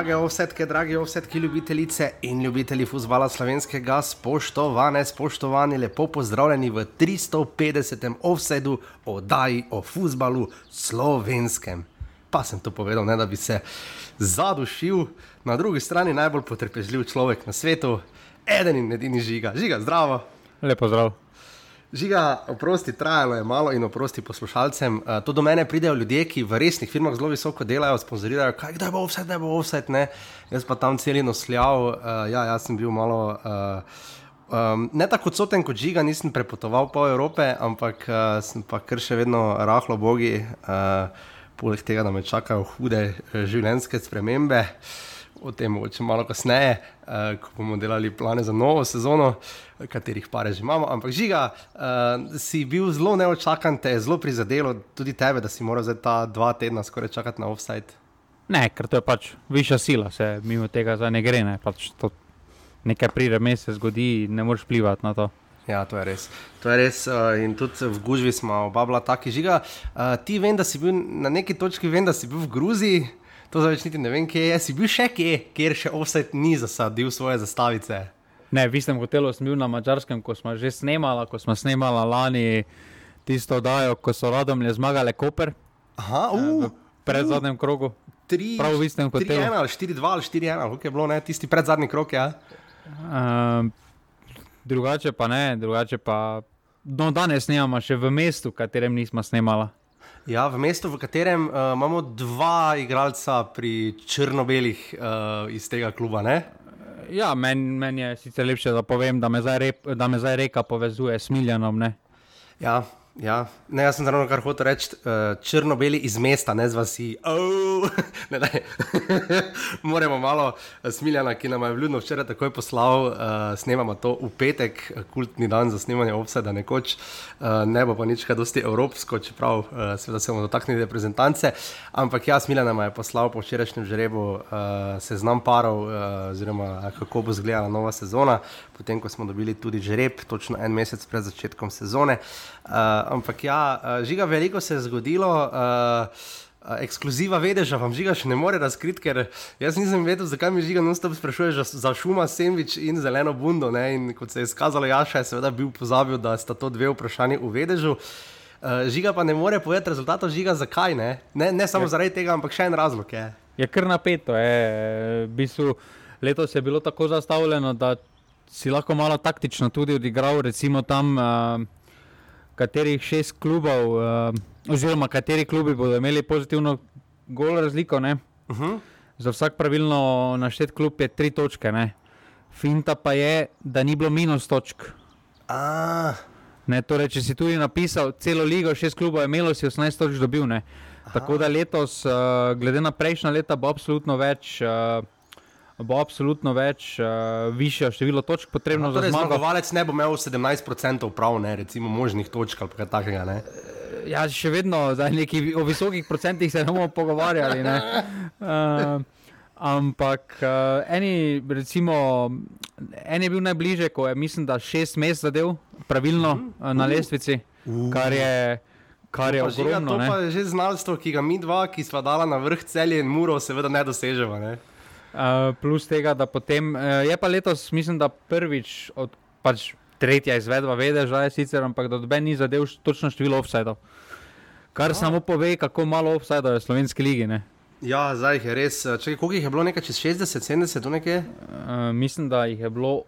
Drage ovsetke, dragi ovsetki, ljubitelice in ljubitelji futbola slovenskega, spoštovane, spoštovani, lepo pozdravljeni v 350. offsetu oddaji o futbalu slovenskem. Pa sem to povedal, ne da bi se zadušil, na drugi strani najbolj potrpežljiv človek na svetu, eden in edini žiga. Žiga, zdravo. Lepo zdrav. Žiga, oprosti, trajalo je malo in oprosti poslušalcem. Uh, to do mene pridejo ljudje, ki v resnih firmah zelo visoko delajo, sponzorirajo, kaj da bo vse, da bo vse. Jaz pa tam celino sljav, uh, ja, jaz sem bil malo. Uh, Um, ne tako odsoten kot žiga, nisem prepotoval po Evropi, ampak uh, sem pa kar še vedno rahlo bogi, uh, poleg tega, da me čakajo hude življenjske spremembe. Uh, o tem mogoče malo kasneje, uh, ko bomo delali plane za novo sezono, katerih pare že imamo. Ampak žiga, uh, si bil zelo neočakan, te je zelo prizadelo, tudi tebe, da si moral za ta dva tedna skoraj čakati na offside. Ne, ker to je pač višja sila, se mimo tega zdaj ne gre. Ne. Pač nekaj pride, me se zgodi, ne moreš vplivati na to. Ja, to je res. To je res uh, in tudi v Gužvi smo oba bila taki žiga. Uh, ti vem, da si bil na neki točki, vem, da si bil v Gruziji to zdaj niti ne vem, kje je. Si bil še kje, kjer še offset ni zasadil svoje zastavice? Ne, v istem hotelu sem bil na Mačarskem, ko smo že snemali, ko smo snemali lani tisto oddajo, ko so radom le zmagali Koper. Aha, uh, v predzadnjem uh, krogu. Tri, Prav v istem hotelu. 4-1 ali 4-2 ali 4-1, kako je bilo, ne? tisti predzadnji krok. Ja? Uh, drugače pa ne, drugače pa. No, danes snemamo še v mestu, v katerem nismo snemali. Ja, v mestu, v katerem uh, imamo dva igralca pri črno-belih uh, iz tega kluba. Ne? Ja, meni men je sicer lepše, da povem, da me zdaj, rep, da me zdaj reka povezuje s Miljanom. Ja, Ja, ne, jaz sem ravno kar hotel reči, uh, črno-beli iz mesta, ne z vasi. Oh, ne, ne. Moramo malo eh, smiljana, ki nam je vljudno včeraj takoj poslal, uh, snemamo to v petek, kultni dan za snemanje obseda nekoč, uh, ne bo pa nič kaj dosti evropsko, čeprav uh, seveda se bomo dotaknili reprezentance. Ampak ja, smiljana nam je poslal po včerajšnjem žrebu uh, seznam parov, uh, oziroma kako bo izgledala nova sezona, potem ko smo dobili tudi žreb, točno en mesec pred začetkom sezone. Uh, ampak ja, uh, žiga, veliko se je zgodilo. Uh, Ekskluziva vedeža vam žiga še ne more razkriti, ker jaz nisem vedel, zakaj mi žiga non-stop sprašuje za, za šuma, sendvič in zeleno bundo. Ne? In kot se je izkazalo, Jaša je seveda bil pozabil, da sta to dve vprašanji v vedežu. Uh, žiga pa ne more povedati rezultatov žiga, zakaj ne. Ne, ne samo je. zaradi tega, ampak še en razlog je. Je kar napeto. Je. V bistvu, letos je bilo tako zastavljeno, da si lahko malo taktično tudi odigral, recimo tam. Uh, katerih šest klubov, uh, oziroma kateri klubi bodo imeli pozitivno gol razliko. Uh mhm. -huh. Za vsak pravilno naštet klub je tri točke. Ne? Finta pa je, da ni bilo minus točk. Ne, torej, če si tudi napisal celo ligo, šest klubov je imelo, si 18 točk dobil. Tako da letos, uh, glede na prejšnja leta, bo absolutno več. Uh, bo absolutno več, uh, višje število točk potrebno Aha, torej za zmago. Zmagovalec ne bo imel 17% prav, ne, recimo možnih točk ali kaj takega. Ne? Ja, še vedno neki, o visokih procentih se ne bomo pogovarjali. Ne? Uh, ampak uh, eni, recimo, en je bil najbližje, ko je, mislim, da šest mest zadev pravilno uh, na lestvici, uh. kar je. Kar je ogromno. To pa je že znalstvo, ki ga mi dva, ki smo dala na vrh celje in muro, seveda ne dosežemo. Ne? Uh, plus tega, da potem, uh, je pa letos, mislim, da prvič od pač, tretja izvedba, vede, že je sicer, ampak da doben ni zadev točno število offsajdov. Kar ja. samo pove, kako malo offsajdov je v slovenski ligi. Ne? Ja, zdaj jih je res. Čekaj, koliko jih je bilo, nekaj čez 60, 70, nekaj? Uh, mislim, da jih je bilo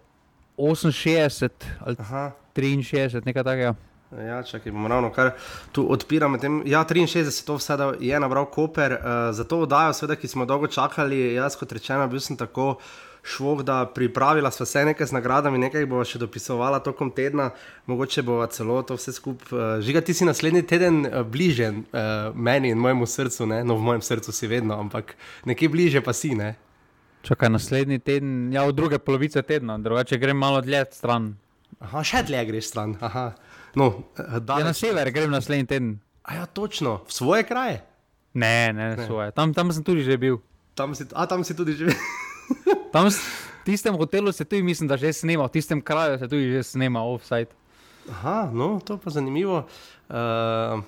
68 ali Aha. 63, nekaj takega. Ja, čakaj, bomo ravno kar tu odpirali. Ja, 63, to vse je nabral Koper. Uh, za to oddajo, seveda, ki smo dolgo čakali, jaz kot rečeno, bil sem tako švog, da pripravila sva se nekaj z nagradami, nekaj bo še dopisovala tokom tedna, mogoče bo celo to vse skupaj. Uh, žiga, ti si naslednji teden uh, bliže uh, meni in mojemu srcu, ne? no v mojem srcu si vedno, ampak nekje bliže pa si. Ne? Čakaj, naslednji teden, ja, v druge polovice tedna, drugače grem malo dlje stran. Aha, še dlje greš stran. Aha. No, da, ja, na sever grem naslednji teden. A ja, točno, v svoje kraje? Ne, ne, ne. svoje. Tam, tam sem tudi že bil. Tam si, a tam si tudi že bil. tam v tistem hotelu se tudi, mislim, da že snema, v tistem kraju se tudi že snema offside. Aha, no, to pa zanimivo. Uh,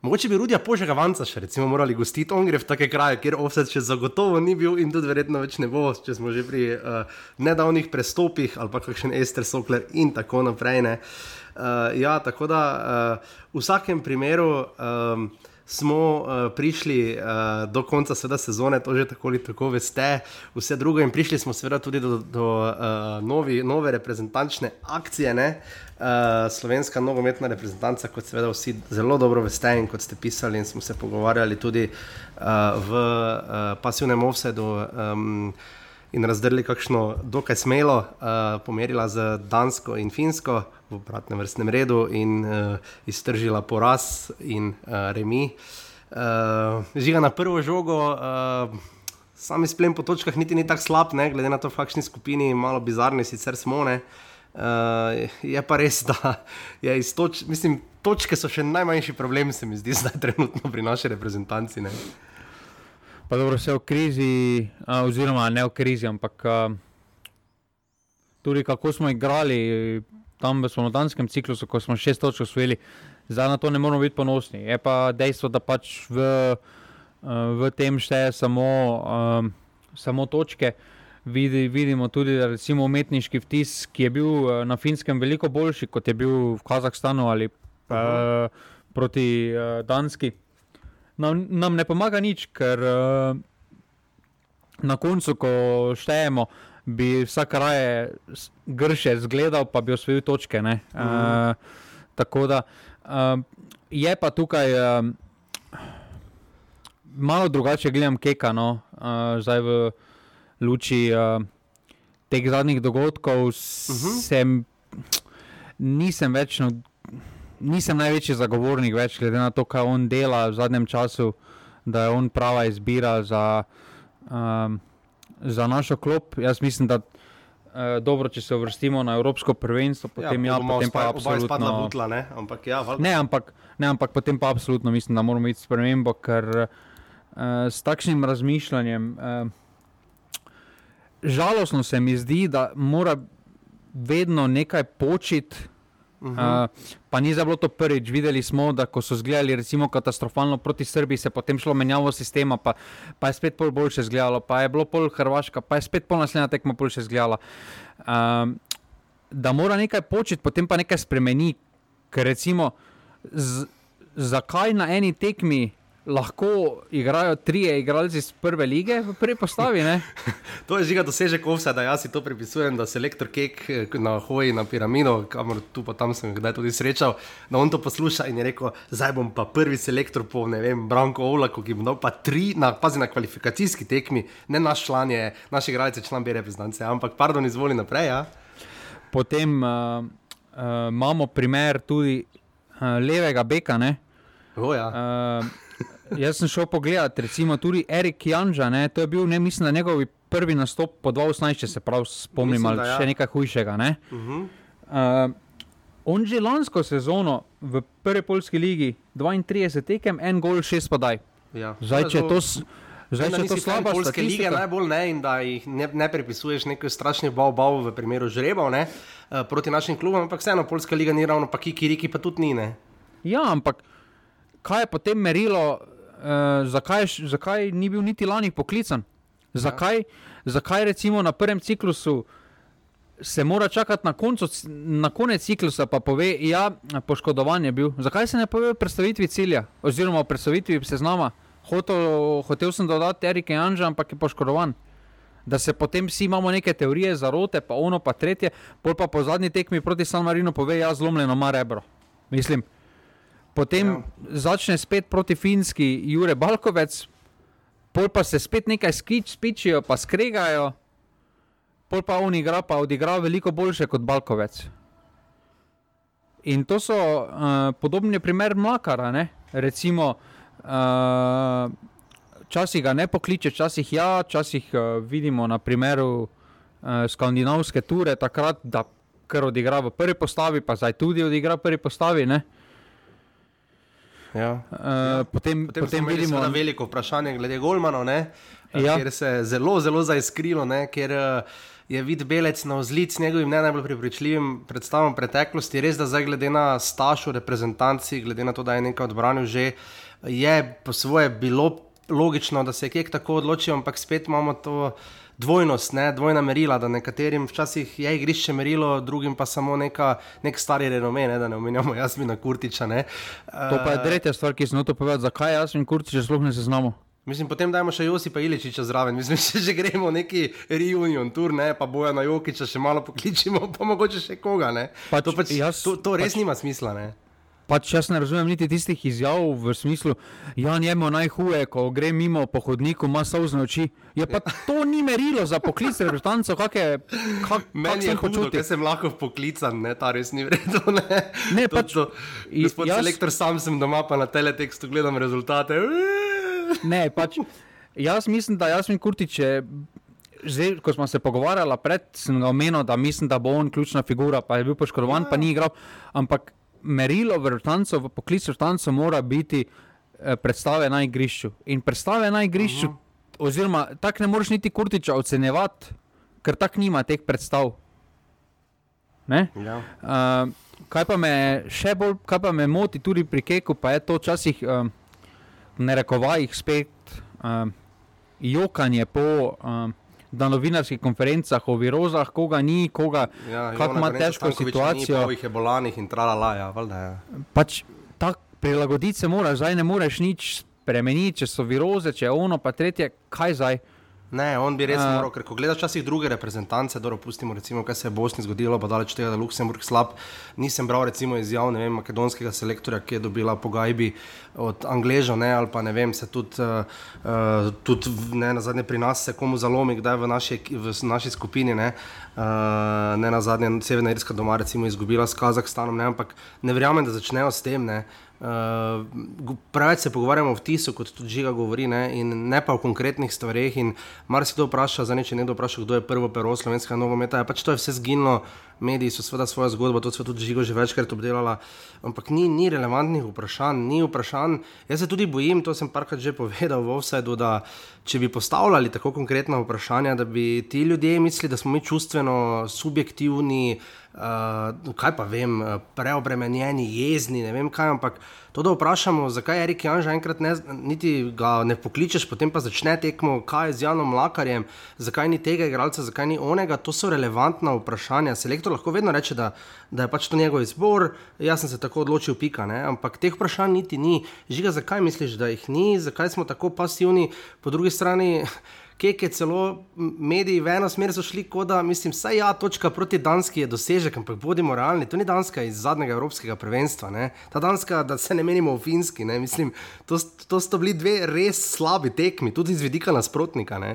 Mogoče bi Rudija Požega Vanca še recimo morali gostiti, on gre v take kraje, kjer offset še zagotovo ni bil in tudi verjetno več ne bo, če smo že pri uh, nedavnih prestopih ali pa kakšen Ester Sokler in tako naprej. Uh, ja, tako da uh, v vsakem primeru. Um, smo uh, prišli uh, do konca sveda, sezone, to že tako ali tako veste, vse drugo, in prišli smo seveda tudi do, do uh, novi, nove reprezentančne akcije. Ne? Uh, slovenska nogometna reprezentanca, kot seveda vsi zelo dobro veste, in kot ste pisali, in smo se pogovarjali tudi uh, v uh, pasivnem offsetu. Um, In razdrli kakšno dokaj smelo, uh, pomerila z Dansko in Finsko, v obratnem vrstnem redu in uh, iztržila poraz in uh, remi. Uh, žiga na prvo žogo, uh, sami splem po točkah niti ni tako slab, ne? glede na to, v kakšni skupini, malo bizarni sicer smo. Uh, je pa res, da je iz toč mislim, točke so še najmanjši problem, se mi zdi, zdaj trenutno pri naši reprezentanci. Ne? Pa dobro, vse v krizi, a, oziroma ne v krizi, ampak a, tudi kako smo igrali, tam v slovenskem ciklusu, ko smo šest točk osvojili, zdaj na to ne moramo biti ponosni. Je pa dejstvo, da pač v, eh, v tem šteje samo, um, samo točke. Vidi, vidimo tudi, da recimo umetniški vtis, ki je bil eh, na finskem veliko boljši, kot je bil v Kazahstanu ali uh -huh. proti uh, Danski, nam, nam ne pomaga nič, ker uh, na koncu, ko štejemo, uh, bi vsak raje grše zgledal, pa bi osvojil točke. Mm -hmm. uh, tako da uh, je pa tukaj uh, malo drugače, gledam keka, no, uh, zdaj v luči uh, teh zadnjih dogodkov. Mm -hmm. sem, nisem več. No, Nisem največji zagovornik, več, glede na to, kaj on dela v zadnjem času, da je on prava izbira za um, za našo klop. Jaz mislim, da je uh, dobro, če se uvrstimo na Evropsko prvenstvo, ja, potem ja, ja potem pa absolutno. Butla, ne? Ampak, ja, ne, ampak, ne, ampak potem pa absolutno mislim, da moramo iti spremembo, ker uh, s takšnim razmišljanjem. Uh, Žalostno se mi zdi, da mora vedno nekaj početi, Uh -huh. uh, pa ni bilo to prvič. Videli smo, da ko so zgledali recimo, katastrofalno proti Srbiji, se je potem šlo menjavo sistema, pa, pa je spet pol boljše zgledalo, pa je bilo pol Hrvaška, pa je spet pol naslednja tekma boljše zgledala. Uh, da mora nekaj početi, potem pa nekaj spremeni. Ker recimo, z, zakaj na eni tekmi lahko igrajo tri igralci iz prve lige v prvi postavi. to je žiga dosežek ovsa, da jaz si to pripisujem, da se lektor Kek eh, na hoji na piramino, kamor tu pa tam sem kdaj tudi srečal, da on to posluša in je rekel, zdaj bom pa prvi selektor po ne vem, Branko Ovlaku, ki bo dal pa tri, na, pazi na kvalifikacijski tekmi, ne naš član je, naš igralec je član bere reprezentance, ampak pardon, izvoli naprej. Ja? Potem uh, uh, imamo primer tudi uh, levega beka. Oh, ja. uh, Jaz sem šel pogledat, recimo tudi Erik Janža, ne, to je bil, ne mislim, da njegov prvi nastop po 2018, če se prav spomnim, ali ja. še nekaj hujšega. Ne. Uh -huh. uh, on že lansko sezono v prvi polski ligi, 32 tekem, en gol, šest podaj. Ja. Zdaj, če to. Zdaj, če to slabo polske lige najbolj ne in da jih ne, ne pripisuješ nekaj strašnih bal, bal v primeru žrebov ne, uh, proti našim klubom, ampak vseeno polska liga ni ravno pa kiki, riki pa tudi ni. Ne. Ja, ampak kaj je potem merilo? Uh, zakaj, zakaj ni bil niti lani poklican? Zakaj, ja. zakaj recimo na prvem ciklusu se mora čakati na, koncu, na konec ciklusa, pa pove, da ja, je poškodovan je bil. Zakaj se ne pove o predstavitvi cilja oziroma o predstavitvi seznama? Hotel, hotel sem dodati Erike Anža, ampak je poškodovan. Da se potem vsi imamo neke teorije, zarote, pa ono, pa tretje, pol pa po zadnji tekmi proti San Marinu pove, ja, je zlomljeno, ima rebro. Mislim, potem ja. začne spet proti Finski, Jure Balkovec, pol pa se spet nekaj skič, spičijo, pa skregajo, pol pa on igra, pa odigra veliko boljše kot Balkovec. In to so uh, podobni primeri Mlakara, ne? recimo. Uh, Včasih ga ne pokliče, včasih ja, včasih uh, vidimo na primeru uh, skandinavske ture, takrat, da kar odigra v prvi postavi, pa zdaj tudi odigra v prvi postavi. Uh, Ja. Uh, potem Potem, potem vidimo, veliko vprašanje glede Golmana, ne, Ja. kjer se je zelo, zelo zaiskrilo, ne, ker eh, je vid belec na vzlic njegovim ne najbolj prepričljivim predstavom preteklosti. Res, da zdaj glede na staž v reprezentanci, glede na to, da je nekaj odbranil že, je po svoje bilo logično, da se je kek tako odločil, ampak spet imamo to. Dvojnost, ne, dvojna merila, da nekaterim včasih je igrišče merilo, drugim pa samo neka, nek stari renome, ne, da ne omenjamo Jasmina Kurtiča. Ne. to pa je tretja stvar, ki sem hotel povedati, zakaj jaz in Kurtič sploh ne seznamo. Mislim, potem dajmo še Josipa Iličiča zraven, mislim, če že gremo neki reunion tur, ne, pa boja na Jokiča še malo pokličimo, pa mogoče še koga. Ne. Pač to, pač, jaz- to, to res pač- nima smisla. Ne. Pač jaz ne razumem niti tistih izjav v smislu, ja, njemu najhuje, ko gre mimo po hodniku, ima solzne oči. Ja, pa to ni merilo za poklic reprezentantov, kak je, kak, kak Meni je sem hudo, ker sem lahko poklican, ne, ta res ni vredno. Ne, Ne, to, pač- to, gospod jaz- selektor, sam sem doma, pa na teletekstu gledam rezultate. Ne, pač, jaz mislim, da Jasmin Kurtič je. Zdaj, ko smo se pogovarjali pred, sem omenil, da mislim, da bo on ključna figura, pa je bil poškodovan, ja. pa ni igral. Ampak merilo v vrtancu, v poklicu vrtancu mora biti eh, predstave na igrišču. In predstave na igrišču, uh -huh. oziroma tako ne moreš niti Kurtiča ocenjevati, ker tako nima teh predstav. Ne? Ja. Uh, kaj pa me še bolj, kaj pa me moti tudi pri Keku, pa je to včasih um, v narekovajih spet um, jokanje po um, na novinarskih konferencah o virozah, koga ni, koga Ja, kako ima težko situacijo. Ni, je bolanih in tralala, ja, valjda, ja. Pač tako prilagoditi se moraš, zdaj ne moreš nič spremeniti, če so viroze, če je ono, pa tretje, kaj zdaj. Ne, on bi res uh, moral, ker ko gledaš včasih druge reprezentance, dobro, pustimo, recimo, kaj se je v Bosni zgodilo, pa daleč tega, da je Luksemburg slab. Nisem bral recimo izjav vem, makedonskega selektorja, ki je dobila pogajbi od Angležov, ne, ali pa ne vem, se tudi, uh, tudi ne, na zadnje pri nas se komu zalomi, kdaj v naši, v naši skupini, ne, uh, ne na zadnje Severna Irska doma recimo izgubila s Kazahstanom, ne, ampak ne verjamem, da začnejo s tem, ne. Uh, gu- preveč se pogovarjamo o vtisu, kot tudi žiga govori, ne, ne pa o konkretnih stvareh. in Marsikdo vpraša, za neče nekdo vpraša, kdo je prvo pero slovenskega nogometa. Ja, pač to je vse zginilo, mediji so seveda svojo zgodbo, to so tudi žigo že večkrat obdelala, ampak ni, ni relevantnih vprašanj, ni vprašanj. Jaz se tudi bojim, to sem parkrat že povedal v offsajdu, da če bi postavljali tako konkretna vprašanja, da bi ti ljudje mislili, da smo mi čustveno subjektivni. Uh, kaj pa vem, eh, preobremenjeni, jezni, ne vem kaj, ampak to, da vprašamo, zakaj je Erik Janža enkrat ne, niti ga ne pokličeš, potem pa začne tekmo, kaj je z Janom Lakarjem, zakaj ni tega igralca, zakaj ni onega, to so relevantna vprašanja. Selektor lahko vedno reče, da, da je pač to njegov izbor, jaz sem se tako odločil, pika, ne? ampak teh vprašanj niti ni. Žiga, zakaj misliš, da jih ni, zakaj smo tako pasivni, po drugi strani. Kek je celo mediji v eno smer so šli, kot da, mislim, vsaj ja, točka proti Danski je dosežek, ampak bodimo realni, to ni Danska iz zadnjega evropskega prvenstva. Ne? Ta Danska, da se ne menimo v Finski, ne? mislim, to, to sta bili dve res slabi tekmi, tudi z vidika nasprotnika. Ne?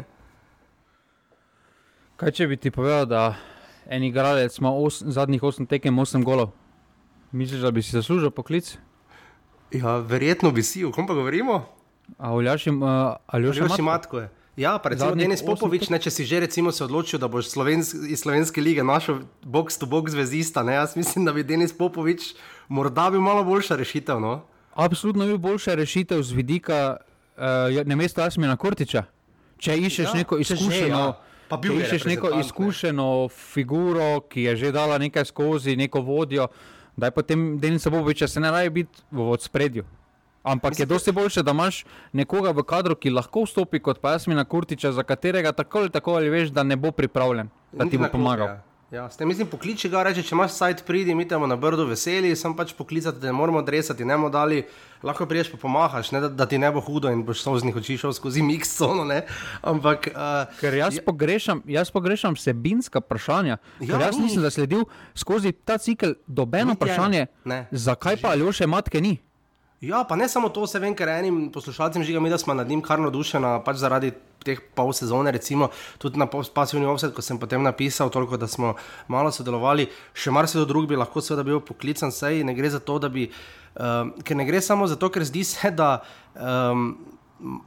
Kaj če bi ti povedal, da en igralec ima os, zadnjih 8 tekem 8 golov? Misliš, da bi si zaslužil poklic? Ja, verjetno bi si, o kom pa govorimo? A Aljaš uh, Aljoši Matko? Matko je. Ja, pa recimo Denis Popovič, ne, če si že recimo se odločil, da boš slovensk, iz slovenske lige našel box to box zvezista, ne, jaz mislim, da bi Denis Popovič morda bil malo boljša rešitev. No? Absolutno bi boljša rešitev z vidika uh, na mesto Asmina Kortiča. Če iščeš Ja, neko če že, izkušeno, ja. Pa bil je iščeš neko ne. izkušeno figuro, ki je že dala nekaj skozi, neko vodjo, da je potem Denis Bobovič, se ne raje biti v spredju. Ampak je dosti boljše, da imaš nekoga v kadru, ki lahko vstopi kot pa Jasmina Kurtiča, za katerega tako ali tako ali veš, da ne bo pripravljen, da ti bo pomagal. Ja. Ja, s tem mislim, pokliči ga, reče, če imaš sajt, pridi, mi temo na brdo veseli, sem pač poklicati, da ne moramo dresati, ne bomo dali, lahko priješ pa pomahaš, ne, da, da ti ne bo hudo in boš solznih oči šel skozi mix cono, ne. Ampak, uh, Ker jaz, ja. pogrešam, jaz pogrešam vsebinska vprašanja. Ja, Ja, jaz ni. nisem zasledil skozi ta cikel dobeno vprašanje, Ne. zakaj pa Aljoše matke ni. Ja, pa ne samo to, se vem, ker enim poslušalcem žiga mi, da smo nad njim kar navdušeni, pač zaradi teh pol sezone, recimo tudi na pasivni offset, ko sem potem napisal, toliko, da smo malo sodelovali, še marsikdo drug bi lahko seveda bil poklican, sej ne gre za to, da bi, um, ker ne gre samo zato, ker zdi se, da um,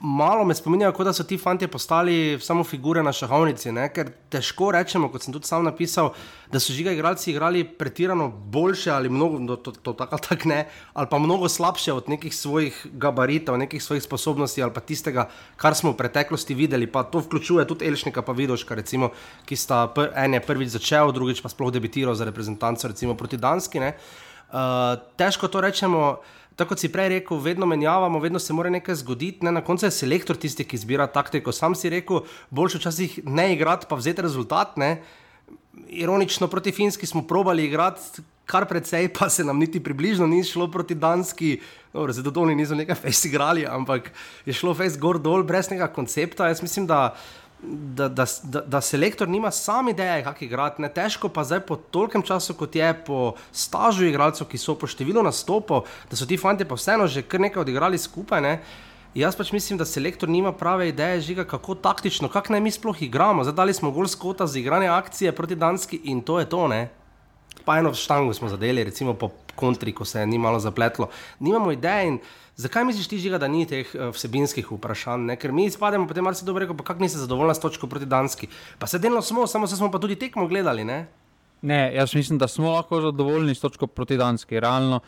malo me spominjajo, kot da so ti fanti postali samo figure na šahovnici. Ne? Ker težko rečemo, kot sem tudi sam napisal, da so žiga igralci igrali pretirano boljše ali mnogo, no, to, to, to tako tak ne, ali pa mnogo slabše od nekih svojih gabaritov, nekih svojih sposobnosti ali pa tistega, kar smo v preteklosti videli. Pa to vključuje tudi Elšnika, pa Vidoška, recimo, ki sta pr, en je prvič začel, drugič pa sploh debitiral za reprezentanco, proti Danski. Uh, težko to rečemo tako kot si prej rekel, vedno menjavamo, vedno se mora nekaj zgoditi. Ne? Na koncu je selektor tisti, ki izbira taktiko. Sam si rekel, boljše včasih ne igrati, pa vzeti rezultat. Ne? Ironično proti Finski smo probali igrati. Kar precej, pa se nam niti približno ni šlo proti Danski, no, zelo dolni niso nekaj fez igrali, ampak je šlo fez gor dol, brez nekega koncepta. Jaz mislim, da da, da, da, da selektor nima sam ideje, kako igrati. Ne težko pa zdaj po tolkem času, kot je po stažu igralcev, ki so po številu nastopov, da so ti fanti pa vseeno že kar nekaj odigrali skupaj. Ne? Jaz pač mislim, da selektor nima prave ideje, žiga, kako taktično, kako naj mi sploh igramo. Zadali smo gol skota za igranje akcije proti Danski in to je to. Ne? Pa eno štango smo zadeli, recimo po kontri, ko se je ni malo zapletlo. Nimamo ideje. Zakaj misliš, ti, žiga, da ni teh uh, vsebinskih vprašanj? Ne? Ker mi izpademo, potem malo se dobro reko, pa kako nisi zadovoljen s točko proti Danski. Pa se delno smo, samo se smo pa tudi tekmo gledali. Ne? ne, jaz mislim, da smo lahko zadovoljni s točko proti Danski. Realno,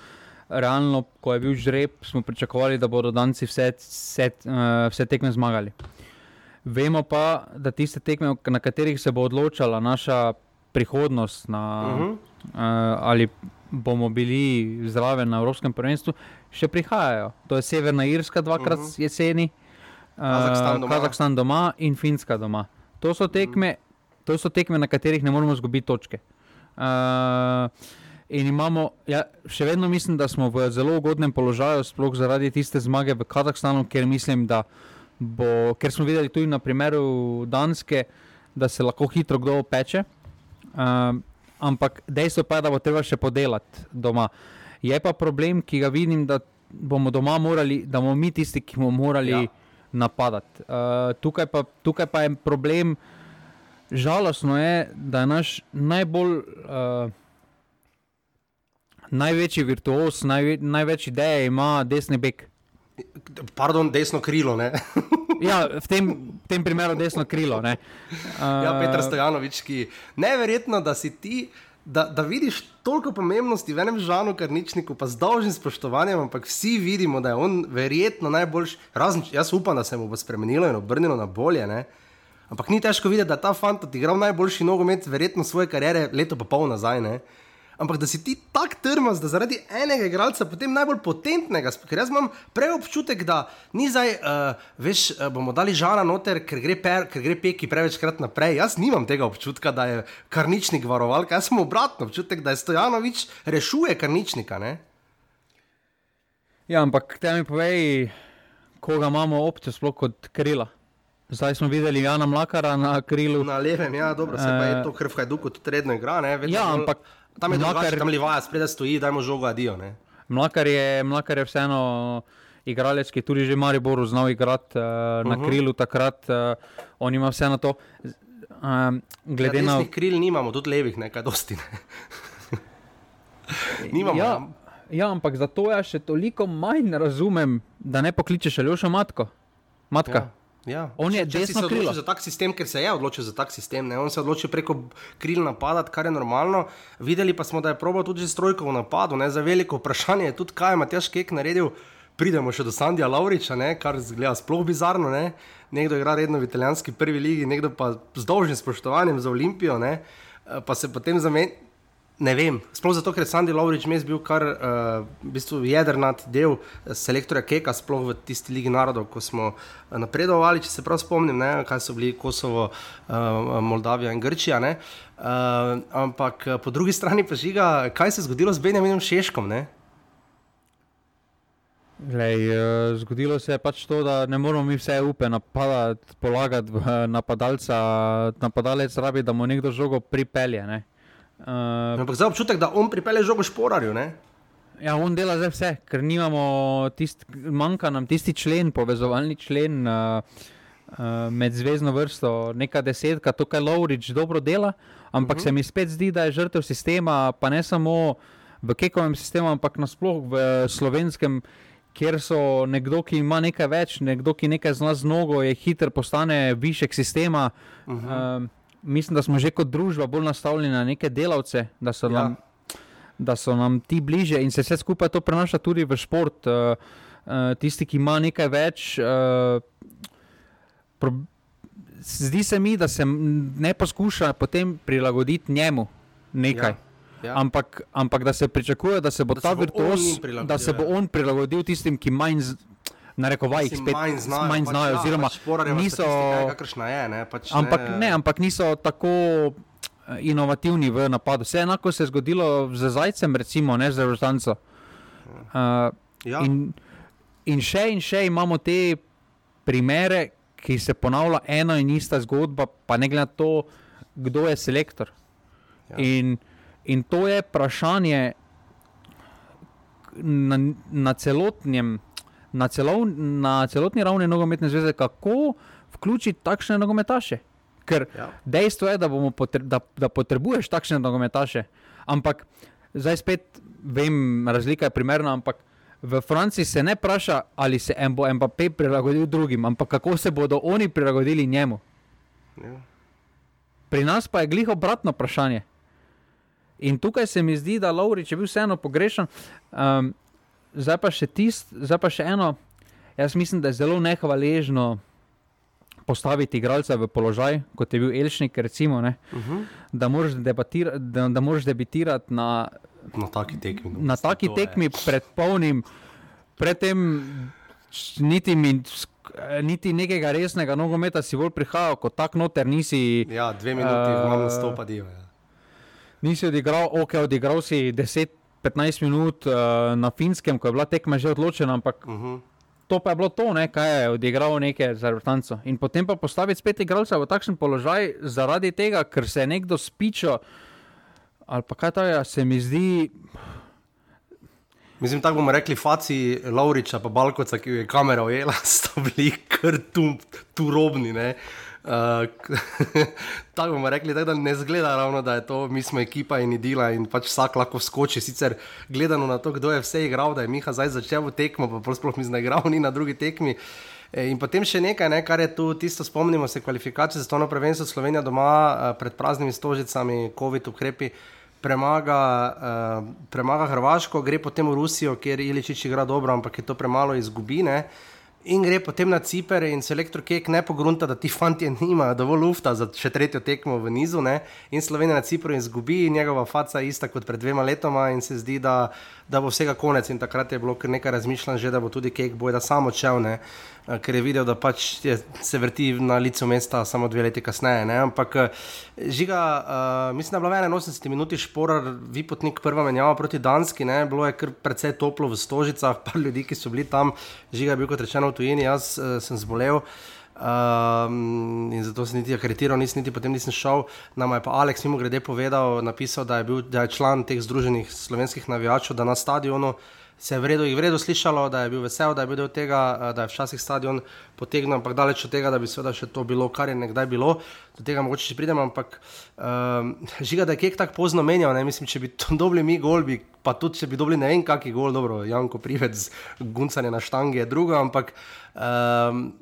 realno ko je bil žreb, smo pričakovali, da bodo Danci vse, vse, uh, vse tekme zmagali. Vemo pa, da tiste tekme, na katerih se bo odločala naša prihodnost, na, uh -huh. uh, ali bomo bili zraven na Evropskem prvenstvu, še prihajajo. To je Severna Irska, dvakrat uh mhm. -huh. jeseni, uh, Kazahstan doma in Finska doma. To so, tekme, to so tekme, na katerih ne moremo izgubiti točke. Uh, in imamo, ja, še vedno mislim, da smo v zelo ugodnem položaju, sploh zaradi tiste zmage v Kazahstanu, ker mislim, da bo, ker smo videli tudi na primeru Danske, da se lahko hitro kdo opeče. Uh, ampak dejstvo pa je, da bo treba še podelati doma. Je pa problem, ki ga vidim, da bomo doma morali, da bomo mi tisti, ki bomo morali ja. napadati. Uh, tukaj, pa, tukaj pa je problem, žalostno je, da je naš najbolj. Uh, Največji virtuos, najve, največ ideje ima desni bek. Pardon, desno krilo. ja, v tem, v tem primeru desno krilo. Uh, ja, Petr Stojanovič, ki neverjetno, da si ti da, da vidiš toliko pomembnosti v enem žanu, kar ničniku, pa z dolžnim spoštovanjem, ampak vsi vidimo, da je on verjetno najboljši. Razen, jaz upam, da se mu bo spremenilo in obrnilo na bolje. Ne? Ampak ni težko videti, da ta fant odigral najboljši nogomet, verjetno svoje kariere, leto pa pol nazaj. Ne? Ampak da si ti tako trmast, da zaradi enega igralca, potem najbolj potentnega, ker jaz imam prej občutek, da ni zdaj, uh, veš, uh, bomo dali žara noter, ker gre, per, ker gre peki prevečkrat naprej. Jaz nimam tega občutka, da je karničnik varovalka, jaz sem obratno občutek, da je Stojanovič rešuje karničnika. Ne? Ja, ampak te mi povej, koga imamo opcijo sploh kot krila. Zdaj smo videli Jana Mlakara na krilu. Na levem, ja, dobro, se pa je to krvkaj duh, kot redno igra. Ja, ampak Tam je Mlakar, tam Livaja, spredaj stoji, dajmo žogo, adijo. Mlakar je, Mlakar je vseeno igralec, ki je tudi že Mariboru znal igrati uh, na uh mhm. -huh. krilu takrat. Uh, on ima vseeno to. Um, glede ja, na kril, nimamo tudi levih, nekaj dosti. Ne. nimamo. Ja, ja, ampak zato jaz še toliko manj razumem, da ne pokličeš ali še matko. Matka. Ja. Ja. On je če, če se odločil za tak sistem, ker se je odločil za tak sistem. Ne? On se je odločil preko kril napadati, kar je normalno. Videli pa smo, da je probo tudi strojko v napadu. Ne? Za veliko vprašanje je tudi, kaj je Matjaš Kek naredil. Pridemo še do Sandija Lauriča, ne? kar zgleda sploh bizarno. Ne? Nekdo igra redno v italijanski prvi ligi, nekdo pa z dolžnim spoštovanjem za Olimpijo, ne? pa se potem zamenja. Ne vem, sploh zato, ker je Sandy Lovrič mes bil kar uh, v bistvu jedrnat del eh, selektorja Keka, sploh v tisti Ligi narodov, ko smo eh, napredovali, če se prav spomnim, ne, kaj so bili Kosovo, uh, Moldavija in Grčija. Uh, ampak po drugi strani pa žiga, kaj se je zgodilo z Benjaminom Šeškom? Lej, uh, zgodilo se je pač to, da ne moramo mi vse upe napadati, polagati napadalca, napadalec rabi, da mu nekdo žogo pripelje. Ne? Uh, Ampak zdaj občutek, da on pripelje žogo šporarju. Ne? Ja, on dela zdaj vse, ker nimamo, tist, manjka nam tisti člen, povezovalni člen uh, uh, med zvezdno vrsto, neka desetka, to, kar Lovrič dobro dela, ampak uh mhm. -huh. se mi spet zdi, da je žrtev sistema, pa ne samo v kekovem sistemu, ampak nasplošno v slovenskem, kjer so nekdo, ki ima nekaj več, nekdo, ki nekaj zna z nogo, je hiter, postane višek sistema. Uh -huh. uh, mislim, da smo že kot družba bolj nastavljeni na neke delavce, da so, ja. nam, da so nam ti bliže in se vse skupaj to prenaša tudi v šport. Uh, uh, tisti, ki ima nekaj več. Uh, Zdi se mi, da se ne poskuša potem prilagoditi njemu nekaj. Ja. Ja. Ampak, ampak da se pričakuje, da se bo da ta virtuoz, da se bo on prilagodil tistim, ki manj. Na rekovaj, spet manj znajo, manj pač znajo pač, oziroma ja, niso. Je, ne, pač ampak, ne, ampak niso tako eh, inovativni v napadu. Vse enako se je zgodilo z Zajcem, recimo, ne z Rožanco. Uh, ja. in, in še in še imamo te primere, ki se ponavlja ena in ista zgodba, pa ne glede na to, kdo je selektor. Ja. In, In to je vprašanje na, na, celotnjem, na, celov, na celotni ravni nogometne zveze, kako vključiti takšne nogometaše. Ker ja. dejstvo je, da, potre, da, da potrebuješ takšne nogometaše. Ampak zdaj spet vem, razlika je primerna. Ampak v Franciji se ne vpraša, ali se bo MPP prilagodil drugim, ampak kako se bodo oni prilagodili njemu. Ja. Pri nas pa je gliho obratno vprašanje. In tukaj se mi zdi, da Laurič je bil vseeno pogrešen. Um, zdaj, pa tist, zdaj pa še eno, jaz mislim, da je zelo nehvaležno postaviti igralca v položaj, kot je bil Elšnik, recimo, ne, uh mhm. -huh. da moraš da, da debitirati na, na taki tekmi. Na taki tekmi pred polnim, predtem niti mi. Niti nekega resnega nogometa si bolj prihajal, kot tak noter nisi. Ja, dve minuti, uh, malo stopadijo. Ja nisi odigral, ok, odigral si 10-15 minut uh, na finskem, ko je bila tekma že odločena, ampak uh mhm. -huh. to pa je bilo to, ne, kaj je odigral nekaj za vrtanco. In potem pa postaviti spet igralca v takšen položaj zaradi tega, ker se je nekdo spičo. Ali pa kaj to je, se mi zdi. Mislim, tako bomo rekli, faci Lauriča, pa Balkoca, ki je kamera ujela, sta bili kar tu, tu robni. Uh, tako bomo rekli, da ne zgleda ravno, da je to, mi smo ekipa in idila in pač vsak lahko skoči. Sicer gledano na to, kdo je vse igral, da je Miha zdaj začel tekmo, pa sploh mi zdaj igral ni na drugi tekmi. E, in potem še nekaj, ne, kar je tu, tisto spomnimo se kvalifikacije za to prvenstvo Slovenija doma uh, pred praznimi stožicami, COVID ukrepi. Premaga, uh, premaga Hrvaško, gre potem v Rusijo, kjer Iličič igra dobro, ampak je to premalo izgubine. Uh, In gre potem na Ciper in se elektrokek ne pogrunta, da ti fanti nimajo dovolj lufta za še tretjo tekmo v nizu. Ne? In Slovenija na Cipru izgubi, njegova faca je ista kot pred dvema letoma, in se zdi, da, da bo vsega konec. In takrat je bilo nekaj razmišljanj, da bo tudi kek bojda samo odšel. Eh, ker je videl, da pač je, se vrti na licu mesta samo dve leti kasneje. Ne? Ampak eh, žiga, uh, mislim, da je bila 81 minut špor, vi potnik prva menjava proti Danski, ne? bilo je kar precej toplo v stožicah, pa ljudi, ki so bili tam, žiga je bil kot rečeno v tujini, jaz uh, sem zbolel. Um, in zato sem niti akreditiral, nisem niti potem nisem šel. Nam je pa Aleks mimo grede povedal, napisal, da je, bil, da je član teh združenih slovenskih navijačev, da na stadionu se je vredno, vredno slišalo, da je bil vesel, da je bil del tega, eh, da je včasih stadion potegnil, ampak daleč od tega, da bi seveda še to bilo, kar je nekdaj bilo. Do tega mogoče še pridem, ampak um, žiga, da je kek tako pozno menjal. Ne? Mislim, če bi to dobili mi gol, bi, pa tudi če bi dobili ne vem, kakšen gol, dobro, Janko Privec, guncanje na štangi je drugo, ampak. Um,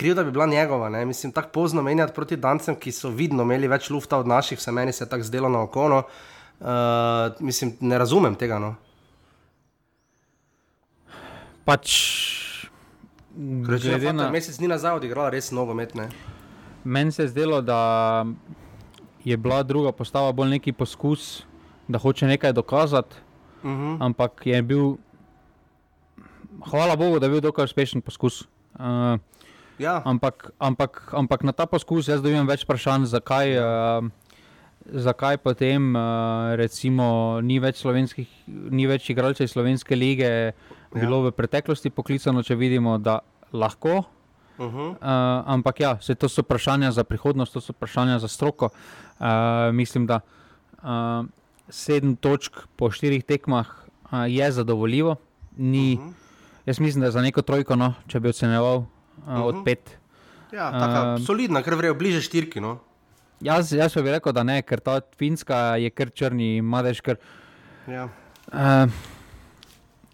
Kriv, da bi bila njegova, ne? mislim, tako pozno menjati proti Dancem, ki so vidno imeli več lufta od naših, se meni se je tako zdelo na oko. No? Uh, mislim, ne razumem tega. No? pač. Glede na mesec dni nazaj, odigrala res nogomet. Meni se je zdelo, da je bila druga postava bolj neki poskus, da hoče nekaj dokazati. Uh mhm. -huh. Ampak je bil, hvala Bogu, da je bil dokaj uspešen poskus. Uh, ja. ampak, ampak, ampak na ta poskus jaz dobivam več vprašanj, zakaj. Uh, Zakaj potem, recimo, ni več, ni več igralcev iz Slovenske lige, ja. bilo v preteklosti poklicano, če vidimo, da lahko. Uh -huh. uh, ampak ja, to so vprašanja za prihodnost, to so vprašanja za stroko. Uh, mislim, da uh, sedem točk po štirih tekmah uh, je zadovoljivo. Ni, uh -huh. Jaz mislim, da za neko trojko, no, če bi ocenjeval uh, uh -huh. od pet. Ja, tako uh, solidna, ker vrejo bliže štirki. No. Jaz, jaz bi rekel, da ne, ker ta finska je kar črni, madež. Ker, ja. uh,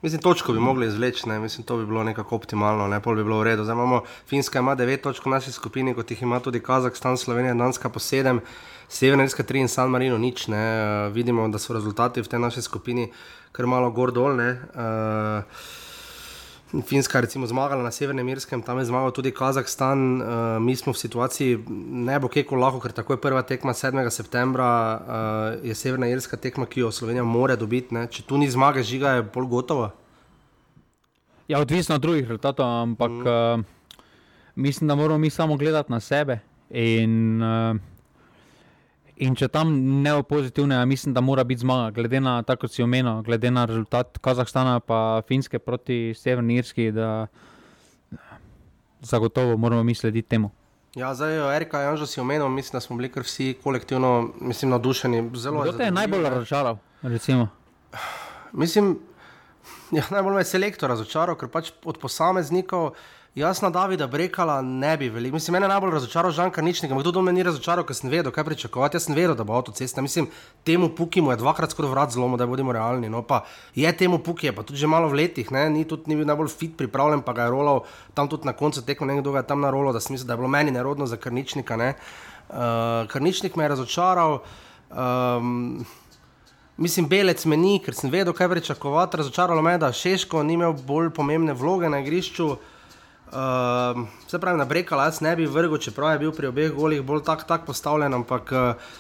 Mislim, točko bi mogli izvleči, ne? mislim, to bi bilo nekako optimalno, ne pol bi bilo v redu. Zdaj imamo Finska, ima 9 točk v naši skupini, kot jih ima tudi Kazahstan, Slovenija, Danska po 7, Severna Irska 3 in San Marino nič. Ne? Uh, vidimo, da so rezultati v tej naši skupini kar malo gor dol. Uh, Finska je zmagala na Severnem Irskem, tam je zmagal tudi Kazahstan. Uh, mi smo v situaciji ne bo keko lahko, ker tako je prva tekma 7. septembra, uh, je Severna Irska tekma, ki jo Slovenija mora dobiti. Ne? Če tu ni zmage, žiga je bolj gotovo. Ja, odvisno od drugih rezultatov, ampak mm. uh, mislim, da moramo mi samo gledati na sebe. In, uh, In če tam ne bo pozitivne, mislim, da mora biti zmaga, glede na to, kot si omenil, glede na rezultat Kazahstana in Finske proti Severni Irski, da zagotovo moramo mi slediti temu. Ja, zdaj, Erika, Janžo si omenil, mislim, da smo bili kar vsi kolektivno mislim, navdušeni. Kdo te je najbolj razočaral? Mislim, ja, najbolj me je selektor razočaral, ker pač od posameznikov. Jaz na Davida Brekala ne bi veliko. Mislim, mene najbolj razočaral Žan Karničnik, ampak kdo do mene ni razočaral, ker sem vedel, kaj pričakovati. Jaz sem vedel, da bo avtocesta. Mislim, temu puki mu je dvakrat skoraj vrat zlomo, da bodimo realni. No, pa je temu puki, je pa tudi že malo v letih, ne? ni tudi ni bil najbolj fit pripravljen, pa ga je rolal tam tudi na koncu tekmo, nekdo ga je tam na rolo, da sem mislil, da je bilo meni nerodno za Karničnika. Ne? Uh, Karničnik me je razočaral. Um, Mislim, belec me ni, ker sem vedel, kaj pričakovati. Razočaralo me je, da Šeško ni imel bolj pomembne vloge na igrišču. Uh, Uh, se pravi, na brekal jaz ne bi vrgel, čeprav je bil pri obeh golih bolj tako tak postavljen, ampak uh,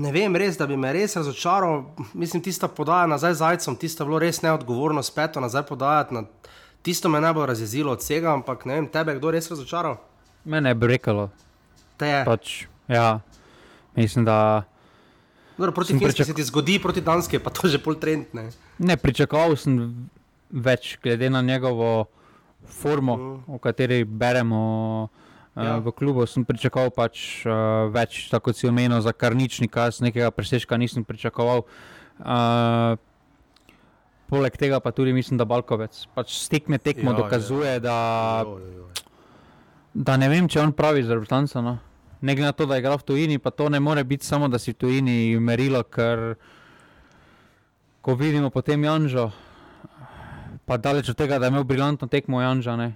ne vem res, da bi me res razočaral. Mislim, tista podaja nazaj zajcem, tista bilo res neodgovorno spet nazaj podajati. Na, tisto me najbolj razjezilo od vsega, ampak ne vem, tebe kdo res razočaral? Mene je brekalo. Te je. Pač, ja, mislim, da. Dobro, proti Finski pričak... se ti zgodi, proti Danski pa to že pol trend. Ne, ne pričakoval sem več, glede na njegovo formo, mm. o kateri beremo uh, ja. v klubu, sem pričakoval pač, uh, več, tako kot si omenil, za karničnika, z nekega presežka nisem pričakoval. Uh, poleg tega pa tudi mislim, da Balkovec pač stekme tekmo ja, dokazuje, ja. Da, jo, jo, jo. da ne vem, če on pravi za Rutanca. No? Ne glede na to, da je igral v tujini, pa to ne more biti samo, da si v tujini merilo, ker ko vidimo potem Janžo, pa daleč od tega, da je imel briljantno tekmo Janža, ne?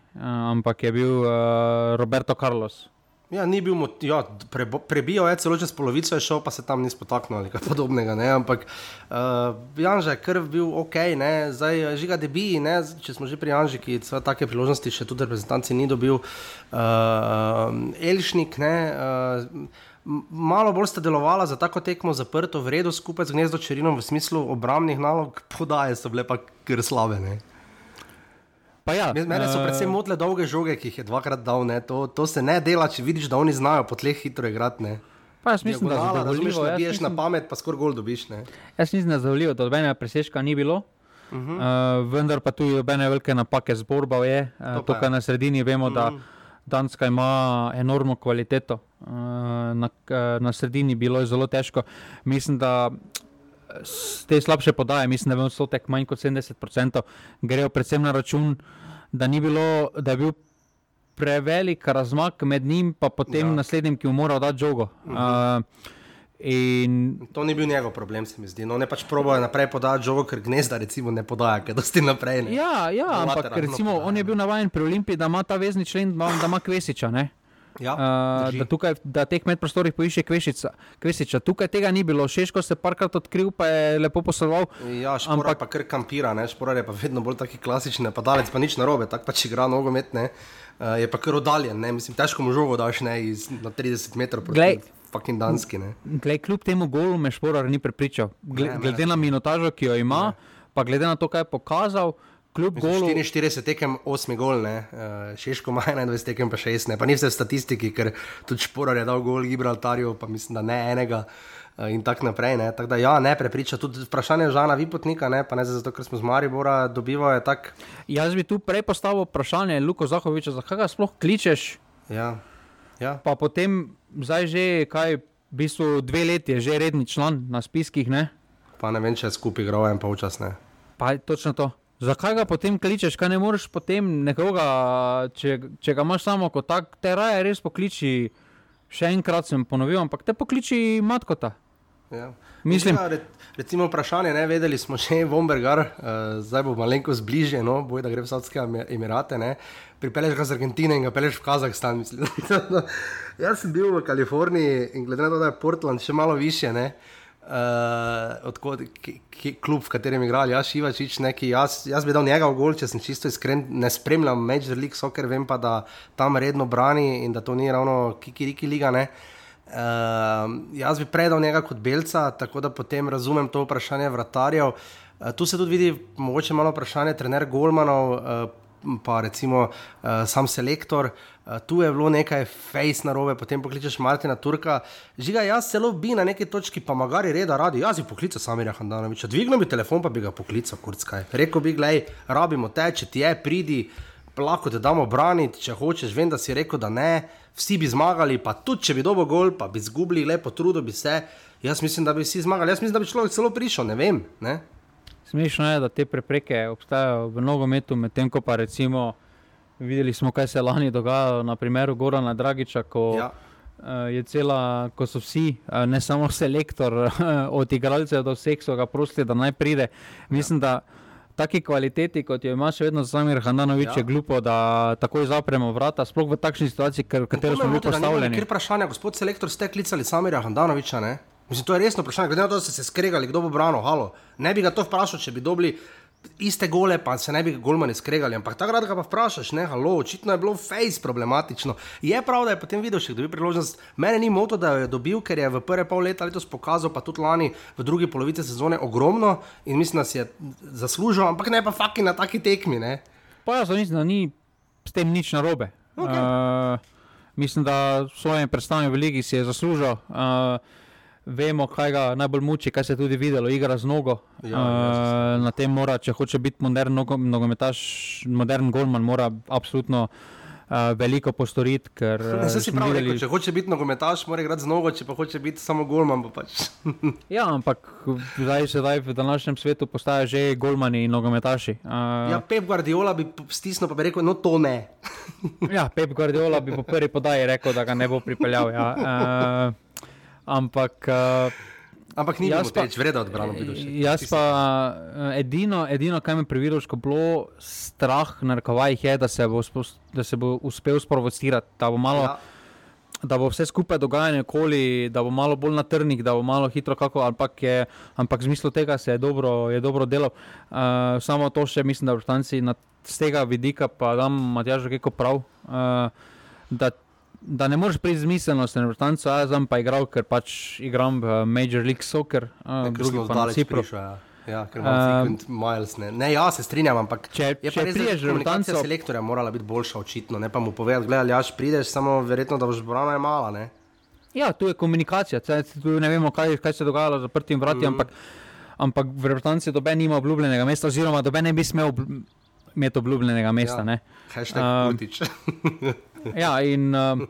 ampak je bil uh, Roberto Carlos. Ja, ni bil, ja, pre, prebijal je celo čez polovico, je šel pa se tam ni spotaknil ali kaj podobnega. Ne? Ampak uh, Janža je krv bil ok, ne? zdaj žiga debi, ne? če smo že pri Janži, ki vse take priložnosti še tudi reprezentanci ni dobil. Uh, Elšnik, ne? Uh, Malo bolj sta delovala za tako tekmo zaprto, v redu, skupaj z gnezdo Čerinom, v smislu obrambnih nalog, podaje so bile pa kar slabe. Ne? Ja, Mene so uh, predvsem motile dolge žoge, ki jih je dvakrat dal. To, to se ne dela, če vidiš, da oni znajo po tleh hitro igrati. Pa jaz mislim, da je to zelo enostavno. Če biješ na pamet, pa skoraj gol dobiš. Ne? Jaz mislim, da je zavoljivo, da dobenega presežka ni bilo. Uh -huh. uh, vendar pa tudi dobene velike napake zborba je. Uh, tukaj na sredini vemo, uh -huh. da mhm. Danska ima enormno kvaliteto. Uh, na, uh, na sredini bilo je zelo težko. Mislim, da te slabše podaje, mislim, da je odstotek manj kot 70%, grejo predvsem na račun, da, bilo, da je bil prevelik razmak med njim in potem ja. naslednjim, ki mu mora dati žogo. -huh. uh, In... To ni bil njegov problem, se mi zdi. No, ne pač probojajo naprej podati žogo, ker gnezda recimo, ne podaja, ker dosti naprej. Ne. Ja, ja ampak recimo, on je bil navaden pri Olimpiji, da ima ta vezni člen, da ima kvesiča. Ne? Ja, uh, da, tukaj, da teh medprostorih poišče kvešica, kvesiča. Tukaj tega ni bilo, Šeško se je parkrat odkril, pa je lepo posloval. Ja, špora ampak... pa kar kampira, ne? špora je pa vedno bolj taki klasični, pa dalec pa nič narobe, tako pač igra nogomet, uh, je pa kar oddaljen, ne? mislim, težko mu žogo daš ne, iz, na 30 metrov. Glej, Fucking danski. Glej, kljub temu golu me šporar ni prepričal. Glede na minutažo, ki jo ima, ne. pa glede na to, kaj je pokazal, kljub golu. 44 tekem, 8 gol, ne. Uh, Šeško ima 21 tekem, pa 6, ne. pa ni vse v statistiki, ker tudi šporar je dal gol Gibraltarju, pa mislim, da ne enega. Uh, in tako naprej. Tako da, ja, ne prepriča. Tudi vprašanje Žana Vipotnika, ne, pa ne zato, ker smo z Maribora dobivali. Tak... Jaz bi tu prej postavil vprašanje Luko Zahoviča, zakaj ga sploh kličeš? Ja. Ja. Pa potem, zdaj že kaj, v bistvu dve leti je že redni član na spiskih. Ne? Pa ne vem, če je skupaj igral en pa včasne. Pa je točno to. Zakaj ga potem kličeš, kaj ne moreš potem nekoga, če, če ga imaš samo kot tak, te raje res pokliči, še enkrat sem ponovil, ampak te pokliči matkota. Ja. Mislim- Ja, re, recimo vprašanje, ne vedeli smo še Vombergar, uh, zdaj bo malenko zbližje, no, boj, da gre v Saudske Emi- Emirate, ne. Pripelješ ga z Argentine in ga pelješ v Kazahstan, mislim. Jaz sem bil v Kaliforniji in glede na to, da je Portland še malo više, ne. Uh, odkot, ki, ki, klub, v katerem je igral Jaš Ivačič, neki, jaz, jaz bi dal njega v gol, če sem čisto iskren, ne spremljam Major League Soccer, vem pa, da tam redno brani in da to ni ravno kikiriki liga, ne. Uh, jaz bi predal njega kot belca, tako da potem razumem to vprašanje vratarjev. Uh, tu se tudi vidi, mogoče malo vprašanje trener Golmanov, uh, pa recimo uh, sam selektor. Uh, tu je bilo nekaj face narobe, potem pokličeš Martina Turka. Žiga, jaz celo bi na neki točki, pa magari reda radi, jaz bi poklical Samirja Handanoviča, dvignil bi telefon, pa bi ga poklical, kurckaj. Rekel bi, gledaj, rabimo te, če ti je, pridi, lahko te damo braniti, če hočeš, vem, da si rekel, da ne, vsi bi zmagali, pa tudi če bi dobil gol, pa bi izgubili, lepo trudil bi se. Jaz mislim, da bi vsi zmagali, jaz mislim, da bi človek celo prišel, ne vem. Ne? Smešno je, da te prepreke obstajajo v nogometu, medtem ko pa recimo videli smo, kaj se je lani dogajalo na primeru Gorana Dragiča, ko Ja. eh, je cela, ko so vsi, eh, ne samo selektor, od igralcev do vseh so ga prosili, da naj pride. Mislim, da taki kvaliteti, kot jo ima še vedno Samir Handanovič, Ja. je glupo, da takoj zapremo vrata, sploh v takšni situaciji, v katero smo bili postavljeni. Ker vprašanje, gospod selektor, ste klicali Samirja Handanoviča, ne? Mislim, to je resno vprašanje, glede na to, da ste se skregali, kdo bo branil, halo. Ne bi ga to vprašal, če bi dobili iste gole, pa se ne bi golmani skregali, ampak takrat ga pa vprašaš, ne, halo, očitno je bilo face problematično. Je prav, da je potem videl še, dobil priložnost. Mene ni moto, da jo je dobil, ker je v prve pol leta letos pokazal, pa tudi lani v drugi polovici sezone ogromno in mislim, da si je zaslužil, ampak ne pa faki na taki tekmi, ne. Pa jaz mislim, da ni s tem nič narobe. Okej. Uh, mislim, da svoje predstavljanje v ligi si je zaslužil. Uh, vemo, kaj ga najbolj muči, kaj se je tudi videlo, igra z nogo. Ja, uh, na tem mora, če hoče biti modern nogo, nogometaš, modern golman, mora absolutno uh, veliko postoriti. Ker, Ne, uh, saj si smo prav videli- rekel, če hoče biti nogometaš, mora igrati z nogo, če pa hoče biti samo golman, pa pač. Ja, ampak zdaj, sedaj v današnjem svetu postajajo že golmani in nogometaši. Uh, Ja, Pep Guardiola bi stisnil, pa bi rekel, no to ne. Ja, Pep Guardiola bi po prvi podaji rekel, da ga ne bo pripeljal. Ja. Uh, ampak uh, Ampak ni bilo teč, vreda odbrano bi došel. jaz pa eh, edino, edino, kar me pri Viroško bilo strah, na rekovajih, je, da se bo, spos- da se bo uspel sprovocirati, da bo malo. Ja, Da bo vse skupaj dogajanje okoli, da bo malo bolj na trnik, da bo malo hitro, kako, ampak, je, ampak z mislo tega se je dobro, je dobro delal. Uh, samo to še mislim, da Britanci z tega vidika, pa dam Matjažu kako prav, uh, da, da ne moreš priti z miselnostjo na Britancu, jaz sem pa igral, ker pač igram v Major League Soccer, uh, drugi pa na Cipru. prišli, Ja, ja ker imamo Um, frequent miles. Ne. ne, ja, se strinjam, ampak Če- je če res, v komunikacija Britanco- selektorja morala biti boljša, očitno. Ne pa mu povedati, gledaj, jaš prideš, samo verjetno, da boš brana je mala. Ne. Ja, tu je komunikacija, tu ne vemo, kaj, kaj se je dogajalo za zaprtimi vrati, mm. ampak, ampak v Britanci doben nima obljubljenega mesta, oziroma doben ne bi smel imeti obljubljenega mesta. Ja. Hashtag Um, Putič. Ja, in, um,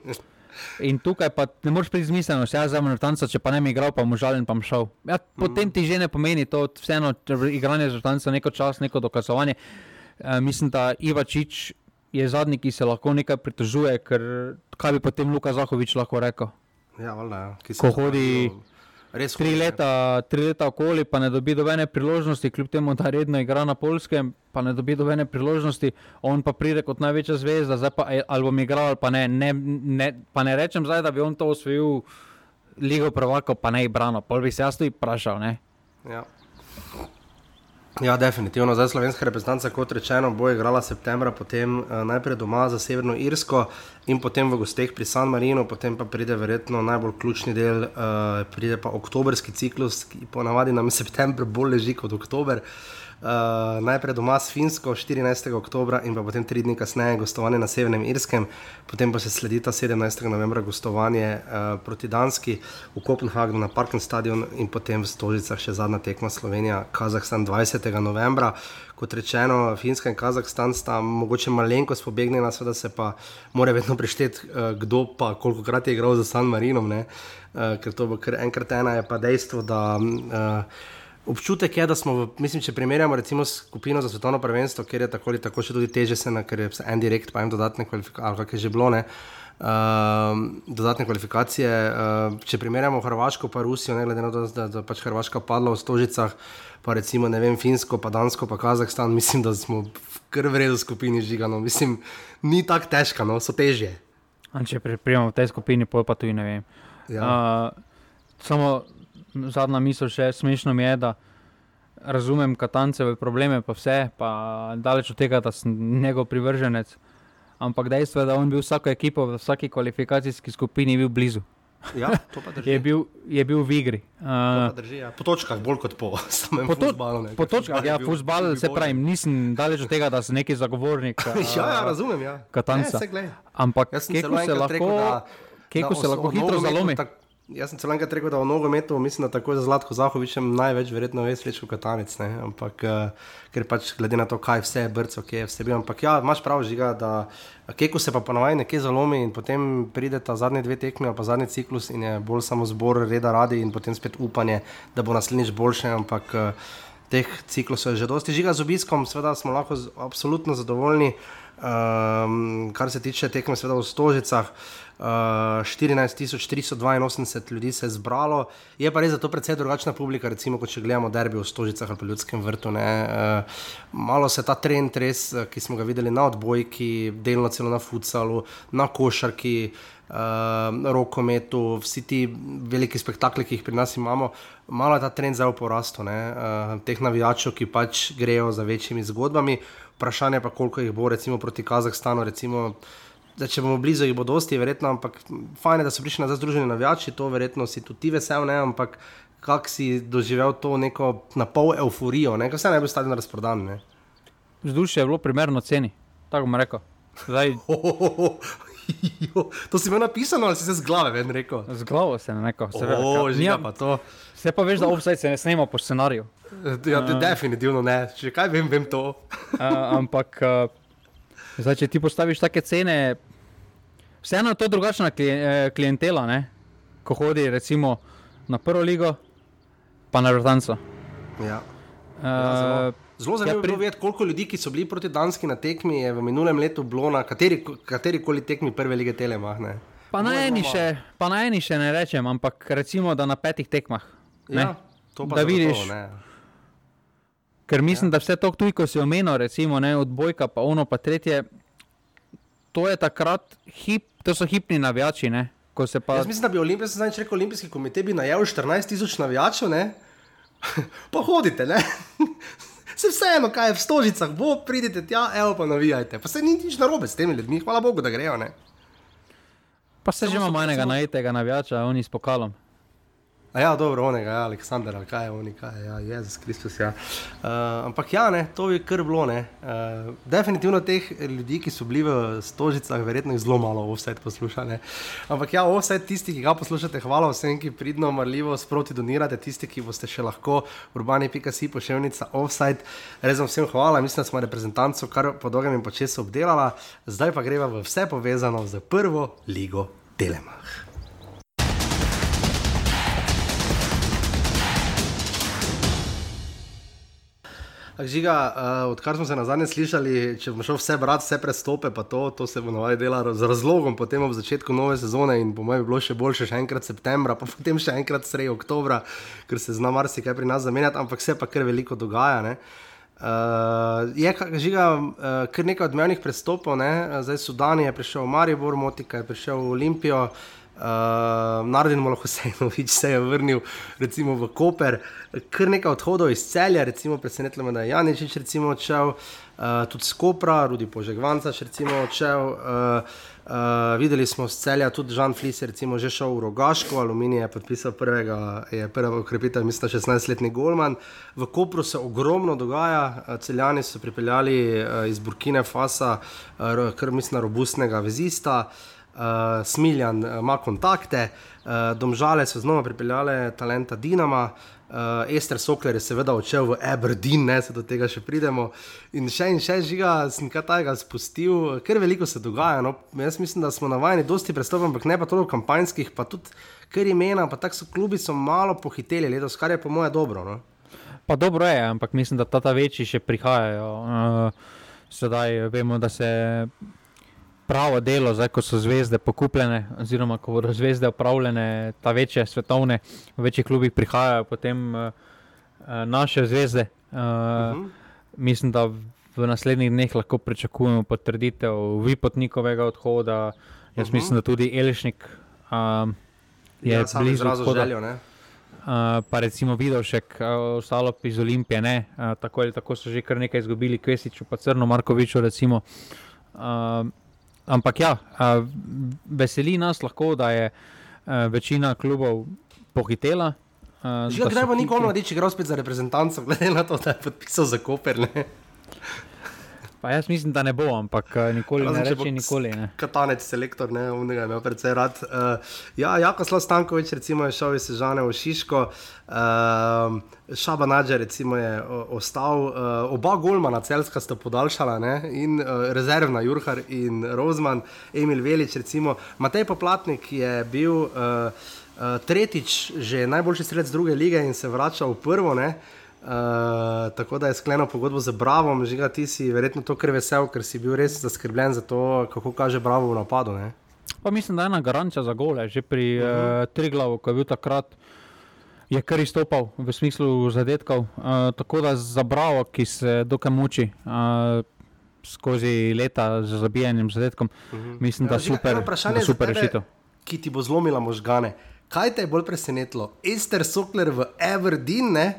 in tukaj pa ne moreš priti z miselnostjo, jaz sem Britanca, če pa ne bi igral, pa mu žalim, pa šel. Ja, potem ti že ne pomeni to, vseeno igranje z Britanca, neko čas, neko dokazovanje. E, mislim, da Ivačič je zadnji, ki se lahko nekaj pritožuje, ker kaj bi potem Luka Zahovič lahko rekel. Ja, valjda, ja, ki se Ko je hodi pokazal Res tri hodi, ne. leta, tri leta okoli, pa ne dobi dobene priložnosti, kljub temu, da redno igra na polskem, pa ne dobi dobene priložnosti, on pa pride kot največja zvezda, zdaj pa e, ali bom igral ali pa ne. ne, ne pa ne rečem zdaj, da bi on to osvojil Ligo prvakov, pa ne igrano, pol bi se jaz tudi vprašal. Ne? Ja. Ja, definitivno. Zdaj slovenska reprezentanca, kot rečeno, bo igrala septembra, potem uh, najprej doma za Severno Irsko in potem v gosteh pri San Marinu, potem pa pride verjetno najbolj ključni del, uh, pride pa oktobrski ciklus, ki ponavadi nam september bolj leži kot oktober. Uh, najprej doma s Finsko 14. oktober in potem tri dni kasneje gostovanje na Severnem Irskem, potem pa se sledi ta 17. novembra gostovanje uh, proti Danski v Kopenhagnu na Parken stadion in potem v Stožicah še zadnja tekma Slovenija, Kazahstan 20. novembra. Kot rečeno, Finska in Kazahstan sta mogoče malenkost pobegnjena, seveda se pa mora vedno prešteti, uh, kdo pa koliko krat je igral za San Marinom, ne? uh, ker to bo kar enkrat ena, je pa dejstvo, da. Uh, Občutek je, da smo, v, mislim, če primerjamo recimo skupino za svetovno prvenstvo, kjer je tako ali tako še tudi teže, se na, ker je en direkt, pa en dodatne kvalifikacije, ali kak je že bilo, ne, Uh, dodatne kvalifikacije. Uh, če primerjamo Hrvaško in Rusijo, ne glede na to, da je pač Hrvaška padla v Stožicah, pa recimo vem, Finsko, pa Dansko, pa Kazahstan, mislim, da smo v kar vredu skupini žigano. Mislim, ni tako težko, no, so težje. A če primerjamo v tej skupini, pa tudi ne vem. Ja. Uh, samo zadnja misel, še smešno mi je, da razumem Katanceve probleme, pa vse, pa daleč od tega, da sem njegov privrženec. Ampak dejstvo je, da on bil vsako ekipo v vsaki kvalifikacijski skupini bil blizu. Ja, je, bil, je bil v igri. Uh, drži, ja. Po točkah, bolj kot po samem futbalu. Po točkah, ja, futbal se pravi, nisem daleč od tega, da sem neki zagovornik. Uh, ja, ja, razumem. Ja. Katanca. Ne, Ampak kako se lahko, rekel, se lahko hitro zalomi? Tak, Jaz sem celo enkrat rekel, da v nogometu, mislim, da tako za Zlatko Zahovičem največ verjetno ve sveč v Katanec, ne? ampak uh, ker pač glede na to, kaj vse je brco, kje je vse bil. Ampak ja, imaš prav žiga, da Keko se pa ponovaj nekje zalomi in potem pride ta zadnji dve tekmi, pa zadnji ciklus in je bolj samo zbor reda radi in potem spet upanje, da bo naslednjič boljše, ampak uh, teh ciklusov je že dosti. Žiga z obiskom, seveda smo lahko z, absolutno zadovoljni, um, kar se tiče tekme, seveda v Stožicah. Uh, 14.382 ljudi se je zbralo, je pa res za to precej drugačna publika, recimo, če gledamo derbi v Stožicah ali pa Ljudskem vrtu. Uh, malo se ta trend, res, eh, ki smo ga videli na odbojki, delno celo na futsalu, na košarki, uh, rokometu, vsi ti veliki spektakli, ki jih pri nas imamo, malo je ta trend zdaj v porastu, uh, teh navijačev, ki pač grejo za večjimi zgodbami. Vprašanje pa, koliko jih bo, recimo proti Kazahstanu. Recimo, da če bomo blizu, jih bo dosti, verjetno, ampak fajn je, da so prišli na združeni navijači, to verjetno si tudi ti vesel, ne, ampak kak si doživel to neko na pol euforijo, ne, vse naj bi stali na razprodan. Vzdušje je bilo primerno ceni, tako bom rekel. Zdaj... to si imel napisano ali si se z glave ven rekel? Z glavo se ne rekel, se veš. Ja, pa to. Se pa veš, da offside se ne snema po scenariju. Ja, uh, definitivno ne, če kaj vem, vem to. uh, ampak. Uh, Zdaj, če ti postaviš take cene, vseeno je to drugačna eh, klientela, ne? ko hodi recimo na prvo ligo, pa na vrtanco. Ja. Uh, zelo zanimivo je pri... videti, koliko ljudi, ki so bili proti Danski na tekmi, je v minulem letu bilo na kateri, kateri koli tekmi prve lige Telemah. Pa na, še, pa na eni še ne rečem, ampak recimo, da na petih tekmah. Ja, to pa da vidiš. To, Ker mislim, ja. da vse to, ko si omenil, recimo, ne, od Bojka, pa ono, pa tretje, to je takrat hip, to so hipni navijači. Ne, pa... Jaz mislim, da bi Olimpijski, zdaj če rekel Olimpijski komitej, bi najel 14 tisoč navijačev, pa hodite, ne. Se vseeno, kaj je v stožicah, bo pridite tja, evo pa navijajte. Pa se ni nič narobe s temi ljudmi, hvala Bogu, da grejo. Ne? Pa se že imamo enega najetega navijača, oni s pokalom. A ja, dobro, onega, ja, Aleksandr, ali kaj je oni, kaj je, ja, Jezus Kristus. Ja. Uh, ampak ja, ne, to je kar bilo. Uh, definitivno teh ljudi, ki so bili v stožicah, verjetno jih zelo malo vse poslušate. Ampak ja, vse tisti, ki ga poslušate, hvala vsem, ki pridno, marljivo sproti donirate, tisti, ki boste še lahko urbani.si pošiljnica offside. Res vam vsem hvala, mislim, da smo reprezentanco kar po dolgem in počesu obdelala, zdaj pa greva v vse povezano z prvo ligo Telemach. Žiga, uh, odkar smo se na zadnje slišali, če bomo šli vse brati, vse prestope, pa to, to se bo navadilo delati z razlogom, potem ob začetku nove sezone in po mojem bi bilo še boljše, še enkrat septembra, pa potem še enkrat sredi oktobra, ker se zna marsikaj pri nas zamenjati, ampak se pa kar veliko dogaja. Uh, je žiga, uh, kar nekaj odmevnih prestopov, ne? zdaj Sudan je prišel v Maribor, Motika je prišel v Olimpijo. Uh, ehm, Narodin Molohosejnovič se je vrnil recimo, v Koper, kar nekaj odhodov iz celja, recimo presenetilo me, da je Janičič recimo odšel, uh, tudi Skopra, Rudi Požegvanca recimo odšel. Uh, Uh, videli smo z celja tudi Žan Flis, recimo že šel v Rogaško, Aluminij je podpisal prvega, je prva ukrepitev, mislim, 16-letni Golman. V Kopru se ogromno dogaja, celjani so pripeljali uh, iz Burkine Fasa, uh, kar mislim, robustnega vezista. Uh, uh, Smiljan uh, ima kontakte, uh, domžale so znova pripeljale talenta Dinama. Uh, Ester Sokler je seveda odšel v Aberdeen, ne se do tega še pridemo. In še in še žiga, sem kaj tajega spustil, ker veliko se dogaja. No. Jaz mislim, da smo navajeni dosti prestopov, ampak ne pa toliko kampanjskih, pa tudi ker imena, pa tako so klubi so malo pohiteli letos, kar je po moje dobro. No. Pa dobro je, ampak mislim, da ta, ta večji še prihajajo. Uh, sedaj vemo, da se pravo delo, zdaj ko so zvezde pokupljene, oziroma ko bodo zvezde upravljene, ta večje svetovne, v večjih klubih prihajajo potem uh, naše zvezde. Uh, uh -huh. Mislim, da v naslednjih dneh lahko pričakujemo potrditev Vipotnikovega odhoda. Jaz uh mhm. -huh. mislim, da tudi Elšnik um, je ja, blizu odhoda. Željo, Uh, pa recimo Vidovšek, uh, ostalo iz Olimpije, ne, uh, tako ali tako so že kar nekaj izgubili, Kvesiču, pa Crno Markoviču. Recimo, uh, ampak ja, veseli nas lahko, da je večina klubov pohitela. Že kdaj bo nikomu reči, da gre spet za reprezentanco, glede na to, da je podpisal za Koper. Pa jaz mislim, da ne bo, ampak eh, nikoli Razen, ne reče nikoli. Ne. Katanec, selektor, ne, umnega ima predvsej rad. Uh, ja, jako Slav Stankovič, recimo, je šel iz Sežane v Šiško, uh, Šaba Nadžer, recimo, je ostal, uh, oba Golmana, celska sta podaljšala, ne, in uh, rezervna, Jurhar in Rozman, Emil Velič, recimo, Matej Poplatnik je bil. Uh, Uh, tretjič, že najboljši strelec druge lige in se vrača v prvo. Uh, Uh, tako da je sklenil pogodbo z Bravo, že ga ti si verjetno to kar vesel, ker si bil res zaskrbljen za to, kako kaže Bravo v napadu. Ne? Pa mislim, da je ena garancija za gole, že pri uh -huh. uh, Triglavu, ko je bil takrat. Je kar izstopal v smislu zadetkov, uh, tako da za Bravo, ki se dokaj muči uh, skozi leta z zabijanjem zadetkom, uh -huh. mislim, ja, da, super, da super rešitev. Ki ti bo zlomila možgane. Kaj te je bolj presenetilo? Ester Sokler v Everdeen,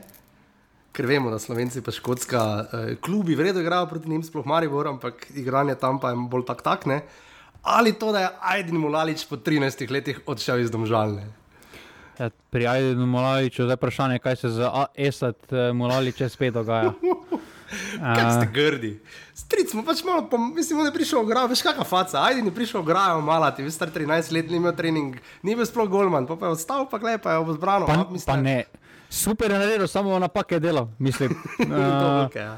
ker vemo, da Slovenci pa škotska uh, klubi vredno igrajo proti njim, sploh Maribor, ampak igranje tam pa je bolj tak takne. Ali to, da je Aiden Mulalič po 13 letih odšel iz domžalne? Ja, pri Aidenu Mulaliču je vprašanje, kaj se za Esad uh, Mulaliče spet dogaja. Kaj ste grdi? Stric smo pač malo, pom, mislim, da je prišel v grajo, veš kakšna faca, ajde, ni prišel v grajo, malati, veš, star 13 let, ni imel trening, ni bil sploh golman, pa, pa je odstavil, pa klepa je obzbrano. Pa, pa ne, super je naredil, samo napake delo. Mislim, uh, okay, ja.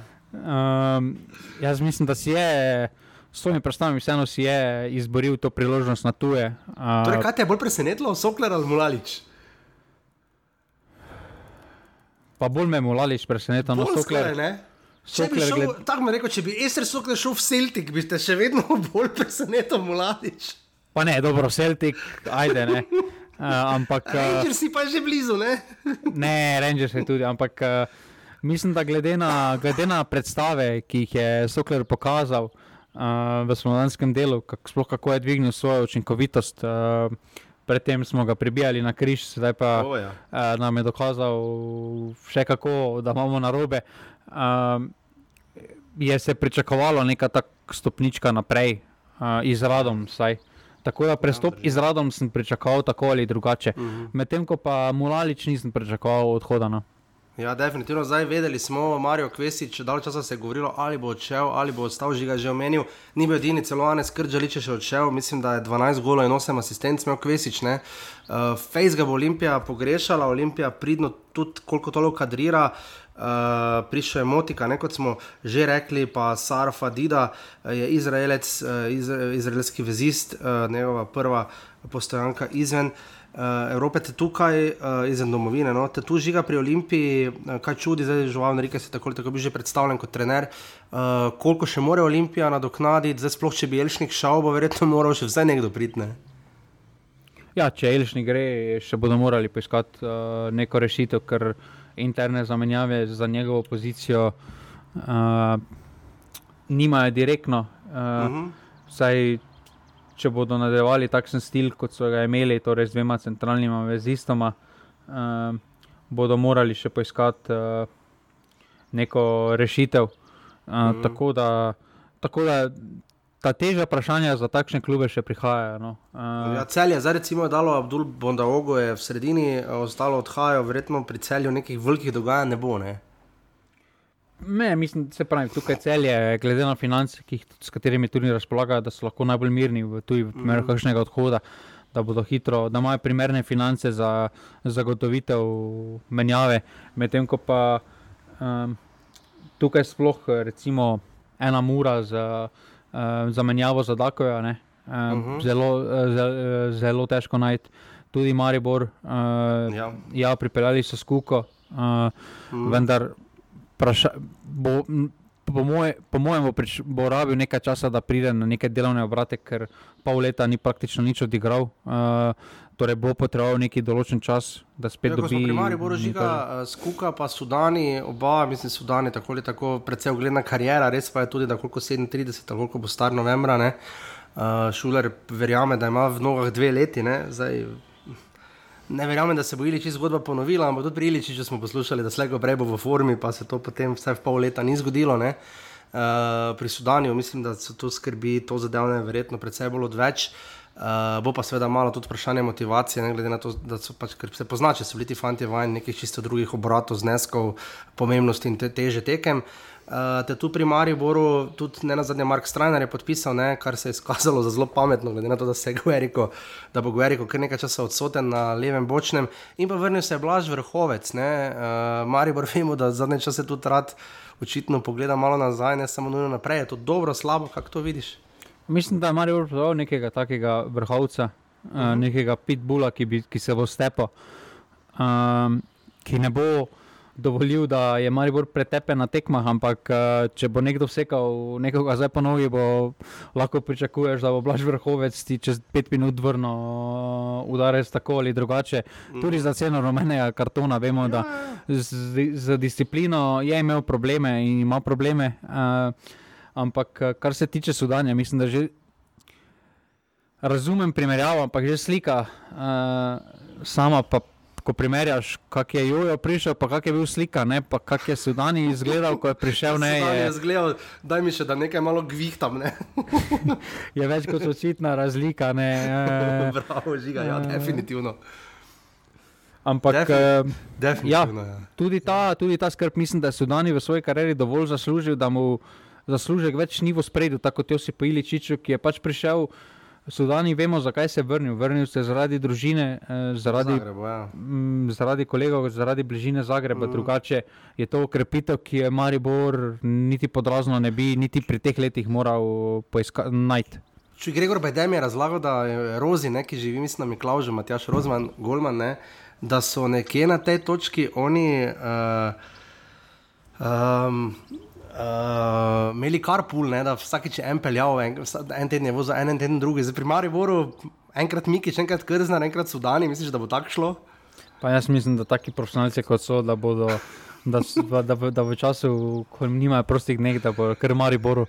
um, jaz mislim, da si je. S svojimi predstavami, vseeno si je izboril to priložnost na tuje. Uh, torej, kaj te je bolj presenetilo, Sokler ali Mulalič? Pa bolj me je Mulalič presenetil, no Sokler. Sokler gled... Tako mi rekel, če bi Ester Sokler šel v Celtic, bi te še vedno bolj presenetil Mulalič. Pa ne, dobro, Celtic, ajde ne. Uh, ampak, uh, Rangers si pa že blizu, ne? ne, Rangers je tudi, ampak uh, mislim, da glede na, glede na predstave, ki jih je Sokler pokazal uh, v slovenskem delu, kak, sploh kako je dvignil svojo učinkovitost. Uh, Predtem smo ga pribijali na križ, zdaj pa oh, ja. uh, nam je dokazal, še kako, da imamo na robe. Uh, je se pričakovalo neka ta stopnička naprej, uh, izradom, saj. Tako da prestop ja, iz radom sem pričakoval tako ali drugače. Uh mhm. -huh. Medtem ko pa Mulalič nisem pričakoval odhoda. No. Ja, definitivno. Zdaj vedeli smo, Marijo Kvesič, da je časa se je govorilo, ali bo odšel, ali bo ostal, že ga je že omenil. Ni bil edini, celo Anes Krčalič je še odšel, mislim, da je 12 golo in 8 asistentov imel Kvesič. Uh, Fejs ga bo Olimpija pogrešala, Olimpija pridno tudi koliko toliko kadrira. Uh, prišel je Motika, ne, kot smo že rekli, pa Sarfa Dida je izraelec, uh, izra, izraelski vezist, uh, njegova prva postojanka izven. Uh, uh, Evrope, te tukaj uh, izven domovine. No? Te tu žiga pri Olimpiji, uh, kaj čudi, zdaj že žuval, reke se tako, tako bi že predstavljen kot trener. Uh, koliko še more Olimpija nadoknaditi, zdaj sploh če bi Elšnik šel, bo verjetno moral še vse nekdo pridne. Ja, če Elšnik gre, še bodo morali poiskati uh, neko rešitev, ker interne zamenjave za njegovo pozicijo uh, nimajo direktno. Uh, uh -huh. Saj če bodo nadaljevali takšen stil, kot so ga imeli, torej z dvema centralnima vezistoma, uh, bodo morali še poiskati uh, neko rešitev. Uh, mm -hmm. tako, da, tako da ta težja vprašanja za takšne klube še prihajajo. No. Uh, ja, cel je zdaj, recimo, dalo Abdul Bondaogo, je v sredini, ostalo odhajajo, verjetno pri celju nekih velikih dogajanj ne bo. Ne? Ne, mislim, se pravi, tukaj celje, glede na finance, jih, s katerimi tudi razpolagajo, da so lahko najbolj mirni v tuji primeru mm. kakšnega odhoda, da bodo hitro, da imajo primerne finance za zagotovitev menjave. Medtem ko pa um, tukaj sploh recimo ena mura za, uh, za menjavo za Dakoja, um, uh -huh. zelo, uh, zelo težko najti. Tudi Maribor, uh, ja. ja, pripeljali so skuko, uh, mm. vendar praša, bo, po, moje, po mojem bo, prič, bo rabil nekaj časa, da pride na neke delovne obrate, ker pol leta ni praktično nič odigral. Uh, torej bo potreboval neki določen čas, da spet ja, dobi. Primarni bo žiga, skuka pa Sudani, oba, mislim, Sudani, tako ali tako, predvsem ugledna karijera, res pa je tudi, da koliko 37, koliko bo star novembra. Ne? Uh, šuler verjame, da ima v nogah dve leti. Ne, Zdaj, ne verjamem, da se bo Iliči zgodba ponovila, ampak tudi pri Iliči, če smo poslušali, da slego prej bo v formi, pa se to potem vse v pol leta ni zgodilo. Ne. Uh, pri Sudanju mislim, da so tu skrbi to zadevne, verjetno predvsej bolj odveč. Uh, bo pa seveda malo tudi vprašanje motivacije, ne glede na to, da so pač, se pozna, če so bili ti fanti vajeni nekih čisto drugih obratov, zneskov, pomembnosti in te, teže tekem. Uh, Uh, te tu pri Mariboru, tudi ne na zadnje, Mark Strajner je podpisal, ne, kar se je izkazalo za zelo pametno, glede na to, da, Gueriko, da bo Gueriko kar nekaj časa odsoten na levem bočnem. In pa vrnil se je Blaž Vrhovec. Uh, Maribor vemo, da zadnje čase tudi rad očitno pogleda malo nazaj, ne samo nujno naprej. Je to dobro, slabo, kako to vidiš? Mislim, da je Maribor prav nekega takega vrhovca, uh -huh. uh, nekega pitbula, ki, bi, ki se bo stepal, um, ki ne bo dovolil, da je Maribor pretepen na tekmah, ampak eh, če bo nekdo vsekal nekoga zdaj po nogi, bo lahko pričakuješ, da bo Blaž vrhovec ti čez pet minut vrno eh, udarec tako ali drugače. Tudi za ceno rumenega kartona vemo, da z, z disciplino je imel probleme in ima probleme. Uh, ampak kar se tiče sudanja, mislim, da že. Razumem primerjavo, ampak že slika, uh, sama pa ko primerjaš, kak je Jojo prišel, pa kak je bil slika, ne, pa kak je Sudani izgledal, ko je prišel. Ne, je izgledal, daj mi še, da nekaj malo gvihtam. Ne. je več kot očitna razlika. Ne, Bravo, žiga, ja, definitivno. Ampak, definitivno, ja, ja. Tudi, ta, tudi ta skrb, mislim, da je Sudani v svoji karieri dovolj zaslužil, da mu zaslužek več ni v spredju, tako kot Josip Iličič, ki je pač prišel. Sudani vemo, zakaj se je vrnil. Vrnil se je zaradi družine, eh, zaradi, Zagrebu, ja. m, zaradi kolegov, zaradi bližine Zagreba. Mm. Drugače je to ukrepitev, ki je Maribor niti podrazno ne bi, niti pri teh letih moral najti. Če Gregor Bajdem je razlagal, da je Rozi, ne, ki živi, mislim, da je Klauž, Matjaš Rozman, Golman, ne, da so nekje na tej točki oni. Uh, um, uh, imeli kar pul, ne, da vsakeč en peljal, en, en teden je vozil, en teden drugi. Zdaj pri Mariboru, enkrat Mikič, enkrat Krznar, enkrat Sudani, misliš, da bo tako šlo? Pa jaz mislim, da taki profesionalci kot so, da bodo. Da, da, da, da v času, ko nimajo prostih dneh, da bo kar Mariboru,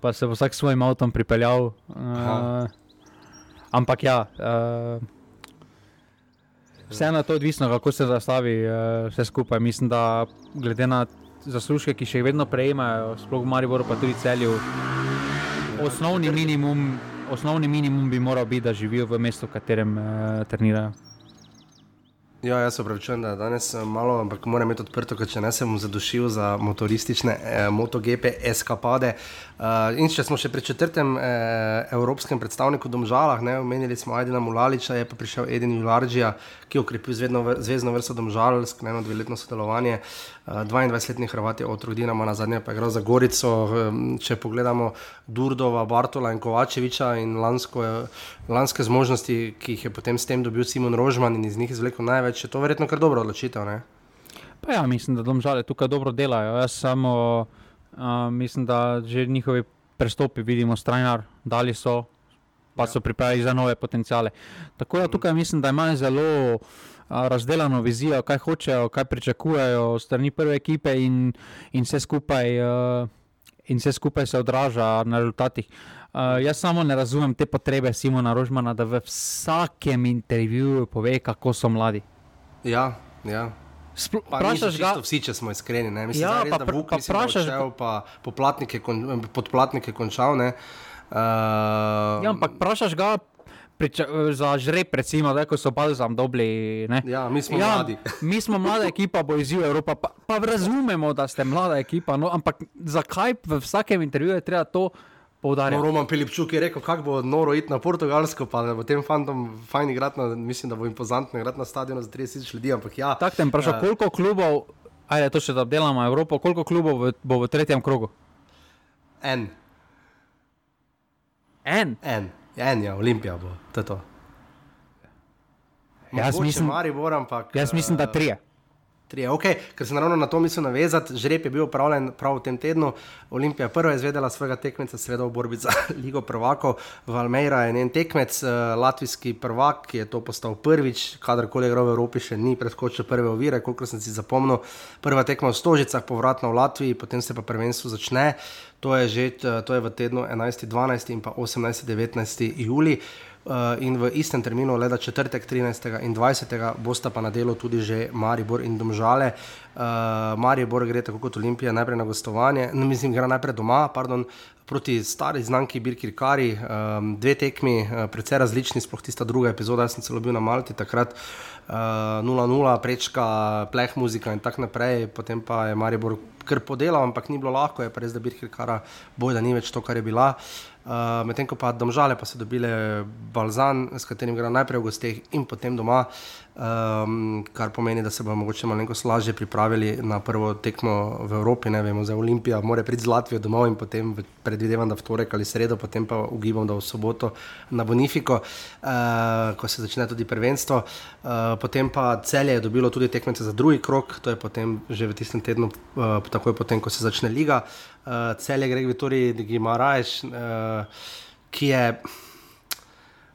pa se bo vsak s svojim avtom pripeljal. Uh, ampak ja, uh, vseeno je to odvisno, kako se zastavi uh, vse skupaj. Mislim, da glede na zaslužke, ki še vedno prejemajo, sploh v Mariboru, pa tudi celju. Osnovni minimum, osnovni minimum bi moral biti, da živijo v mestu, v katerem uh, trenirajo. Ja, jaz se upravičujem, da danes malo, ampak moram imeti odprto, ker če ne sem zadušil za motoristične eh, MotoGP eskapade. Uh, in če smo še pri četrtem eh, evropskem predstavniku Domžalah, ne, omenili smo Ajdena Mulaliča, je pa prišel Eden Jularđija, ki je ukrepil zvezdno vrsto Domžal, sklenil dveletno sodelovanje. Uh, 22-letni Hrvat je otrok Dinama, na zadnje pa je igral za Gorico. Um, če pogledamo Durdova, Bartola in Kovačeviča in lansko, lanske zmožnosti, ki jih je potem s tem dobil Simon Rožman in iz njih izvlekel največ več, je to verjetno kar dobro odločitev. Ja, mislim, da domžale tukaj dobro delajo. Jaz samo uh, mislim, da že njihovi prestopi vidimo, strajnar, dali so, pa so pripravili za nove potencijale. Tako da tukaj mislim, da imajo zelo razdeljeno vizijo, kaj hočejo, kaj pričakujejo strani prve ekipe in, in vse skupaj. Uh, In vse skupaj se odraža na rezultatih. Uh, jaz samo ne razumem te potrebe Simona Rožmana, da v vsakem intervjuju pove, kako so mladi. Ja, ja. Vprašaš ga, vsi, če smo iskreni. Mislim, ja, da je Vuk, pa vprašaš ga, pa podplatnike, kon, podplatnike končal. Uh, ja, ampak vprašaš ga. Priča, za žreb, recimo, da so balzam dobri. Ja, mi smo ja, mladi. mi smo mlada ekipa, bo izziv Evropa. Pa, pa razumemo, da ste mlada ekipa. No, ampak zakaj v vsakem intervjuju je treba to? poudarjam. No, Roman Pilipčuk je rekel, kako bo noro iti na Portugalsko, pa da bo tem fantom fajn igrati, na, mislim, da bo impozantno igrati na stadionu za 30 ljudi. Ampak ja. Tako te vprašam, uh, koliko klubov, ajde to še da delamo Evropo, koliko klubov v, bo v tretjem krogu? En. En? En, en ja, Olimpija bo, to je to. Jaz mislim, Maribor, ampak, jaz mislim, da trije. Trije, okay. Ker sem ravno na to mislil navezati, žreb je bil upravljen prav v tem tednu. Olimpija prva je izvedela svojega tekmeca, seveda v borbi za Ligo prvakov. Valmeira je njen tekmec, uh, latvijski prvak, ki je to postal prvič, kadarkoli gre v Evropi, še ni preskočil prve ovire, koliko sem si zapomnil. Prva tekma v Stožicah, povratno v Latviji, potem se pa prvenstvo začne. To je že eh, to je v tednu 11. 12. in pa 18. 19. Uh, in v istem terminu, leda četrtek, 13. in 20. bosta pa na delu tudi že Maribor in Domžale. Uh, Maribor gre tako kot Olimpija najprej na gostovanje, no, mislim, gre najprej doma, pardon, proti stari znanki Birkir Kari, um, dve tekmi, uh, precej različni, sploh tista druga epizoda, jaz sem celo bil na Malti takrat. 0-0, uh, prečka, pleh muzika in tako naprej, potem pa je Maribor kar podelal, ampak ni bilo lahko, je pa res, da Birkir Kara boj, da ni več to, kar je bila. Uh, Uh, Medtem ko pa domžale pa so dobile balzan, s katerim gre najprej v gosteh in potem doma, um, kar pomeni, da se bomo morda malo lažje pripravili na prvo tekmo v Evropi. Ne vemo, za Olimpijo, mora priti z Latvijo domov in potem predvidevam, da v torek ali sredo, potem pa ugibam, da v soboto na Bonifiko, uh, ko se začne tudi prvenstvo. Uh, potem pa celje je dobilo tudi tekmece za drugi krok, to je potem že v tistem tednu, uh, takoj potem, ko se začne liga uh, celje Greg Vittori, ki ima rajš, uh, ki je.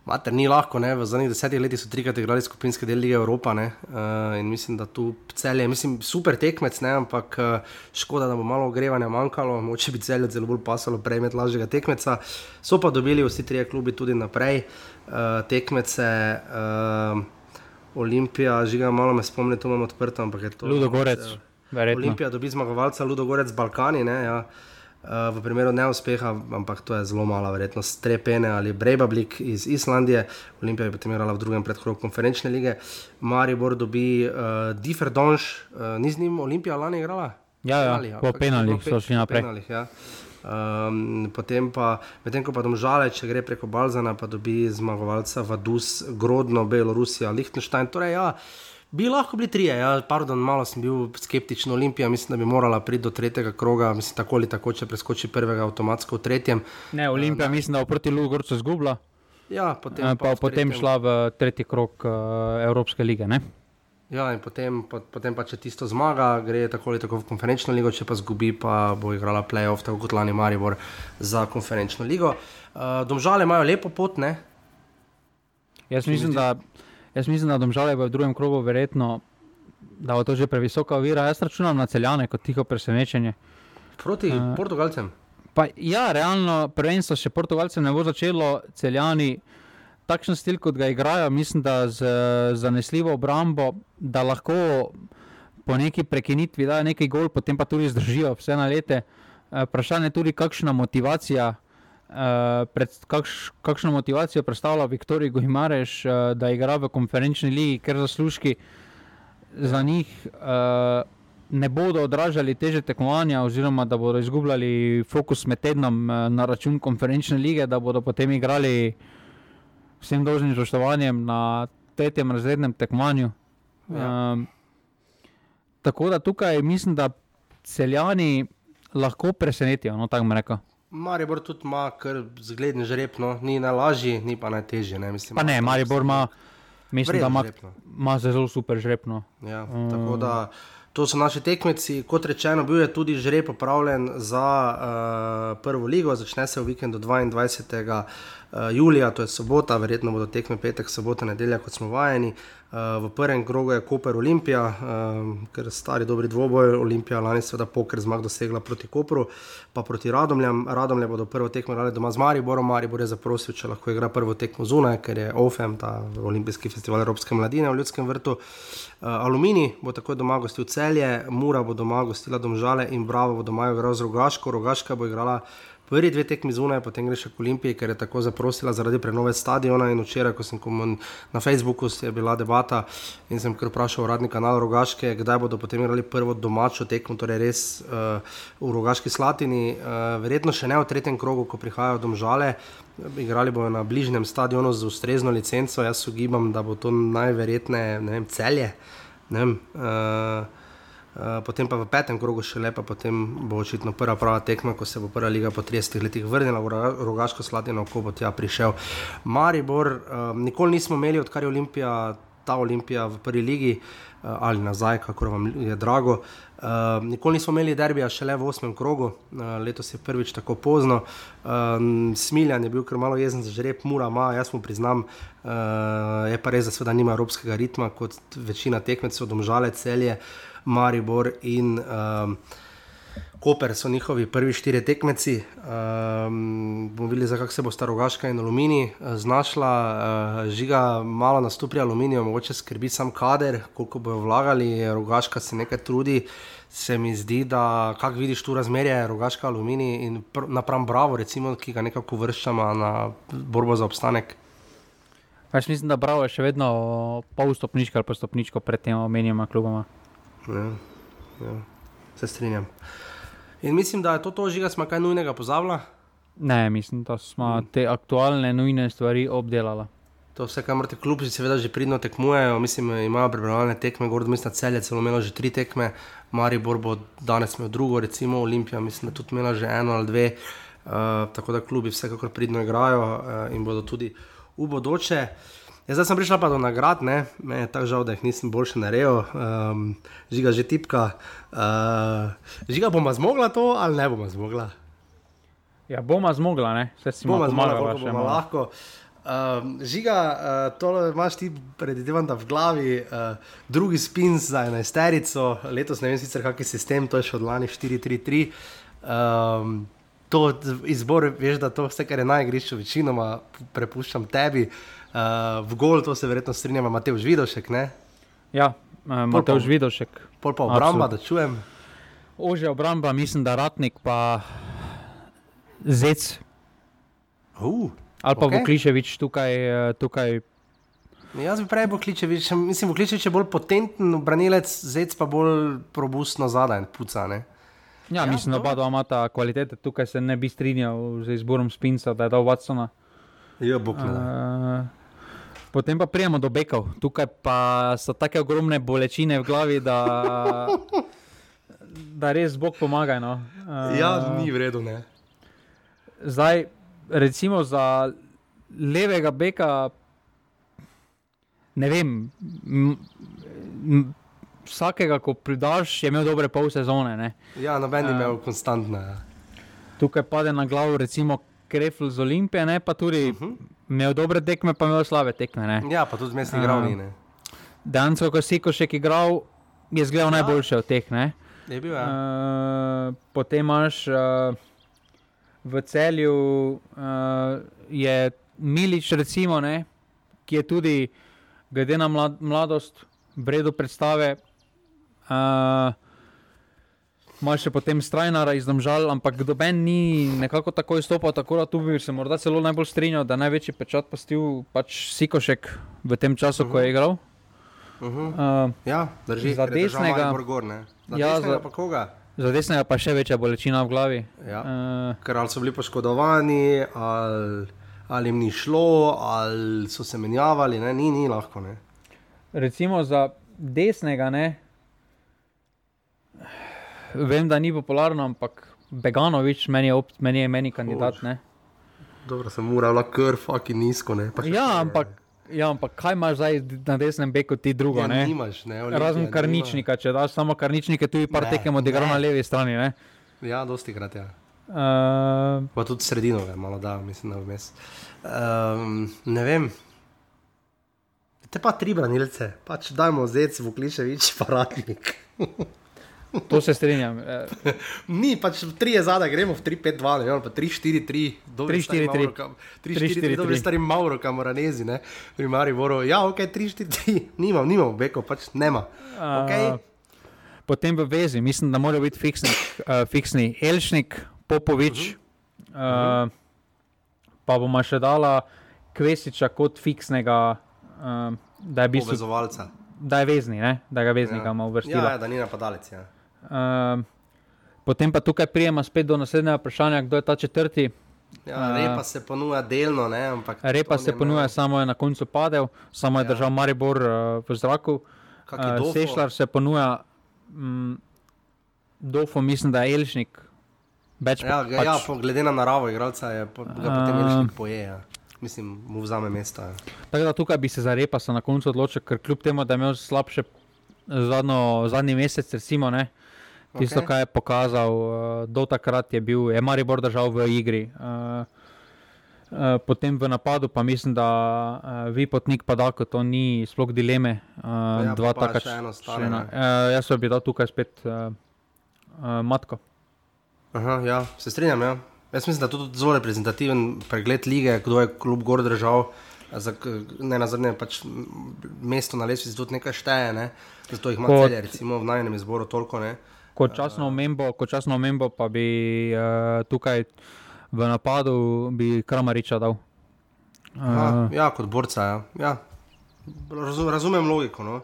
Mater, ni lahko, ne? v zadnjih desetih letih so trikrat igrali skupinske dele lige Evropa uh, in mislim, da tu celje, mislim, super tekmec, ne? ampak uh, škoda, da bo malo ogrevanja manjkalo, moče bi celje zelo bolj pasalo prejmet lažjega tekmeca. So pa dobili vsi trije klubi tudi naprej uh, tekmece. Uh, Olimpija, žiga, malo me spomni, tu imamo odprto, ampak je to. Ludogorec. Verjetno. Olimpija dobi zmagovalca Ludogorec Balkani. Ne, ja. Uh, v primeru neuspeha, ampak to je zelo mala verjetnost, Trepene ali Brebablik iz Islandije, Olimpija je potem igrala v drugem predkrogu konferenčne lige, Maribor dobi uh, Differdonš, uh, ni z njim Olimpija lani igrala? Ja, ja, penali, po penalih so šli naprej. Penalih, ja. um, potem pa, medtem ko pa domžale, če gre preko Balzana, pa dobi zmagovalca Vadus, Grodno, Belorusija, Liechtenstein. Torej, ja, uh, Bi lahko bili trije, ja, pardon, malo sem bil skeptičen. Olimpija, mislim, da bi morala priti do tretjega kroga, mislim, tako ali tako, če preskoči prvega avtomatsko v tretjem. Ne, Olimpija, uh, mislim, da je proti Lugorcu zgubila. Ja, potem, uh, pa, potem šla v tretji krog uh, Evropske lige. Ne? Ja, in potem, po, potem pa, če tisto zmaga, gre tako ali tako v konferenčno ligo, če pa zgubi, pa bo igrala playoff, tako kot lani Maribor za konferenčno ligo. Uh, domžale imajo lepo pot, ne? Jaz mislim, da. Jaz mislim, da domžale v drugem krogu verjetno, da bo to že previsoka ovira. Jaz računam na celjane kot tiho presenečenje. Proti uh, Portugalcem. Pa, ja, realno prvenstvo še Portugalcem ne bo začelo, celjani. Takšen stil, kot ga igrajo, mislim, da z zanesljivo obrambo, da lahko po neki prekinitvi dajo nekaj gol, potem pa tudi zdržijo vse na lete. Eh, vprašanje je tudi, kakšna motivacija Uh, pred, kakš, kakšno motivacijo predstavlja Viktorij Gojmareš, uh, da igra v konferenčni ligi, ker zaslužki za njih uh, ne bodo odražali teže tekmovanja, oziroma da bodo izgubljali fokus med tednom uh, na račun konferenčne lige, da bodo potem igrali vsem dolžnim spoštovanjem na tretjem razrednem tekmovanju. Ja. Uh, tako da tukaj mislim, da celjani lahko presenetijo, no tako me reko. Maribor tudi ima kar zgledni žreb, no. ni najlažji, ni pa najtežji. Ne, mislim, pa ne, Maribor ima, mislim, da ima, no. ima zelo super žreb. No. Ja, um. Tako da to so naši tekmeci. Kot rečeno, bil je tudi žreb popravljen za uh, prvo ligo, začne se v vikendu 22. Uh, julija, to je sobota, verjetno bodo tekme petek, sobota, nedelja, kot smo vajeni. Uh, v prvem krogu je Koper Olimpija, uh, ker stari dobri dvoboj. Olimpija lani seveda poker zmag dosegla proti Kopru, pa proti Radomljam. Radomlje bodo prvo tekmo igrali doma z Mariborom. Maribor je zaprosil, če lahko igra prvo tekmo zunaj, ker je OFEM, ta olimpijski festival Evropske mladine v Ljudskem vrtu. Alumini bo tako doma gostil celje, Mura bo doma gostila Domžale in Bravo bo doma igral z Rogaško. Rogaška bo igrala prvi dve tekmi zunaj, potem greš k Olimpiji, ker je tako zaprosila zaradi prenove stadiona. In včeraj, ko sem komun, na Facebooku, je bila debata in sem kar vprašal uradni kanal Rogaške, kdaj bodo potem igrali prvo domačo tekmo, torej res uh, v Rogaški Slatini. Uh, verjetno še ne v tretjem krogu, ko prihajajo domžale. Igrali bodo na bližnjem stadionu z ustrezno licenco, jaz ugibam, da bo to najverjetneje celje. Ne vem, uh, potem pa v petem krogu še lepa, potem bo očitno prva prava tekma, ko se bo prva liga po 30 letih vrnila v Rogaško Slatino, ko bo tja prišel Maribor. Uh, nikoli nismo imeli, odkar je Olimpija ta Olimpija v prvi ligi uh, ali nazaj, kako vam je drago. Uh, nikoli nismo imeli derbija, šele v osmem krogu, uh, letos je prvič tako pozno. Uh, Smiljan je bil kar malo jezen za žreb, mura ima, jaz mu priznam, uh, je pa res, da seveda nima evropskega ritma kot večina tekmecev, domžale celje, Maribor in. Uh, Koper so njihovi prvi štiri tekmeci. Um, bomo videli, kako se bo Starogaška in Alumini uh, znašla. Uh, žiga malo nastopi Aluminijo, mogoče skrbi sam kader, koliko bojo vlagali. Rogaška se nekaj trudi. Se mi zdi, da kako vidiš tu razmerje, Rogaška, Alumini in napram Bravo, recimo, ki ga nekako vrščamo na borbo za obstanek. Pač mislim, da Bravo je še vedno pol stopnička ali pa stopničko pred tem omenjenima kluboma. Ja, ja, se strinjam. In mislim, da je to, to že, smo kaj nujnega pozabili. Ne, mislim, da smo te aktualne, nujne stvari obdelali. To vse, kar morate klubi, seveda že pridno tekmujejo. Mislim, imajo pripravljene tekme, gordo mislim, celje celo imelo že tri tekme, Maribor bo danes imel drugo, recimo Olimpija, mislim, da tudi imela že eno ali dve. Uh, tako da klubi vsekakor pridno igrajo uh, in bodo tudi v bodoče. Ja, zdaj sem prišla pa do nagrad, ne? me je tako žal, da jih nisem boljše naredil, um, žiga že tipka. Uh, žiga bomo zmogla to ali ne bomo zmogla? Ja, bomo zmogla, ne, vse si bomo zmogla, koliko bomo lahko. Um, žiga, uh, to imaš ti, predvidevam, da v glavi, uh, drugi spin za enajsterico, letos ne vem sicer, kakšen sistem, to je še od lani 4-3-3. Um, to izbor, veš, da to vse, kar je na igrišču, večinoma prepuščam tebi. Uh, v gol, to se verjetno strinjamo, Matej Žvidošek. Ne? Ja, uh, Matej Žvidošek. Pol pa obramba, Absolut. da čujem. Ože obramba, mislim, da Ratnik pa Zec. Uh, Ali pa okay. Vokličevič tukaj. Eh, tukaj. Jaz bi prej Vokličevič, mislim, Vokličevič je bolj potenten branilec, Zec pa bolj robustno zadaj, puca. Ne? Ja, ja, mislim, da oba dva imata kvalitete, tukaj se ne bi strinjal z izborom Spinca, da je dal Watsona. Ja, bokle. Uh, Potem pa prijemo do bekov, tukaj pa so tako ogromne bolečine v glavi, da, da res Bog pomaga. No. Uh, ja, ni vredno. Ne. Zdaj, recimo za levega beka, ne vem, m, m, vsakega, ko pridaš, je imel dobre pol sezone. Ne. Ja, noben je uh, imel konstantne. Ja. Tukaj pade na glavo, recimo, Krefl z Olimpije, ne pa tudi. Uh mhm. -huh imel dobre tekme, pa imel slabe tekme. Ne? Ja, pa tudi zmesni igral. Uh, Danes, ko si ko še igral, je zgledal ja. najboljše od teh. Je bil, ja. uh, potem imaš uh, v celju, uh, je Milič, recimo, ne, ki je tudi, glede na mlad, mladost, vredno predstave. Uh, Máš še potem strajnara izdomžal, ampak doben ni nekako tako izstopal, tako da tu bi se morda celo najbolj strinjal, da največji pečat postil pač Sikošek v tem času, uh -huh. ko je mhm. igral. Uh -huh. uh, ja, drži, za desnega. Gor, za ja, desnega za, pa koga? Za desnega pa še večja bolečina v glavi. Ja. Uh, Ker ali so bili poškodovani, ali, ali jim ni šlo, ali so se menjavali, ne? ni, ni lahko. Ne? Recimo za desnega, ne vem, da ni popularno, ampak Beganovič meni je, meni je meni kandidat. Ne? Dobro, sem moral kar fucking nizko. Ja ampak, ja, ampak kaj imaš zdaj na desnem beku, ti drugo? Ja, ne? Nimaš, ne? Razen karničnika, če daš samo karničnike, tu je par tekem odigral na levi strani. Ne? Ja, dosti krat. Ja. Uh, pa tudi sredino, je, malo da, mislim, da vmes. Um, ne vem. Te pa tri branilce, pač dajmo zec v kliševič, paratnik. To se strinjam. Ni pač 3 je zadaj, gremo v 3-5-2, ne vem, pa 3-4-3, 3-4-3. 3-4-3, dobro, stari Mauro, kamoranezi, ne, primari voro. Ja, ok, 3-4-3, nimam, nimam, beko, pač nema. Okay. Uh, potem v vezi, mislim, da mora biti fiksni, uh, fiksni Elšnik, Popovič, uh -huh. uh, pa bomo še dala Kvesiča kot fiksnega, uh, da je bil. Povezovalca. Da je vezni, ne? da ga veznika ja. ima uvrstiti. Ja, ja, da ni napadalec. Ja. Uh, potem pa tukaj prijema spet do naslednjega vprašanja, kdo je ta četrti. Ja, repa se ponuja delno, ne, ampak. Repa se ponuja, samo je na koncu padel, samo je ja. držal Maribor uh, v zraku. Uh, Sešljar se ponuja, um, Dofo, mislim, da je Elšnik. Več, ja, pač, ja po, glede na naravo igralca je po, ga potem uh, Elšnik poje. Ja. mislim, mu vzame mesta. Ja. Tako da tukaj bi se za repa na koncu odločil, ker kljub temu, da je imel slabše zadnjo, zadnji mesec, recimo, ne, tisto, okay. kar je pokazal, uh, do takrat je bil, je Maribor držal v igri. Uh, Uh, potem v napadu, pa mislim, da uh, vi potnik pa da, to ni sploh dileme. Uh, ja, dva taka stvar. Uh, jaz bi dal tukaj spet uh, uh, matko. Aha, ja, se strinjam. Ja. Jaz mislim, da je tudi zelo reprezentativen pregled lige, kdo je kljub gor držal. Za, ne na zadnje, pač mesto na lesbi tudi nekaj šteje, ne? zato jih ima celje, recimo v najnem izboru toliko. Ne? Kot časno omembo, kot časno omembo pa bi uh, tukaj v napadu bi Kramariča dal. Uh, Aha, ja, kot borca. Ja. Ja. Razum, razumem logiko. No?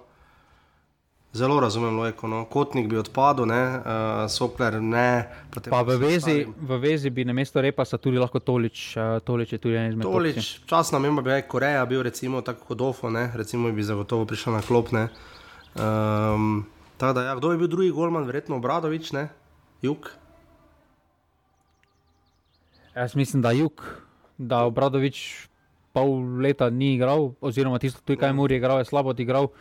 Zelo razumem logiko. No. Kotnik bi odpadel, ne, uh, sopler ne. Pa v vezi, v vezi bi na mesto repa se tudi lahko tolič, uh, tolič je tudi en izmed. Tolič, časno mimo bi Koreja bil recimo tako kot Ofo, ne, recimo bi zagotovo prišel na klopne. Um, ehm, ja, kdo je bil drugi golman, verjetno Obradovič, ne, jug. Jaz mislim, da jug, da Obradovič pol leta ni igral, oziroma tisto, kaj mu je igral, je slabo odigral.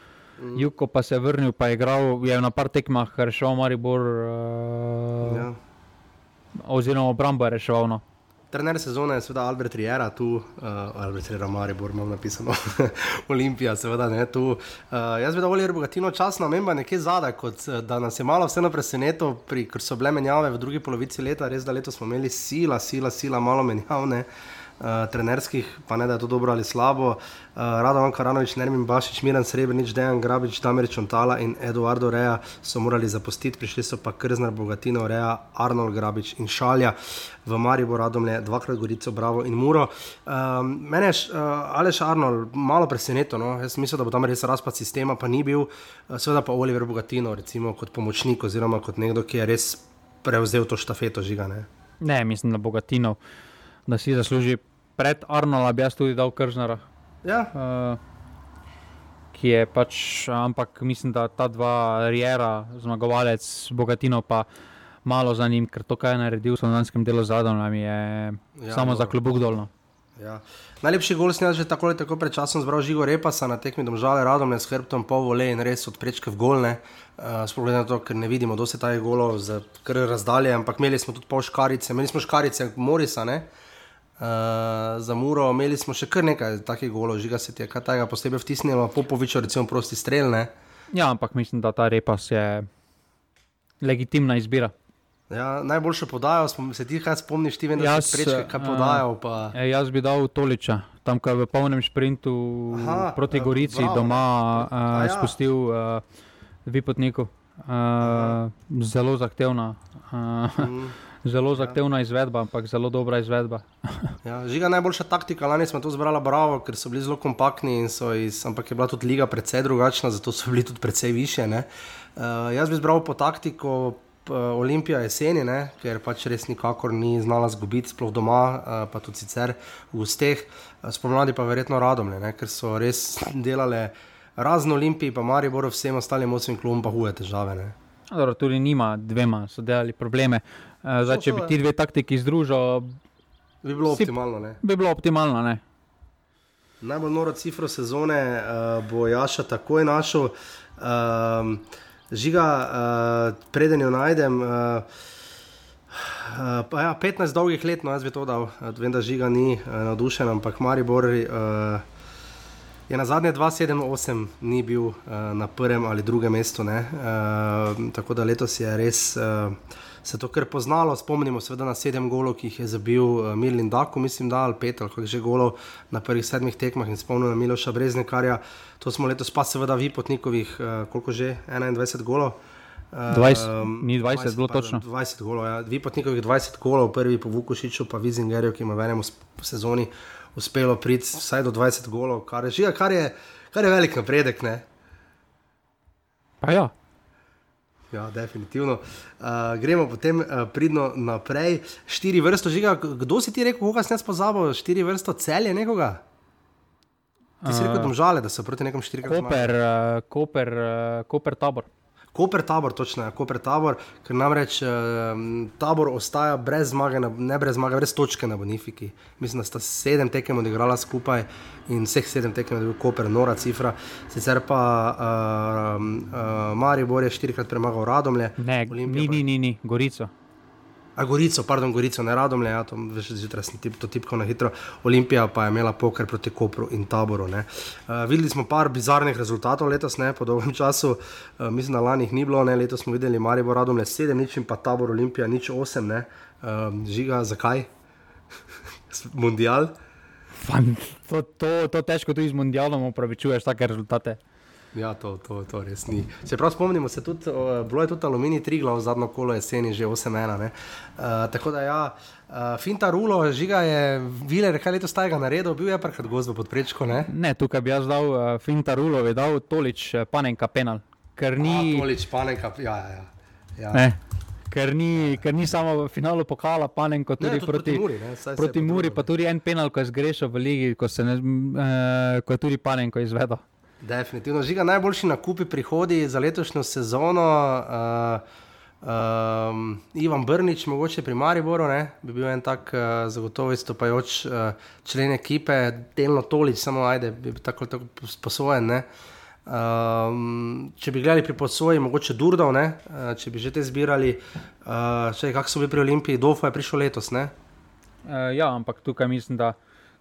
Mm. Juko pa se je vrnil, pa je igral, je na par tekmah reševal Maribor. Uh, ja. Oziroma, obrambo je reševal. No. Trener sezone je seveda Albert Riera, tu uh, Albert Riera, Maribor, imam napisano Olimpija, seveda ne tu. Uh, jaz bi dal bolj bogatino čas na memba nekje zadaj, kot da nas je malo vseeno presenetilo, ker so bile menjave v drugi polovici leta, res da letos smo imeli sila, sila, sila, malo menjavne. Uh, uh, trenerskih, pa ne da je to dobro ali slabo. Uh, Radovan Karanovič, Nermin Bašič, Miran Srebrenic, Dejan Grabič, Damir Čontala in Eduardo Reja so morali zapustiti, prišli so pa Krznar, Bogatino, Reja, Arnold Grabič in Šalja v Maribo, Radomlje, dvakrat Gorico, Bravo in Muro. Um, mene je uh, Aleš Arnold malo presenetilo, no? jaz mislim, da bo tam res razpad sistema, pa ni bil, uh, seveda pa Oliver Bogatino, recimo kot pomočnik oziroma kot nekdo, ki je res prevzel to štafeto žigane. Ne, mislim, da Bogatino da si zasluži pred Arnoldom, bi jaz tudi dal Kržnara. Ja. Uh, ki je pač, ampak mislim, da ta dva Rijera, zmagovalec, bogatino pa malo za njim, ker to, kar je naredil v slovenskem delu zadnjem, je ja, samo za klubuk dolno. Ja. Najlepši gol sem že tako ali tako pred časom zbral živo repasa na tekmi domžale, radom ne s hrbtom pol vole in res od prečke v golne. Uh, Sploh na to, ker ne vidimo, kdo se ta je golo z razdalje, ampak imeli smo tudi pol škarice, imeli smo škarice Morisa, ne? Uh, uh, za Muro, imeli smo še kar nekaj takih golov, žiga se ti je kaj tega posebej vtisnilo, Popovič, recimo, prosti streljne. Ja, ampak mislim, da ta repas je legitimna izbira. Ja, najboljše podajo, se ti kaj spomniš, ti veš, kaj uh, podajo. Pa... E, jaz bi dal Toliča, tam, ko je v polnem sprintu Aha, proti Gorici bravo. doma uh, ja. spustil uh, Vipotniku. Uh, zelo zahtevna. Uh, mm zelo ja. zahtevna izvedba, ampak zelo dobra izvedba. ja, žiga najboljša taktika, lani smo to zbrali bravo, ker so bili zelo kompaktni, iz, ampak je bila tudi liga precej drugačna, zato so bili tudi precej više. Uh, jaz bi zbral po taktiko. Olimpija jeseni, ne? ker pač res nikakor ni znala zgubiti, sploh doma, pa tudi sicer v gusteh, spomladi pa verjetno radom, ker so res delali razno Olimpiji, pa Maribor, vsem ostalim osmim klubom pa huje težave. Dobro, tudi njima dvema so delali probleme. Uh, zdaj, če bi ti dve taktiki združili, bi bilo optimalno. Ne? Bi bilo optimalno ne? Najbolj noro cifro sezone uh, bo Jaša takoj našel. Uh, žiga, uh, preden jo najdem. Uh, Uh, ja, 15 dolgih let, no jaz bi to dal, vem, da žiga ni uh, navdušen, ampak Maribor uh, je na zadnje 2-7-8 ni bil uh, na prvem ali drugem mestu. Uh, tako da letos je res. Uh, se to kar poznalo. Spomnimo se na sedem golov, ki jih je zabil eh, Mirlin Dako, mislim, da ali pet ali kako že golov na prvih sedmih tekmah in spomnimo na Miloša Breznekarja. To smo letos pa seveda vi potnikovih, uh, koliko že 21 golov. 20, um, ni 20, 20 bilo točno. 20 golov, ja. vi potnikovih 20 golov, prvi po Vukošiču, pa Vizingerju, ki ima v enem sezoni uspelo priti vsaj do 20 golov, kar je, kar je, kar je velik napredek. Ne? Pa ja. Ja, definitivno. Uh, gremo potem uh, pridno naprej. Štiri vrste žiga. Kdo si ti rekel, koga si jaz pozabil? Štiri vrste celje nekoga? Ti si rekel, da so proti nekom štirikrat. Koper, uh, koper, uh, koper tabor. Koper tabor, točno, ja, Koper tabor, ker namreč uh, tabor ostaja brez zmage, na, ne brez zmage, brez točke na Bonifiki. Mislim, da sta sedem tekem odigrala skupaj in vseh sedem tekem je bil Koper, nora cifra. Sicer pa uh, uh, Maribor je štirikrat premagal Radomlje. Ne, ni, ni, ni, ni, Gorico. A Gorico, pardon, Gorico, ne radom le, ja, to veš, zjutraj sem tip, to tipkal na hitro. Olimpija pa je imela poker proti Kopru in Taboru. Uh, videli smo par bizarnih rezultatov letos, ne, po dolgem času, uh, mislim, da lani jih ni bilo, ne, letos smo videli Marijo radom le 7, nič in pa Tabor Olimpija nič 8, ne. Uh, žiga, zakaj? Mundial? Fan, to, to, to težko tudi z mundialom upravičuješ, take rezultate. Ja, to, to, to res ni. Se prav spomnimo, se tudi, uh, bilo je tudi aluminij tri glav, zadnjo kolo jeseni, že 8-1. Uh, tako da ja, uh, Finta Rulo, žiga je, Viler, kaj letos tega naredil, bil je prehod gozbo pod prečko, ne? Ne, tukaj bi jaz dal uh, Finta Rulo, bi dal Tolič, panenka penal. Ker ni... A, tolič, panenka, ja, ja. ja. ja. Ne. Ker ni, ker ni samo v finalu pokala, panenko tudi ne, proti, proti Muri. Proti Muri, pa tudi en penal, ko je zgrešil v ligi, ko, ne, uh, ko je tudi panenko izvedel. Definitivno, žiga najboljši nakupi prihodi za letošnjo sezono. Uh, um, Ivan Brnič, mogoče pri Mariboru, ne? bi bil en tak uh, zagotovo izstopajoč uh, člen ekipe, delno tolič, samo ajde, bi bil tako, tako sposoben. Um, če bi gledali pri posoji, mogoče Durdov, uh, če bi že te zbirali, uh, kako so bili pri Olimpiji, Dofo je prišel letos. Uh, ja, ampak tukaj mislim, da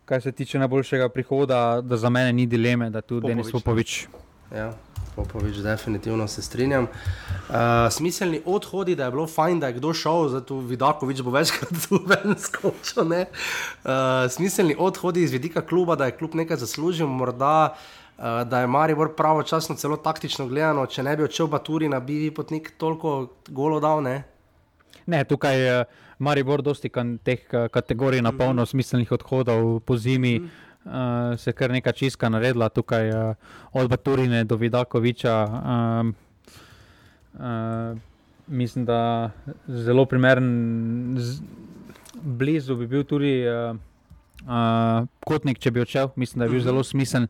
kar se tiče najboljšega prihoda, da za mene ni dileme, da tu Denis Popovič. Ja. Popovič, definitivno se strinjam. Uh, smiselni odhodi, da je bilo fajn, da je kdo šel, zato Vidakovič bo večkrat tu ven skočil. Uh, smiselni odhodi iz vidika kluba, da je klub nekaj zaslužil, morda uh, da je Maribor pravočasno, celo taktično gledano, če ne bi odšel Baturi na Bivi potnik toliko golo dal. Ne, ne tukaj. Uh, Maribor, dosti kan, teh kategorij na polno smiselnih odhodov po zimi, mm. uh, se kar neka čiska naredila tukaj uh, od Baturine do Vidakoviča. Um, uh, mislim, da zelo primeren, z, blizu bi bil tudi uh, uh, Kotnik, če bi odšel. Mislim, da je bil mm -hmm. zelo smiseln.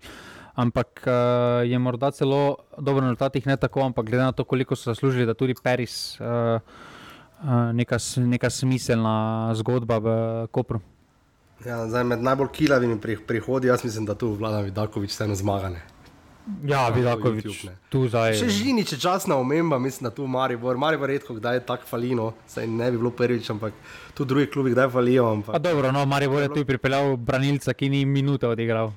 Ampak uh, je morda celo dobro na rezultatih, ne tako, ampak glede na to, koliko so zaslužili, da tudi Paris. Uh, neka, neka smiselna zgodba v Kopru. Ja, zdaj, med najbolj kilavimi prihodi, jaz mislim, da tu vlada Vidakovič vseeno zmagane. Ja, Vidakovič, tu zdaj. Še žini, če časna omemba, mislim, da tu Maribor, Maribor redko kdaj je tako falino, saj ne bi bilo prvič, ampak tu drugi klubi kdaj falijo. Ampak... Dobro, no, Maribor je tu pripeljal branilca, ki ni minute odigral.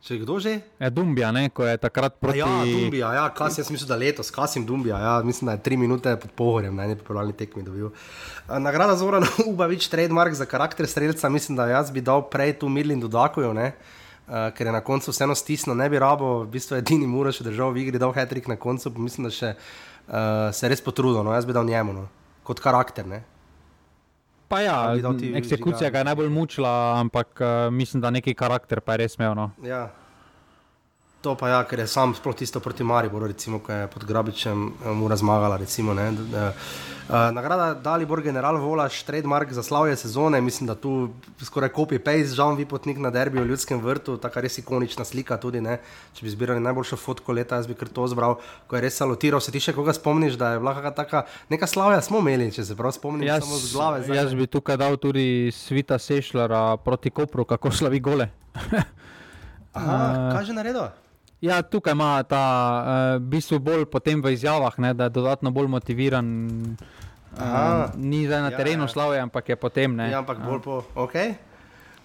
Če kdo že? Je Dumbija, ne? ko je takrat proti. A ja, Dumbija, ja, kas, jaz mislim, da letos, kasim Dumbija, ja, mislim, da je tri minute pod pohorjem, na eni pripravljalni tekmi dobil. Nagrada Zoran Ubavič, trademark za karakter streljca, mislim, da jaz bi dal prej tu Midlin dodakujo, ne? Uh, ker je na koncu vseeno stisnilo, ne bi rabo, v bistvu edini mura še držal v igri, dal hetrik na koncu, mislim, da še, uh, se je res potrudil, no, jaz bi dal njemu, no, kot karakter, ne. Pa ja, eksekucija ga je najbolj mučila, ampak uh, mislim, da neki karakter pa je res imel. No. Ja. To pa je, ja, ker je sam sploh tisto proti Mariboru, recimo, ki je pod Grabičem eh, mu razmagala. Recimo, uh, nagrada Dalibor General Volaš, trademark za slavje sezone, mislim, da tu skoraj pejs, žal vi potnik na derbi v Ljudskem vrtu, ta res ikonična slika tudi, ne? če bi zbirali najboljšo fotko leta, jaz bi kar to zbral, ko je res salotiral. Se ti še koga spomniš, da je bila kakšna taka, neka slavja smo imeli, če se prav spomniš, jaz, samo z glave. Zdaj. Jaz bi tukaj dal tudi Svita Sešljara proti Kopru, kako slavi gole. Aha, uh, kaj že naredil? Ja, tukaj ima ta uh, bistvo bolj potem v izjavah, ne, da je dodatno bolj motiviran. Uh, ni zdaj na ja, terenu ja. slave, ampak je potem. Ne, ja, ampak bolj po. Okay.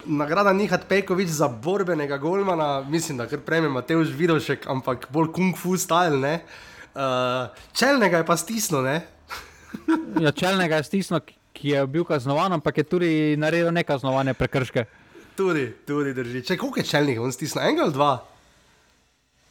Nagrada Nihat Pejkovič za borbenega golmana, mislim, da kar prejme Mateoš Vidošek, ampak bolj kung fu style. Uh, čelnega je pa stisnil. ja, čelnega je stisnil, ki je bil kaznovan, ampak je tudi naredil nekaznovane prekrške. Tudi, tudi drži. Če koliko je čelnih, on stisnil enega ali dva?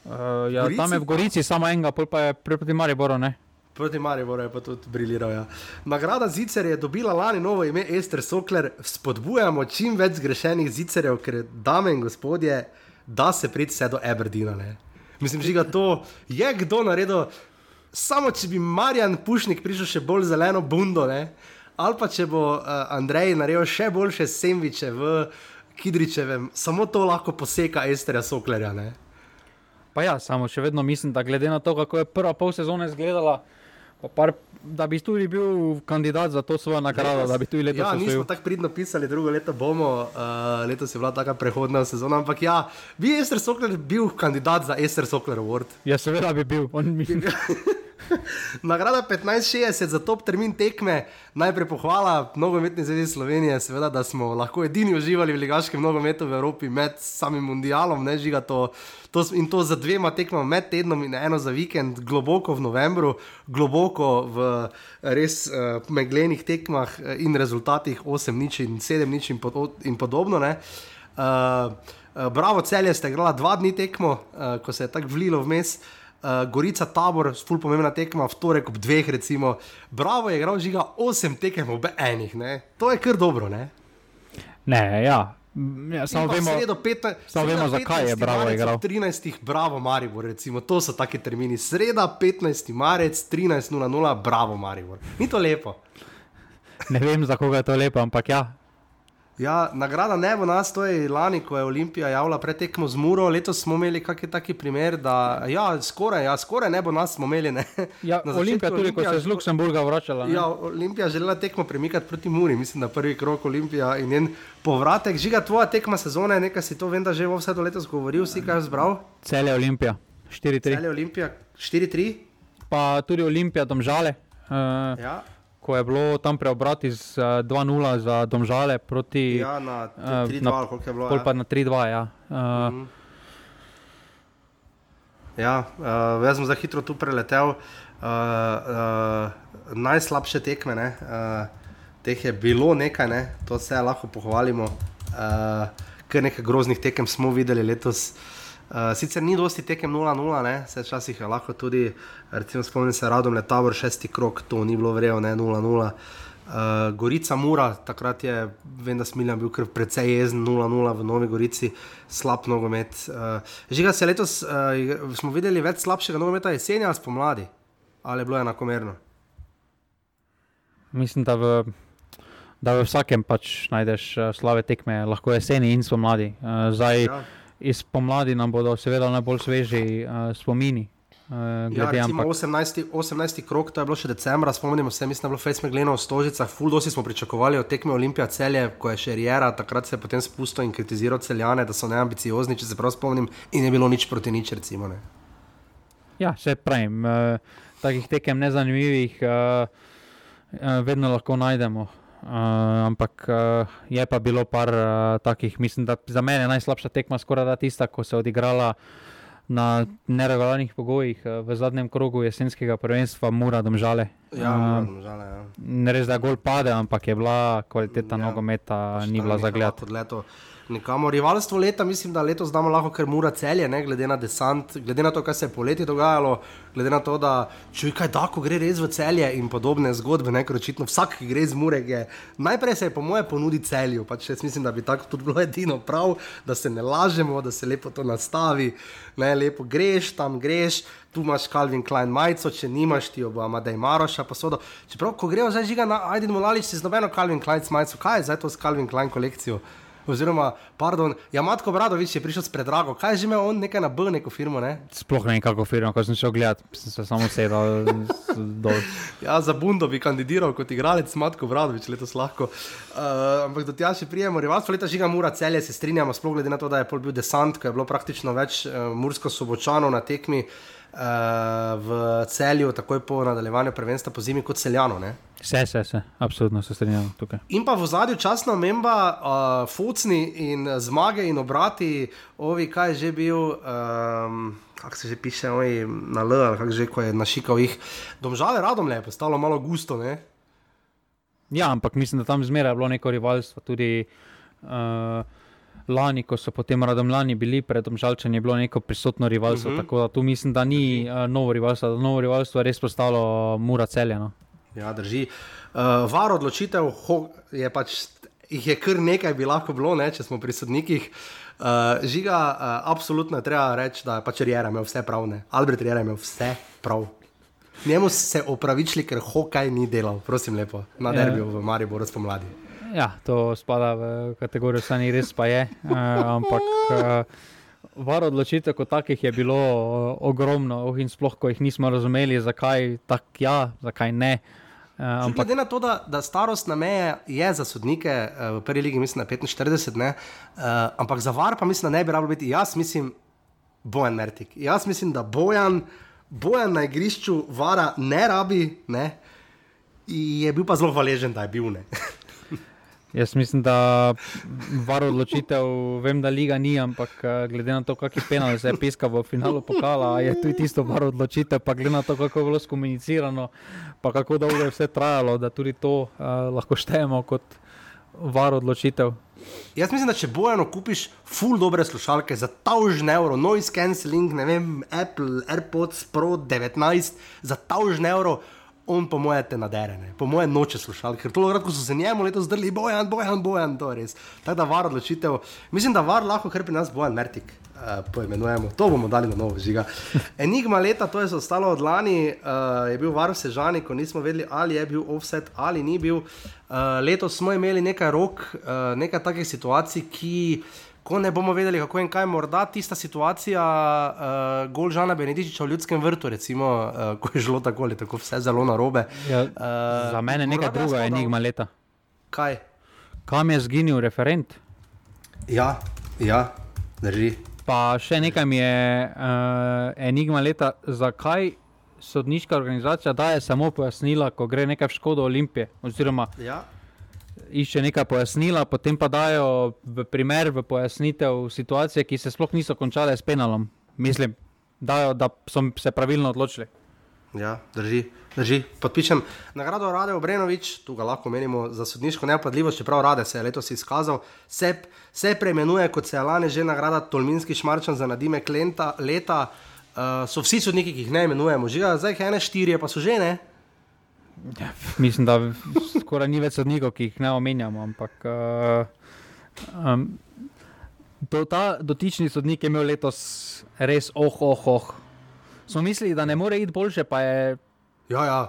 Uh, ja, tam je v Gorici samo enega, pa je proti Mariboru. Ne? Proti Mariboru je pa tudi briliral. Ja. Nagrada Zicer je dobila lani novo ime Ester Sokler. Spodbujamo čim več zgrešenih zicerjev, ker dame in gospodje, da se prid vse do Aberdina. Ne? Mislim, da to je kdo naredil. Samo če bi Marjan Pušnik prišel še bolj zeleno bundo, ne? ali pa če bo uh, Andrej naredil še boljše semviče v Kidričevem, samo to lahko poseka Esterja Soklerja. Ne? Pa ja, samo še vedno mislim, da glede na to, kako je prva pol sezone izgledala, pa par, da bi tudi bil kandidat za to svojo nagrado, da bi tudi letos Ja, osvojil. nismo tako pridno pisali, drugo leto bomo, uh, letos je bila taka prehodna sezona, ampak ja, bi Ester Sokler bil kandidat za Ester Sokler Award. Ja, seveda bi bil. On, mislim, Nagrada 1560 za top termin tekme, najprej pohvala nogometni zvezi Slovenije, seveda, da smo lahko edini uživali v ligaškem nogometu v Evropi med samim mundialom, ne žiga to, to in to za dvema tekmama med tednom in eno za vikend, globoko v novembru, globoko v res uh, meglenih tekmah eh, in rezultatih 8 nič in 7 nič in, pod, in podobno. Ne. Uh, uh, bravo, celje ste igrali dva dni tekmo, uh, ko se je tako vlilo vmes. Uh, Gorica Tabor, ful pomembna tekma, v torek ob dveh, recimo. Bravo je igral žiga osem tekem ob enih, ne? to je kar dobro. Ne? ne, ja. Ja samo vemo, Sredo 15, samo vemo, zakaj je 15. Bravo igral. 13. Bravo Maribor, recimo, to so taki termini. Sreda 15. marec 13.00, Bravo Maribor. Ni to lepo. ne vem, za koga je to lepo, ampak ja. Ja, nagrada ne bo nas, to je lani, ko je Olimpija javila pretekmo z Muro, letos smo imeli kakšen taki primer, da ja, skoraj, ja, skoraj ne bo nas, smo imeli. Ne? ja Olimpija tudi, ko se je z Luksemburga vračala. ne. Ja, Olimpija želela tekmo premikati proti Muri, mislim, da prvi krok Olimpija in njen povratek. Žiga, tvoja tekma sezone, nekaj si to vem, da že vse do letos govoril, si kaj zbral. Celje Olimpija, 4-3. Celje Olimpija 4-3. Pa tudi Olimpija, domžale. Uh, Ja, ko je bilo tam preobrat iz uh, 2-0 za domžale proti ja, na Eh, 3-2, na- ali koliko je bilo. pol Ja. pa na 3-2. Ja. Uh, Mhm. Ja, uh, jaz sem za hitro tu preletel. Uh, uh, najslabše tekme, ne, uh, teh je bilo nekaj, ne, to se lahko pohvalimo. Uh, kar nekaj groznih tekem smo videli letos. Uh, sicer ni dosti tekem 0-0, ne, se včasih je lahko tudi, recimo spomnim se Radom Letabor, šesti krok, to ni bilo vrejo, ne 0-0. Uh, Gorica Mura, takrat je, vem, da Smiljan bil kar precej jezen, 0-0 v Novi Gorici, slab nogomet. Uh, Žiga se letos, uh, smo videli več slabšega nogometa jeseni ali spomladi, ali je bilo enakomerno? mislim, da v, da v vsakem pač najdeš uh, slave tekme, lahko jeseni in spomladi. Uh, zdaj, Ja. Iz pomladi nam bodo seveda najbolj sveži uh, spomini. Uh, Ja, recimo ampak, 18. 18. krok, to je bilo še decembra, spomnimo se, mislim, da je bilo Face Megleno v Stožicah, full dosi smo pričakovali od tekme Olimpija celje, ko je še Riera, takrat se je potem spustil in kritiziral celjane, da so neambiciozni, če se prav spomnim, in je bilo nič proti nič, recimo. Ne. ja, se pravim, uh, takih tekem nezanimivih uh, uh, vedno lahko najdemo. Uh, ampak uh, je pa bilo par uh, takih, mislim, da za mene najslabša tekma skoraj da tista, ko se je odigrala na neregularnih pogojih uh, v zadnjem krogu jesenskega prvenstva Mura Domžale. Ja, Uh, moram, žale, ja. Ne res, da je gol pade, ampak je bila kvaliteta Ja, nogometa, Pač ni bila ni Nikamor. Rivalstvo leta, mislim, da letos znamo lahko, ker mora celje, ne, glede na desant, glede na to, kaj se je poleti dogajalo, glede na to, da kaj da, ko gre res v celje in podobne zgodbe, ne, ker očitno vsak, ki gre z Mureg, je najprej se je po moje ponudi celju. Pač jaz mislim, da bi tako tudi bilo edino prav, da se ne lažemo, da se lepo to nastavi, ne, lepo greš, tam greš. Tu imaš Calvin Klein majico, če nimaš, ti jo bo Amadej Maroša posodo. Čeprav, ko grejo zdaj žiga na Aidin Molalič, si z nobeno Calvin Klein majico, kaj je zdaj to s Calvin Klein kolekcijo? Oziroma, pardon, ja, Matko Bradovič je prišel s predrago, kaj je že imel on nekaj na B, neko firmo, ne? Sploh ne vem, kako firma, ko sem šel gledat, sem se samo sedel dol. Ja, za Bundo bi kandidiral kot igralec Matko Bradovič letos lahko. Uh, ampak do tja še prijemo, rivalstvo leta žiga Mura celje, se strinjamo, sploh glede na to, da je pol bil desant, ko je bilo praktično več uh, mursko-sobočanov na tekmi uh, v celju, takoj po nadaljevanju prvenstva po zimi kot celjano. Ne? Vse, vse, vse, absolutno se strinjam tukaj. In pa v zadnjem časna omemba, uh, focni in eh, zmage in obrati, ovi, kaj je že bil, um, kako se že piše, ovi na L, ali kako že, ko je našikal jih. Domžale radom le postalo malo gusto, ne? Ja, ampak mislim, da tam zmeraj je bilo neko rivalstvo. Tudi uh, lani, ko so potem radomljani bili pred Domžalčani, je bilo neko prisotno rivalstvo. Uh Mhm. -huh. Tako da tu mislim, da ni uh, novo rivalstvo, da novo rivalstvo je res postalo Mura celjeno. Ja, drži. Uh, var odločitev ho, je pač, jih je kar nekaj, bi lahko bilo, ne, če smo pri sodnikih. Uh, žiga, uh, absolutno treba reči, da je pač Rijera imel vse prav, ne. Albert Rijera je imel vse prav. Njemu se opravičili, ker hokaj ni delal, prosim lepo, na Ja. derbiju v Mariboru spomladi. Ja, to spada v kategorijo, sani res pa je. Uh, ampak uh, Var odločitev kot takih je bilo uh, ogromno, oh, in sploh, ko jih nismo razumeli, zakaj tako ja, zakaj ne. Uh, ampak... Glede na to, da, da starostna meja je za sodnike uh, v prvi legi, mislim, na 45, ne, uh, ampak za var pa mislim, da ne bi rabilo biti. Jaz mislim, Bojan Mertik. Jaz mislim, da Bojan, Bojan na igrišču vara ne rabi, ne, je bil pa zelo hvaležen, da je bil ne. Jaz mislim, da var odločitev, vem, da liga ni, ampak eh, glede na to, kakšen penal se je piskal v finalu pokala, je tudi tisto var odločitev, pa glede na to, kako je bilo skomunicirano, pa kako dolgo je vse trajalo, da tudi to uh, lahko štejemo kot var odločitev. Jaz mislim, da če bojano kupiš full dobre slušalke za taužne evro, noise cancelling, ne vem, Apple, AirPods Pro 19 za taužne evro on po moje te naderene, po moje noče slušali, ker to je kratko, ko so se njemu letos zdrli, bojan, bojan, bojan, to je res. Tako da var odločitev, mislim, da var lahko, ker pri nas bojan Mertik. Uh, poimenujemo, to bomo dali na novo žiga. Enigma leta, to je ostalo od lani, uh, je bil varov sežani, ko nismo vedeli, ali je bil offset ali ni bil. Uh, letos smo imeli nekaj rok, uh, nekaj takih situacij, ki ko ne bomo vedeli, kako in kaj, morda tista situacija, uh, gol Žana Benedičiča v ljudskem vrtu, recimo, uh, ko je žlo tako ali tako vse zelo narobe. Ja, uh, za mene je nekaj druga enigma leta. Kaj? Kam je zginil referent? Ja, ja, drži. Pa še nekaj mi je uh, enigma leta, zakaj sodniška organizacija daje samo pojasnila, ko gre nekaj v škodo Olimpije. Oziroma, ja išče nekaj pojasnila, potem pa dajo v primer, v pojasnitev situacije, ki se sploh niso končale s penalom. Mislim, dajo, da so se pravilno odločili. Ja, drži, drži. Podpišem nagrado Rade Obrenovič, tu ga lahko menimo za sodniško neopadljivost, čeprav Rade se je letos izkazal. Se, se preimenuje kot se je lani že nagrada Tolminski šmarčan za nadime Klenta leta. Uh, so vsi sodniki, ki jih ne imenujemo, že zdaj jih ene štiri, pa so že ne. Ja, mislim, da skoraj ni več sodnikov, ki jih ne omenjamo. Ampak uh, um, do, ta dotični sodnik je imel letos res oh, oh, oh. Smo mislili, da ne more iti boljše, pa je. Ja, ja.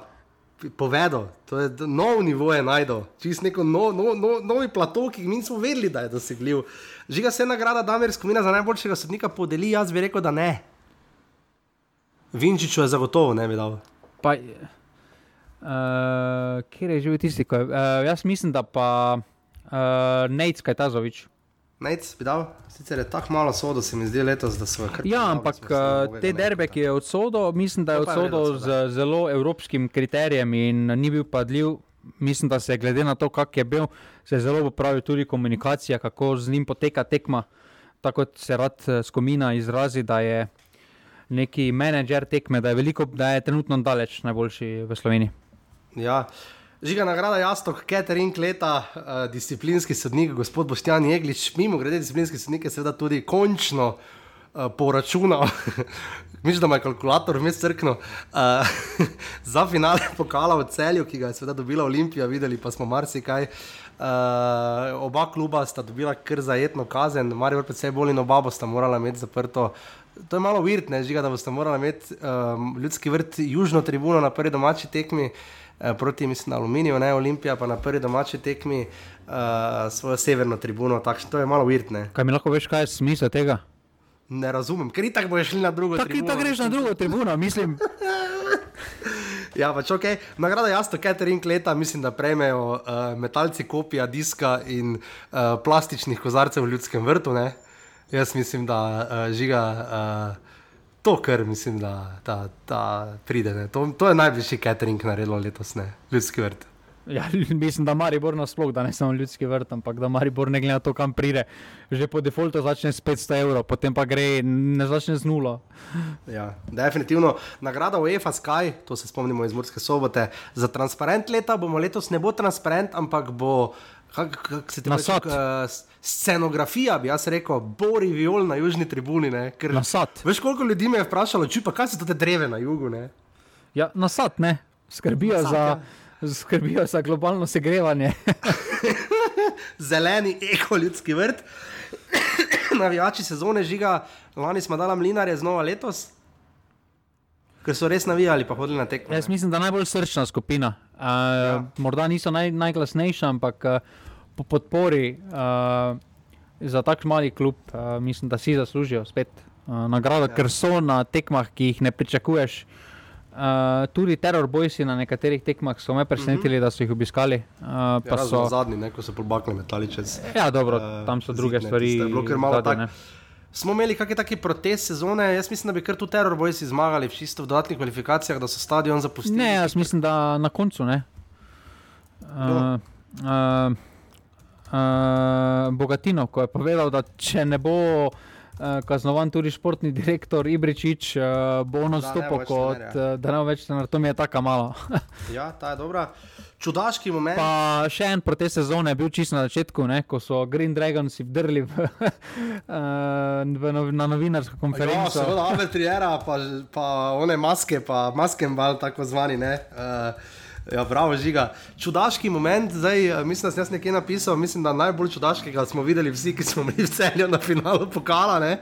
Povedal, to je nov nivo, je najdel, čist neko no, no, no, novi plato, ki mi nismo vedeli, da je dosegljiv. Žiga se nagrada Damir Skomina za najboljšega sodnika podeli, jaz bi rekel, da ne. Vinčiču je zagotovo ne bi dal. Pa, Uh, kje je živel tisti, ki je? Uh, jaz mislim, da pa uh, Nec Kajtazovič. Nec bi dal, sicer je tako malo sodo, se mi zdi letos, da so kar. Ja, ampak uh, te derbe, ki je odsodil, mislim, da je odsodil z zelo evropskim kriterijem in ni bil padljiv. Mislim, da se glede na to, kak je bil, se je zelo popravil tudi komunikacija, kako z njim poteka tekma. Tako se rad skomina izrazi, da je neki menedžer tekme, da je, veliko, da je trenutno daleč najboljši v Sloveniji. Ja. Žiga nagrada Jastok, Catering leta, uh, disciplinski sodnik, gospod Boštjan Jeglič, mimo grede disciplinski sodnik je seveda tudi končno uh, poračunal, mislim, da ima kalkulator vmes crkno, uh, za finale pokala v celju, ki ga je seveda dobila Olimpija, videli pa smo marsikaj. Uh, oba kluba sta dobila kar zajetno kazen, Marijo predvsej bolj in oba bosta morala imeti zaprto. To je malo virtne, žiga, da boste morali imeti um, ljudski vrt, južno tribuno na prvi domači tekmi. Eh, proti mislim, Aluminiju, ne Olimpija, pa na prvi domači tekmi uh, svojo severno tribuno. Takšno, to je malo virtne. Kaj mi lahko veš, kaj je smisel tega? Ne razumem, ker tako boš šli na drugo tak, tribuno. Tako greš na drugo tribuno, mislim. ja, pač ok. Nagrada jasno, catering leta, mislim, da prejmejo uh, metalci kopija, diska in uh, plastičnih kozarcev v ljudskem vrtu. Ne? Jaz mislim, da uh, žiga. Uh, to, kar mislim, da ta, ta pride. To, to je najbližji catering naredilo letos, ne ljudski vrt. Ja, mislim, da Maribor nasploh, da ne samo ljudski vrt, ampak da Maribor ne glede na to, kam pride. Že po defaultu začne s 500 evrov, potem pa gre ne začne z nulo. Ja, definitivno. Nagrada UEFA Sky, to se spomnimo iz Murske sobote. Za transparent leta bomo letos ne bo transparent, ampak bo. Kak, kak se ti reče? Scenografija, bi jaz rekel, bori viol na južni tribuni. Ker, na sad. Veš, koliko ljudi me je vprašalo, če pa kaj so te dreve na jugu? Ne? Ja, na sad, ne. Skrbijo, na sad, za, ja. skrbijo za globalno segrevanje. Zeleni ekoljudski vrt. Navijači sezone žiga, lani smo dali mlinare znova letos. Ker so res navijali, pa hodili na tekmo. Jaz mislim, da je najbolj srčna skupina. Uh, ja. Morda niso naj, najglasnejša, ampak uh, po podpori uh, za tak mali klub, uh, mislim, da si zaslužijo spet uh, nagrado, ja. ker so na tekmah, ki jih ne pričakuješ. Uh, tudi teror bojsi na nekaterih tekmah so me presenetili, mm -hmm. da so jih obiskali. Uh, ja, so zadnji, ne, ko so pobakli metali čez. Ja, dobro, uh, tam so druge zid, stvari. Zadnji, Smo imeli kakšne take protest sezone, jaz mislim, da bi kar tu teror bojsi zmagali, čisto v dodatnih kvalifikacijah, da so stadion zapustili. Ne, jaz mislim, da na koncu ne. Uh, uh, uh, Bogatino, ko je povedal, da če ne bo uh, kaznovan tudi športni direktor Ibričič, uh, bo on odstopil kot da ne bo več tenar, to mi je tako malo. ja, ta je dobra. Čudaški moment. Pa še en protest sezone je bil čisto na začetku, ne, ko so Green Dragons vdrli v, v, na novinarsko konferenco. Ja, seveda, Albertriera, pa, pa one maske, pa maskenbal, tako zvani. Uh, Ja, bravo, žiga. Čudaški moment, zdaj eh, mislim, da sem jaz nekaj napisal. Mislim, da najbolj čudaškega smo videli vsi, ki smo bili v celju na finalu pokala, ne?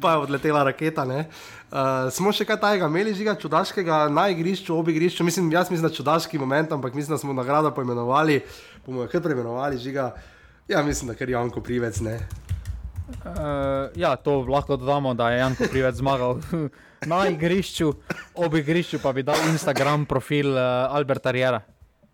pa je odletela raketa. Uh, smo še kaj tajega imeli, žiga čudaškega na igrišču, ob igrišču. Mislim, jaz mislim, da čudaški moment, ampak mislim, da smo nagrado poimenovali, bomo jo kar preimenovali, žiga. Ja, mislim, da kar je Janko Privec. Uh, ja, to lahko dodamo, da je Janko Privec zmagal. na igrišču, ob igrišču pa bi dal Instagram profil uh, Alberta Riera.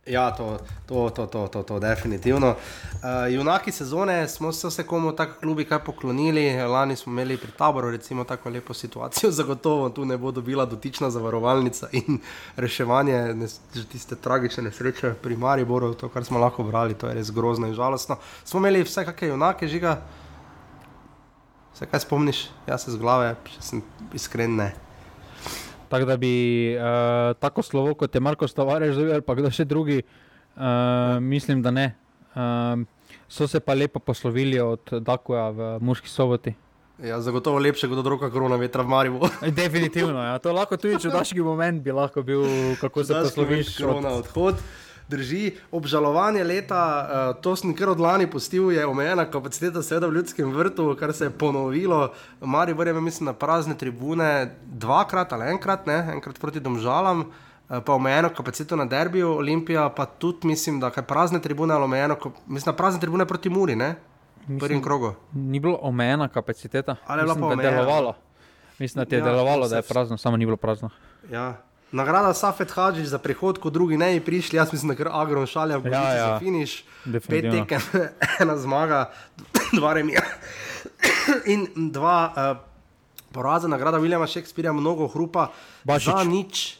Ja, to, to, to, to, to, to definitivno. Uh, junaki sezone smo se vse komu tako klubi kaj poklonili. Lani smo imeli pri taboru recimo tako lepo situacijo, zagotovo tu ne bo dobila dotična zavarovalnica in reševanje ne, tiste tragične nesreče pri Mariboru, to, kar smo lahko brali, to je res grozno in žalostno. Smo imeli vse kakšne junake, žiga. Se kaj spomniš, jaz se z glave, če sem iskren. Ne. Tako da bi uh, tako slovo kot je Marko Stavarež, ali pa kdo še drugi, uh, mislim, da ne. Uh, so se pa lepo poslovili od Dakoja v Murski soboti. Ja, zagotovo lepše kot druga korona vetra v Mariboru. Definitivno, ja. to lahko tudi čudaški moment bi lahko bil, kako se posloviš. Korona odhod drži. Obžalovanje leta, uh, to sem kar od lani postil, je omejena kapaciteta, seveda v ljudskem vrtu, kar se je ponovilo. Mari vreme, mislim, na prazne tribune dvakrat ali enkrat, ne? enkrat proti domžalam. Eh, pa omejeno kapaciteto na derbiju, Olimpija, pa tudi mislim, da je prazne tribune ali omejeno, mislim, prazne tribune proti Muri, ne? v prvem krogu. Ni bilo omejena kapaciteta, ali je bilo delovalo. Mislim, da je ja, delovalo, da je prazno, samo ni bilo prazno. Ja, Nagrada Safet Hadžič za prihod, ko drugi ne bi prišli, jaz mislim, da je agro šalja, v ja, ja. za finiš. Pet tekem, ena zmaga, dva remija in dva uh, poraza. Nagrada Viljama Šekspirja, mnogo hrupa. Bašič. Za nič.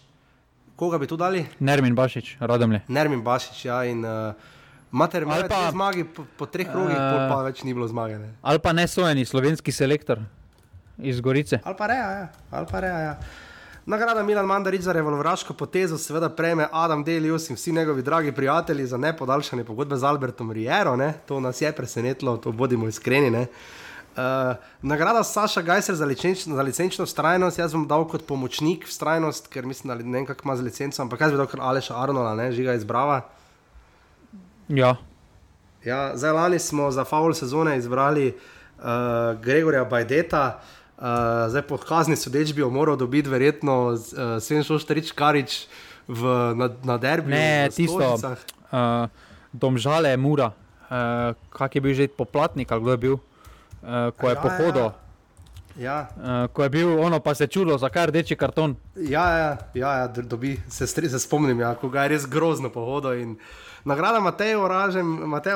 Koga bi tu dali? Nermin Bašič, radom le. Nermin Bašič, ja. In, uh, Mater, ali pa zmagi po, po treh krogih, uh, pa več ni bilo zmage. Ne. Ali pa nesojeni slovenski selektor iz Gorice. Ali pa reja, ja. Ali pa reja, ja. Nagrada Milan Mandarič za revolveraško potezo seveda prejme Adam Delius in vsi njegovi dragi prijatelji za nepodaljšanje pogodbe z Albertom Riero. Ne? To nas je presenetilo, to bodimo iskreni. Uh, nagrada Saša Gajser za, licenč, za licenčno strajnost, jaz bom dal kot pomočnik v strajnost, ker mislim, da ne vem, kako ima z licenco, ampak jaz bi dal kar Aleša Arnola, ne? žiga izbrava. Ja. ja. Zdaj lani smo za faul sezone izbrali uh, Gregorja Bajdeta. Uh, zdaj, po kazni sodeč bi jo moral dobiti, verjetno, uh, Sven Šošterič Karič v, na, na derbi. Ne, tisto, uh, domžale je mura, uh, kak je bil že poplatnik, ali kdo je bil, uh, ko je ja, pohodil. Ja. Ja. Uh, ko je bil ono, pa se čudo, zakaj rdeči karton. Ja, ja, ja, ja dobi, se, se spomnim, ja, ko ga je res grozno pohodil. Nagrada Mateja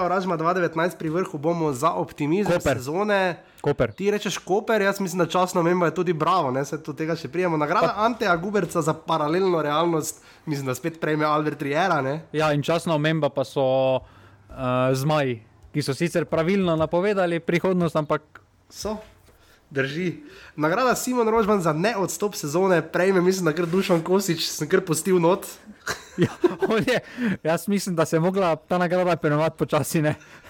Oražma 2019 pri vrhu bomo za optimizem Koper. sezone. Koper. Ti rečeš Koper, jaz mislim, da časno memba je tudi bravo, ne se to tega še prijemo. Nagrada pa. Anteja Guberca za paralelno realnost, mislim, da spet prejme Albert Riera. Ne? Ja, in časno memba pa so uh, zmaji, ki so sicer pravilno napovedali prihodnost, ampak so. Drži. Nagrada Simon Rožman za neodstop sezone, prejme, mislim, da kar dušan kosič, sem kar postil not. ja, je, jaz mislim, da se je mogla ta nagrada prenovati počasi,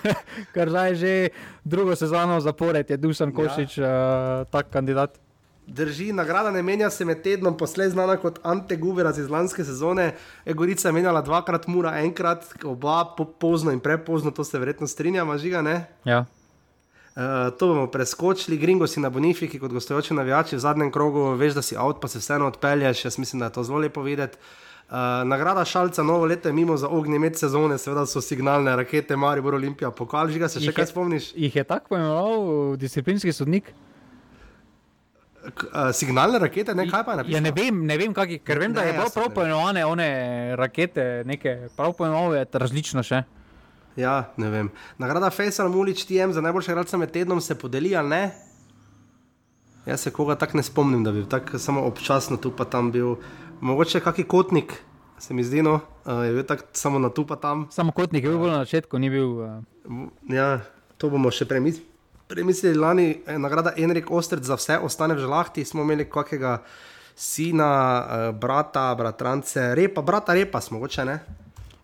ker zdaj že drugo sezono zapored je dušan kosič ja. uh, tak kandidat. Drži, nagrada ne menja se med tednom, poslej znana kot Ante Guver iz lanske sezone. Egorica je menjala dvakrat, mura enkrat, oba po pozno in prepozno, to se verjetno strinjamo, žiga ne. Ja. Uh, to bomo preskočili, gringo si na Bonifiki, kot gostujoči navijači v zadnjem krogu, veš, da si avt, pa se vseeno odpelješ. Jaz mislim, da je to zelo lepo videti. Uh, nagrada Šalca, novo leto je mimo za ognjemet sezone, seveda so signalne rakete, Maribor Olimpija, pokal, že ga se še Jih kaj je- spomniš? Jih je tako imenoval disciplinski sodnik? K, uh, signalne rakete, ne kaj pa je napisano? Ja, ne vem, ne vem kak, ker vem, da Ne, je jaz prav poimenovane one rakete, neke, prav poimenovane različno še. Ja, ne vem. Nagrada Faisal Mulič TM za najboljšega igralca med tednom se podeli ali ne? Jaz se koga tako ne spomnim, da bi tako samo občasno tu pa tam bil. Mogoče kaki kotnik, se mi zdi, no, uh, je bil tako samo na tu pa tam. Samo kotnik je bil bolj na začetku, ni bil. Uh, Ja, to bomo še premis premislili. Lani je nagrada Enrik Ostrc za vse ostane v žlahti, smo imeli kakega sina, uh, brata, bratrance, repa, brata repa smo, mogoče ne.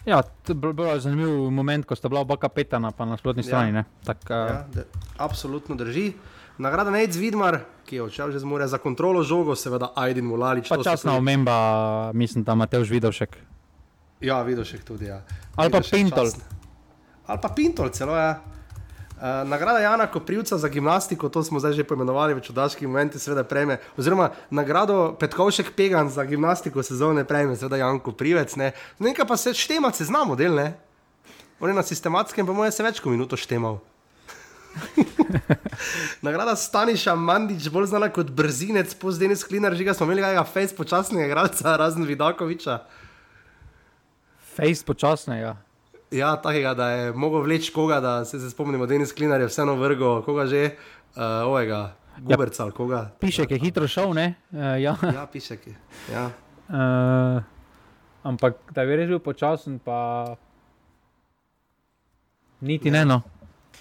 Ja, to je zanimiv moment, ko sta bila oba kapetana pa na sprotni strani. Ja. Tak, uh, Ja, de, absolutno drži. Nagrada Nec Vidmar, ki je odšel že z morja za kontrolo žogo, seveda Aidin Mulalič. Pa časna tudi- omemba, mislim, da Mateoš Vidovšek. Ja, videl še tudi. Ja. Ali pa Pintol. Ali pa Pintol, celo ja. Uh, nagrada Jana Koprivca za gimnastiko, to smo zdaj že poimenovali v čudaških momentih, seveda prejme. Oziroma nagrado Petkovšek Pegan za gimnastiko sezone prejme, seveda Jan Koprivec. Ne. Nekaj pa se štema, se znamo del, ne? On je na sistematskem, pa moje se več kot minuto štemal. Nagrada Staniša Mandič, bolj znana kot brzinec, pozdeni sklinar, že ga smo imeli kakega face počasnega igralca, razen Vidakoviča. Face počasnega. Ja, takega, da je mogel vleči koga, da se, se spomnimo, da je Denis Klinar je vseeno vrgo, koga že, uh, ovega, Guberca ali koga. Pišek je hitro šel, ne? Uh, ja. Ja, pišek je. Ja. Uh, ampak da bi res bil počasen, pa niti ne. no.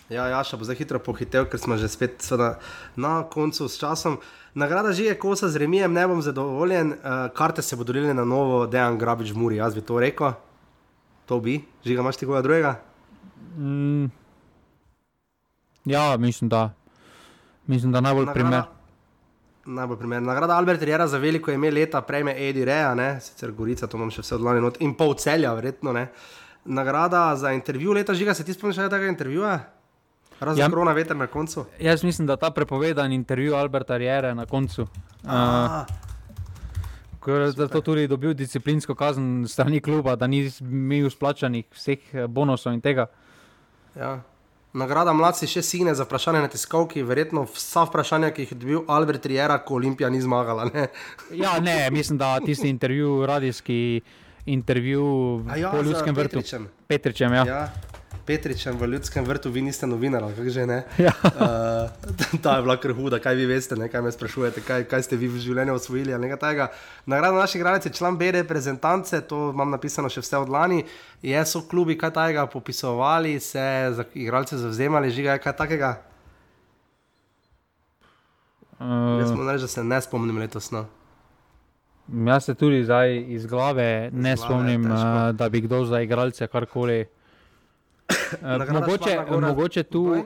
Ja, Jaša bo zdaj hitro pohitev, ker smo že spet seveda, na koncu s časom. Nagrada že je kosa z remijem, ne bom zadovoljen. Uh, karte se bodo delile na novo, Dejan Grabič Muri, jaz bi to rekel. To bi, že ga imaš ti koga drugega? Mm, ja, mislim, da. Mislim, da najbolj primer. Najbolj primer. Nagrada Albert Riera za veliko ime leta prejme Edi Rea, ne? sicer Gorica, to imam še vse odlani not in pol celja, verjetno ne. Nagrada za intervju leta žiga, se ti spomniš tega intervjuja? Razen Ja. korona veter na koncu. Jaz mislim, da ta prepovedan intervju Alberta Riere na koncu. Uh, Ko je zato tudi dobil disciplinsko kazen strani kluba, da ni imel splačanih vseh eh, bonusov in tega. ja. Nagrada mladci še sine za vprašanje na tiskovki, verjetno vsa vprašanja, ki jih je dobil Albert Riera, ko Olimpija ni zmagala. Ne? Ja, ne, mislim, da tisti intervju, radijski intervju ja, po ljudskem vrtu. Petričem. Petričem, ja. Ja. Petričem v ljudskem vrtu, vi niste novinar, kako že ne. Ja. Uh, ta je bila kar huda, kaj vi veste, ne, kaj me sprašujete, kaj, kaj ste vi v življenju osvojili. Nagrada naših igralcev je član B reprezentance, to imam napisano še vse od lani. Je so klubi kaj takega popisovali, se za igralce zavzemali, žiga je kaj takega. Uh, Jaz moram reči, da se ne spomnim letos. No. Jaz se tudi zdaj iz glave ne glave je spomnim, težko. uh, da bi kdo za igralce karkoli. Uh, Nagrada mogoče, mogoče tu uh,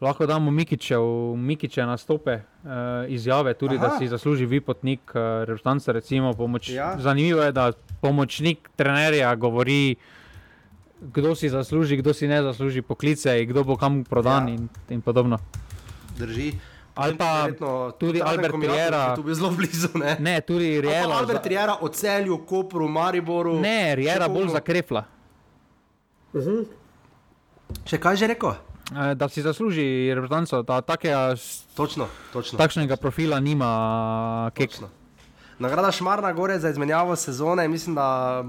lahko damo Mikičev, Mikiče nastope, uh, izjave, tudi Aha. da si zasluži vipotnik, uh, reprezentanca, pomoč. Ja. Zanimivo je, da pomočnik trenerja govori, kdo si zasluži, kdo si ne zasluži poklice, kdo bo kam prodan Ja. in, in podobno. Drži. Ali pa tudi Albert Riera. ki je Tu bil zelo blizu. Ne? Ne, tudi Riera. Albert Riera o celju, Kopru, Mariboru. Ne, Riera Še bolj komu? Za krefla. Še kaj že rekel? Eh, Da si zasluži reprezentanco, da takega, Točno, točno. takšnega profila nima kek. Točno. Nagrada Šmarna gore za izmenjavo sezone, mislim, da uh,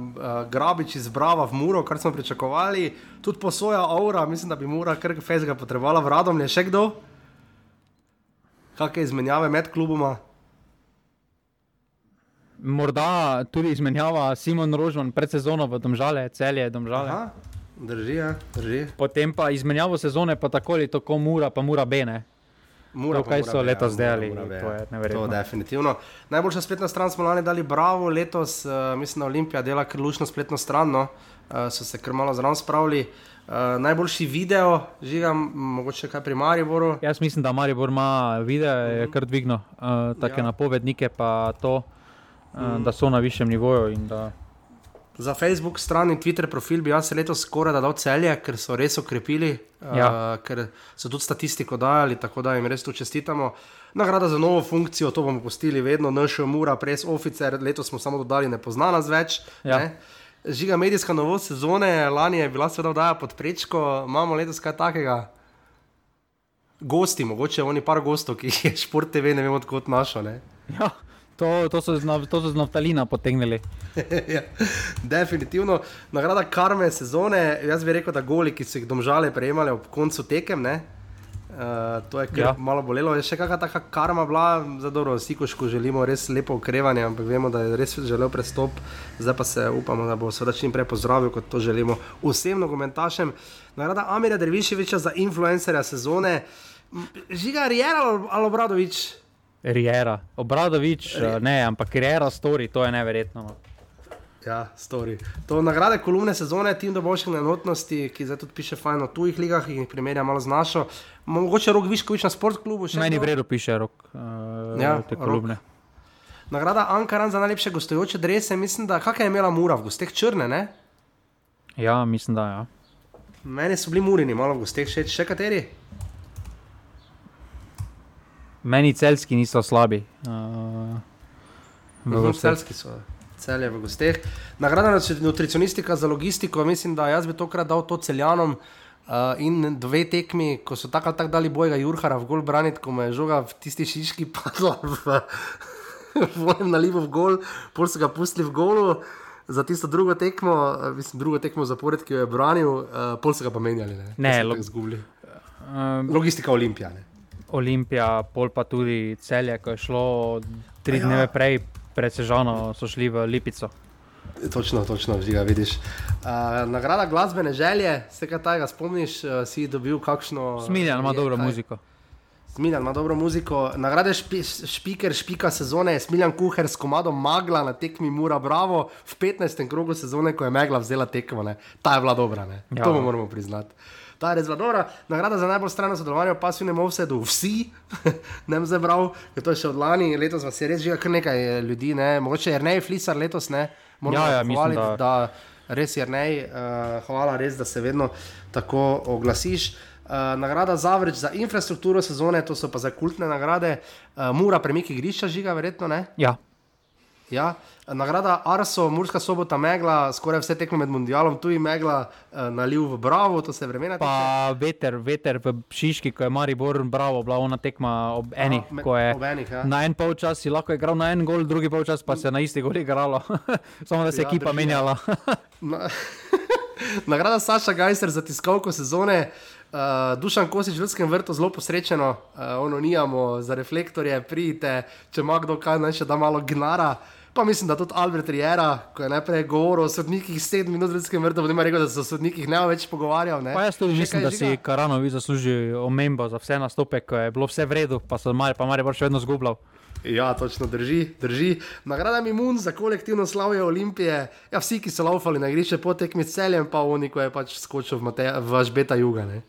Grabič izbrava v Muro, kar smo pričakovali. Tudi posoja Aura, mislim, da bi Mura kar fejzga potrebovala v Radomlje. Še kdo? Kakšne izmenjave med kluboma? Morda tudi izmenjava Simon Rožman pred sezono v Domžale, celje Domžale. Aha. Drži, ja, drži. Potem pa izmenjavo sezone, pa tako ali tako Mura, pa Mura Bene. Mura To, kaj so B, letos ja, delali, to ja. je neverjetno. To definitivno. Najboljša spletna stran smo lani dali Bravo, letos uh, mislim, da Olimpija dela kar lušno spletno stran, no. uh, so se kar malo zraven spravili. Uh, najboljši video, žigam, mogoče kaj pri Mariboru. Jaz mislim, da Maribor ima video, je kar dvigno, uh, take Ja. napovednike, pa to, uh, da so na višjem nivoju. Da... Za Facebook stran in Twitter profil bi jaz letos skoraj dal celje, ker so res okrepili, ja. uh, ker so tudi statistiko dajali, tako da jim res tu čestitamo. Nagrada za novo funkcijo, to bomo postili vedno, našo mura, pres officer, letos smo samo dodali, ne pozna nas več. Ja. Ne? Žiga medijska novost sezone, lani je bila seveda oddaja pod prečko, imamo letos kaj takega. Gosti, mogoče oni par gostov, ki jih je šport TV, ne vem odkot našo. Ja. To, to, so to so z naftalina potegnili. ja, definitivno. Nagrada karme sezone, jaz bi rekel, da goli, ki so jih domžale prejemali ob koncu tekem. Ne? Uh, to je ja. malo bolelo. Je še kakšna taka karma bila, za dobro, vsi, ko želimo res lepo ukrevanje, ampak vemo, da je res želel prestop, zdaj pa se upamo, da bo seveda čim prej pozdravil, kot to želimo vsem nogometašem. Nagrada Amira Derviševiča za influencerja sezone, žiga Rijera ali Obradovič. Rijera, Obradovič, Rijera. ne, ampak Rijera stori, to je neverjetno. No. Ja, stori. To nagrade kolumne sezone, tim do boljše enotnosti, ki zdaj tudi piše fajn o tujih ligah in jih primerja malo z našo. Mogoče rok Viškovič na sportklubu. Meni v redu piše rok uh, ja, te kolumne. Rok. Nagrada Ankaran za najlepše gostujoče drese, mislim, da kakšne je imela Mura v gosteh črne, ne? Ja, mislim, da ja. Meni so bili Murini, malo v gosteh še, še kateri. Meni celski niso slabi. Uh, celski so, celje v gosteh. Nagrada nutricionistika za logistiko, mislim, da jaz bi tokrat dal to celjanom. Uh, in dve tekmi, ko so tako ali tako dali bojega Jurhara v gol braniti, ko me je žoga v tisti šiški padla v vojem nalivu v gol, pol so ga pustili v golu. Za tisto drugo tekmo, mislim, drugo tekmo zapored, ki jo je branil, uh, pol so ga pa menjali. Ne, ne log um, logistika olimpijane. Olimpija, pol pa tudi celje, ko je šlo tri ja. dni prej, pred sežano, so šli v Lipico. Točno, točno, žiga, vidiš. Uh, nagrada glasbene želje, se kaj tega spomniš, uh, si dobil kakšno. Smiljan ima dobro kaj? muziko. Smiljan ima dobro muziko. Nagrade špi, špiker, špika sezone je Smiljan Kuher s komadom Magla na tekmi Mura Bravo v 15. krogu sezone, ko je Megla vzela tekmo. Ne. Ta je bila dobra, ja. to moramo priznati ta je res zelo nagrada za najbolj strano sodelovanje, pa si ne moremo vse do vsi, ne vem, zebral, ker to je še od lani, letos vas je res že kar nekaj eh, ljudi, ne? mogoče je ne, flisar letos ne, moramo ja, ja, hvaliti, mislim, da... da res je ne, uh, hvala res, da se vedno tako oglasiš. Uh, nagrada za vreč za infrastrukturo sezone, to so pa za kultne nagrade, uh, mura premiki grišča, žiga, verjetno ne. Ja. Ja, nagrada Arso, Murska sobota, megla, skoraj vse tekme med mundialom, tu je megla uh, naliv v Bravo, to se vremena. Pa veter, veter v Šiški, ko je Maribor, Bravo, bila ona tekma ob enih. Aha, ob enih ja. Na en polčas si lahko igral na en gol, drugi polčas pa se na isti gol igralo, samo da se je ja, ekipa menjala. Na, nagrada Saša Gajser za tiskovko sezone. Uh, Dušan Kosič v ljudskem vrtu zelo posrečeno, uh, ono nijamo za reflektorje, pridite, če ima kdo kaj, naj še da malo gnara. Pa mislim, da tudi Albert Riera, ko je najprej govoril o sodnikih, sedem minut v ljudskem vrtu, ne more reči, da se o sodnikih ne več pogovarjal. Ne? Pa jaz tudi mislim, da si Karanovi zasluži omembo za vse nastope, ko je bilo vse v redu, pa so Mari, pa Mari še vedno zgubljal. Ja, točno drži, drži. Nagrada mi mun za kolektivno slavje Olimpije. Ja, vsi, ki so laufali na igrišče po tekmi celjem, pa oni, ko je pač skočil v, Mateja, v Ažbeta Juga. Ne?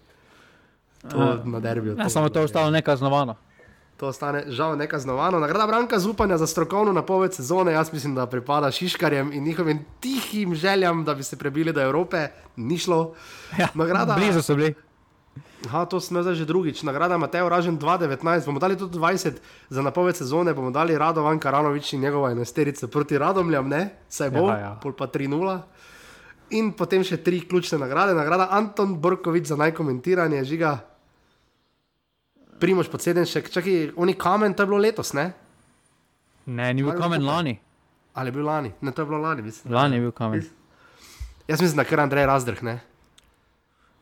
To uh, na derbiju. Ja, samo to je ostalo nekaznovano to ostane žal nekaznovano. Nagrada Branka zupanja za strokovno napoved sezone, jaz mislim, da pripada Šiškarjem in njihovim tihim željam, da bi se prebili do Evrope, ni šlo. Ja, nagrada, blizu so bili. Ha, to smo zdaj že drugič. Nagrada Mateo Ražen 2019, bomo dali tudi 20 za napoved sezone, bomo dali Radovan Karanovič in njegova enesterica proti Radomljam, ne? Saj bo, ja, ja. pol pa 3-0. In potem še tri ključne nagrade. Nagrada Anton Borkovič za najkomentiranje, žiga, Primož podseden še, čakaj, oni kamen, to je bilo letos, ne? Ne, ni bil kamen lani. Ali je bil lani? Ne, to je bilo lani, mislim. Lani je bil kamen. Jaz mislim, da kar Andrej razdrh, ne?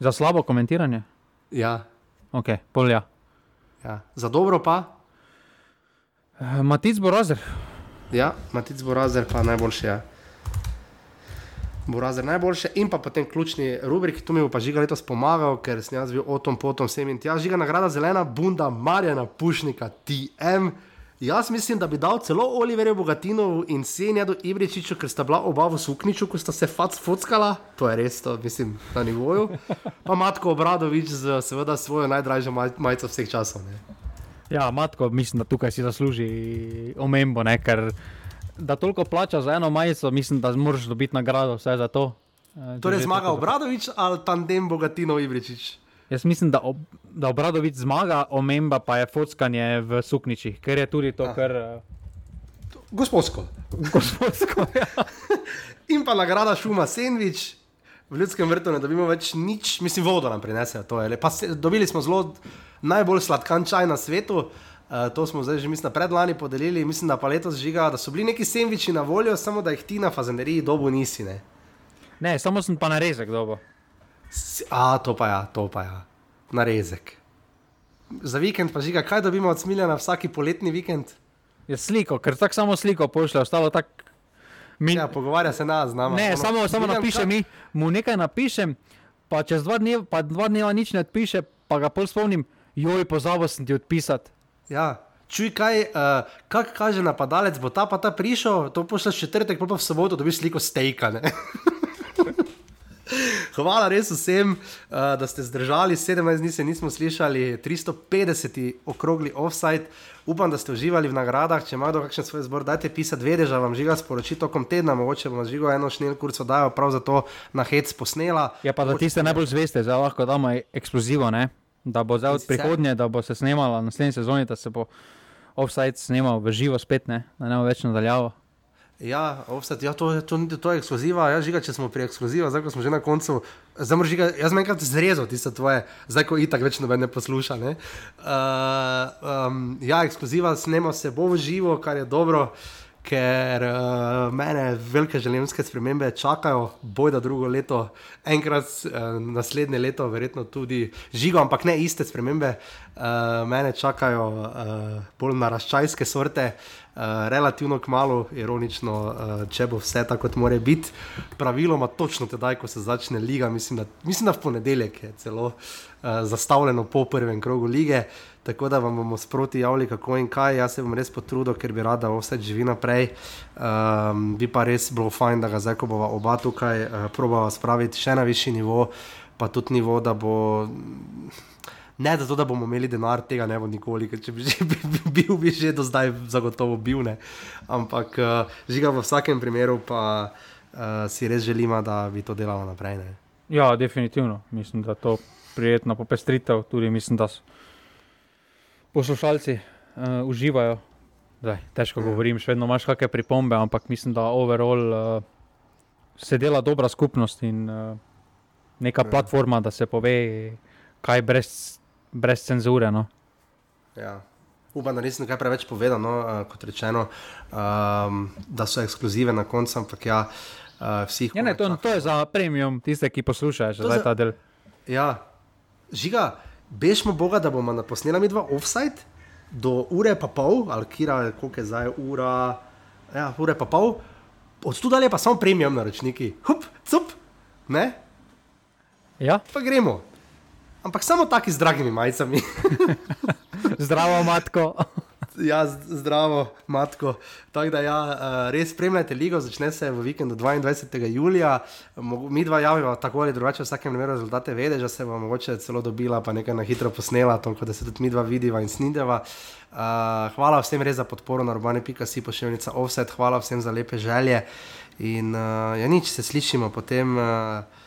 Za slabo komentiranje? Ja. Ok, polja. Ja. Za dobro pa? Uh, Matic bo razdrh. Ja, Matic bo razdrh, pa najboljši, ja bo razred najboljše. In pa potem ključni rubrik, tu mi bo pa žiga letos pomagal, ker sem jaz bil o tom, potom vsem in tja. Žiga nagrada zelena, bunda, Marjana Pušnika, TM. Jaz mislim, da bi dal celo Oliverju Bogatinovu in Senjadu Ibričiču, ker sta bila oba v sukniču, ko sta se fac fockala, to je res, to mislim na nivoju. Pa Matko Obradovič z seveda svojo najdražjo majico vseh časov. Ne. Ja, Matko, mislim, da tukaj si zasluži omembo, ne, ker da toliko plača za eno majico, mislim, da moraš dobiti nagrado vse za to. Eh, če Torej zmaga tako- Obradovič ali tandem Bogatino Ibričič. Jaz mislim, da, ob, da obradovic zmaga, omemba pa je fockanje v sukničih, ker je tudi to, Ah. kar uh, Gospodsko. gospodsko. Ja. In pa nagrada šuma Sandvič. V ljudskem vrtu ne dobimo več nič, mislim, vodo nam prinesejo. dobili smo zelo najbolj sladkan čaj na svetu. Uh, to smo zdaj že mislim, predlani podelili, mislim, da pa letos žiga, da so bili neki sendviči na voljo, samo da jih ti na fazeneriji dobu nisi. Ne? Ne, samo sem pa narezek dobo. S- A, to pa ja, to pa ja, narezek. Za vikend pa žiga, kaj dobimo od Smiljana vsaki poletni vikend? Je sliko, ker tako samo sliko pošlje, ostalo tako. Mi, Ja, pogovarja se nas z nami. ne, samo, samo napiše mi, mu nekaj napišem, pa čez dva dneva, pa dva dneva nič ne odpiše, pa ga pol spomnim, joj, pozabil sem ti odpisati. Ja. Čuj, kaj, uh, kak kaže napadalec, bo ta pa ta prišel, to pošlješ četrtek, pol pa v soboto dobiš sliko stejka. Hvala res vsem, uh, da ste zdržali, 17 dni se nismo slišali, 350 okrogli offside. Upam, da ste uživali v nagradah. Če ima kdo kakšen svoj zbor, dajte pisati, vedeža vam žiga sporoči tokom tedna, mogoče bomo žigo eno šnel kurco dajo prav za to na hec posnela. Ja, pa Mogoče- tiste najbolj zveste, zdaj lahko damo eksplozivo, ne? Da bo zdaj od prihodnje, da bo se snemala naslednji sezoni, da se bo offside snemal v živo spet, ne, da ne bo več nadaljavo. Ja, offset, ja, to, to, to, to je ekskluziva. Ja, žiga, če smo pri ekskluziva, zdaj ko smo že na koncu, zdaj moraš žiga, jaz sem enkrat zrezal tiste tvoje, zdaj ko itak več noben ne posluša. Ne? Uh, um, ja, ekskluziva, snemo se bo v živo, kar je dobro, ker uh, mene velike želemske spremembe čakajo, boj da drugo leto, enkrat uh, naslednje leto, verjetno tudi žigo, ampak ne iste spremembe. Uh, mene čakajo uh, bolj naraščajske sorte. Uh, relativno kmalo, ironično, uh, če bo vse tako, kot mora biti. Praviloma, točno tedaj, ko se začne liga, mislim, da, mislim, da v ponedeljek je celo uh, zastavljeno po prvem krogu lige. Tako da vam bomo sproti javili, kako in kaj. Jaz se bom res potrudil, ker bi rada vse živi naprej. Um, bi pa res bilo fajn, da ga zdaj, ko bova oba tukaj, uh, probava spraviti še na višji nivo, pa tudi nivo, da bo. Ne zato, da bomo imeli denar, tega ne bo nikoli, ker če bi že bi, bi, bil, bi že do zdaj zagotovo bil. Ne. Ampak uh, žiga v vsakem primeru pa uh, si res želimo, da bi to delalo naprej. Ne. Ja, definitivno. Mislim, da je to prijetna popestritev, tudi mislim, da s- poslušalci uh, uživajo. Zdaj, težko govorim, še vedno imaš kakšne pripombe, ampak mislim, da overall uh, se dela dobra skupnost in uh, neka Ja. platforma, da se pove, kaj brez, brez cenzure. No. Ja. Upam, da nisem kaj preveč povedal, no, uh, kot rečeno, um, da so ekskluzive na koncu, ampak ja, uh, vsi jih Ja, ne, to, to je za premium, tiste, ki poslušajo že zdaj za- ta del. Ja, žiga, bežmo Boga, da bomo naposneli mi dva offside do ure pa pol, ali kira, koliko je zdaj ura, ja, ure pa pol, od tu dalje pa samo premium naročniki, hup, cup, ne, Ja, pa gremo. Ampak samo taki z dragimi majicami. zdravo, matko. Ja, zdravo, matko. Tako da, ja, eh, res spremljajte ligo, začne se v vikendu 22. julija. Mi dva javimo tako ali drugače, v vsakem primeru rezultate vede, da se bo mogoče celo dobila, pa nekaj na hitro posnela, toliko da se tudi mi dva vidiva in snideva. Uh, hvala vsem res za podporo na urbane.si pošiljnica offset, hvala vsem za lepe želje. In uh, ja, nič, se slišimo potem. Uh,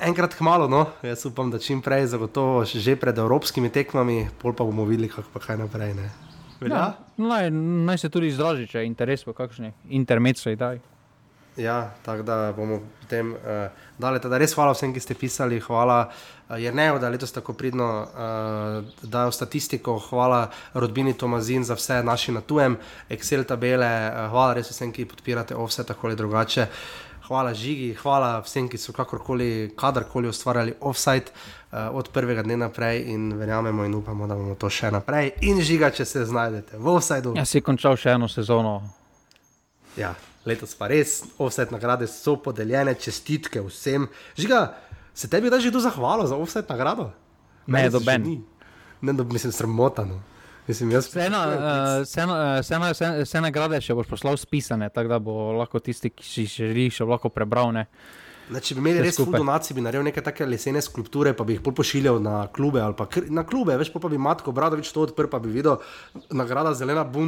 Enkrat kmalo, no, jaz upam, da čim prej, zagotovo že pred evropskimi tekmami, pol pa bomo videli, kako pa kaj naprej. Ne? Ja, naj, naj se tudi izrazi, če je interes v kakšni intermezzo daj. Ja, tako da bomo potem uh, dali. Teda res hvala vsem, ki ste pisali, hvala uh, Jrneju, da je letos tako pridno uh, dajo statistiko, hvala rodbini Tomazin za vse naši na tujem, Excel tabele, uh, hvala res vsem, ki podpirate vse tako ali drugače. Hvala Žigi, hvala vsem, ki so kakorkoli, kadarkoli ustvarjali offside uh, od prvega dne naprej in verjamemo in upamo, da bomo to še naprej. In Žiga, če se znajdete v offsideu. Jaz si končal še eno sezono. Ja, letos pa res, offset nagrade so podeljene, čestitke vsem. Žiga, se tebi da že kdo zahvalil za offset nagrado? Ne, Meni se noben. še ni. Ne, do, mislim, sramotano. Mislim, jaz Vse, na, uh, vse, na- eh, vse, na- vse, nagrade še boš poslal spisane, tako da bo lahko tisti, ki si želi, še lahko prebral. Ne. Ne, če bi imeli res skupaj. donacij, bi naredil neke take lesene skulpture, pa bi jih pošiljal na klube ali pa na klube, veš, pol pa bi Matko Bradovič to odprl, pa bi videl nagrada zelena bun.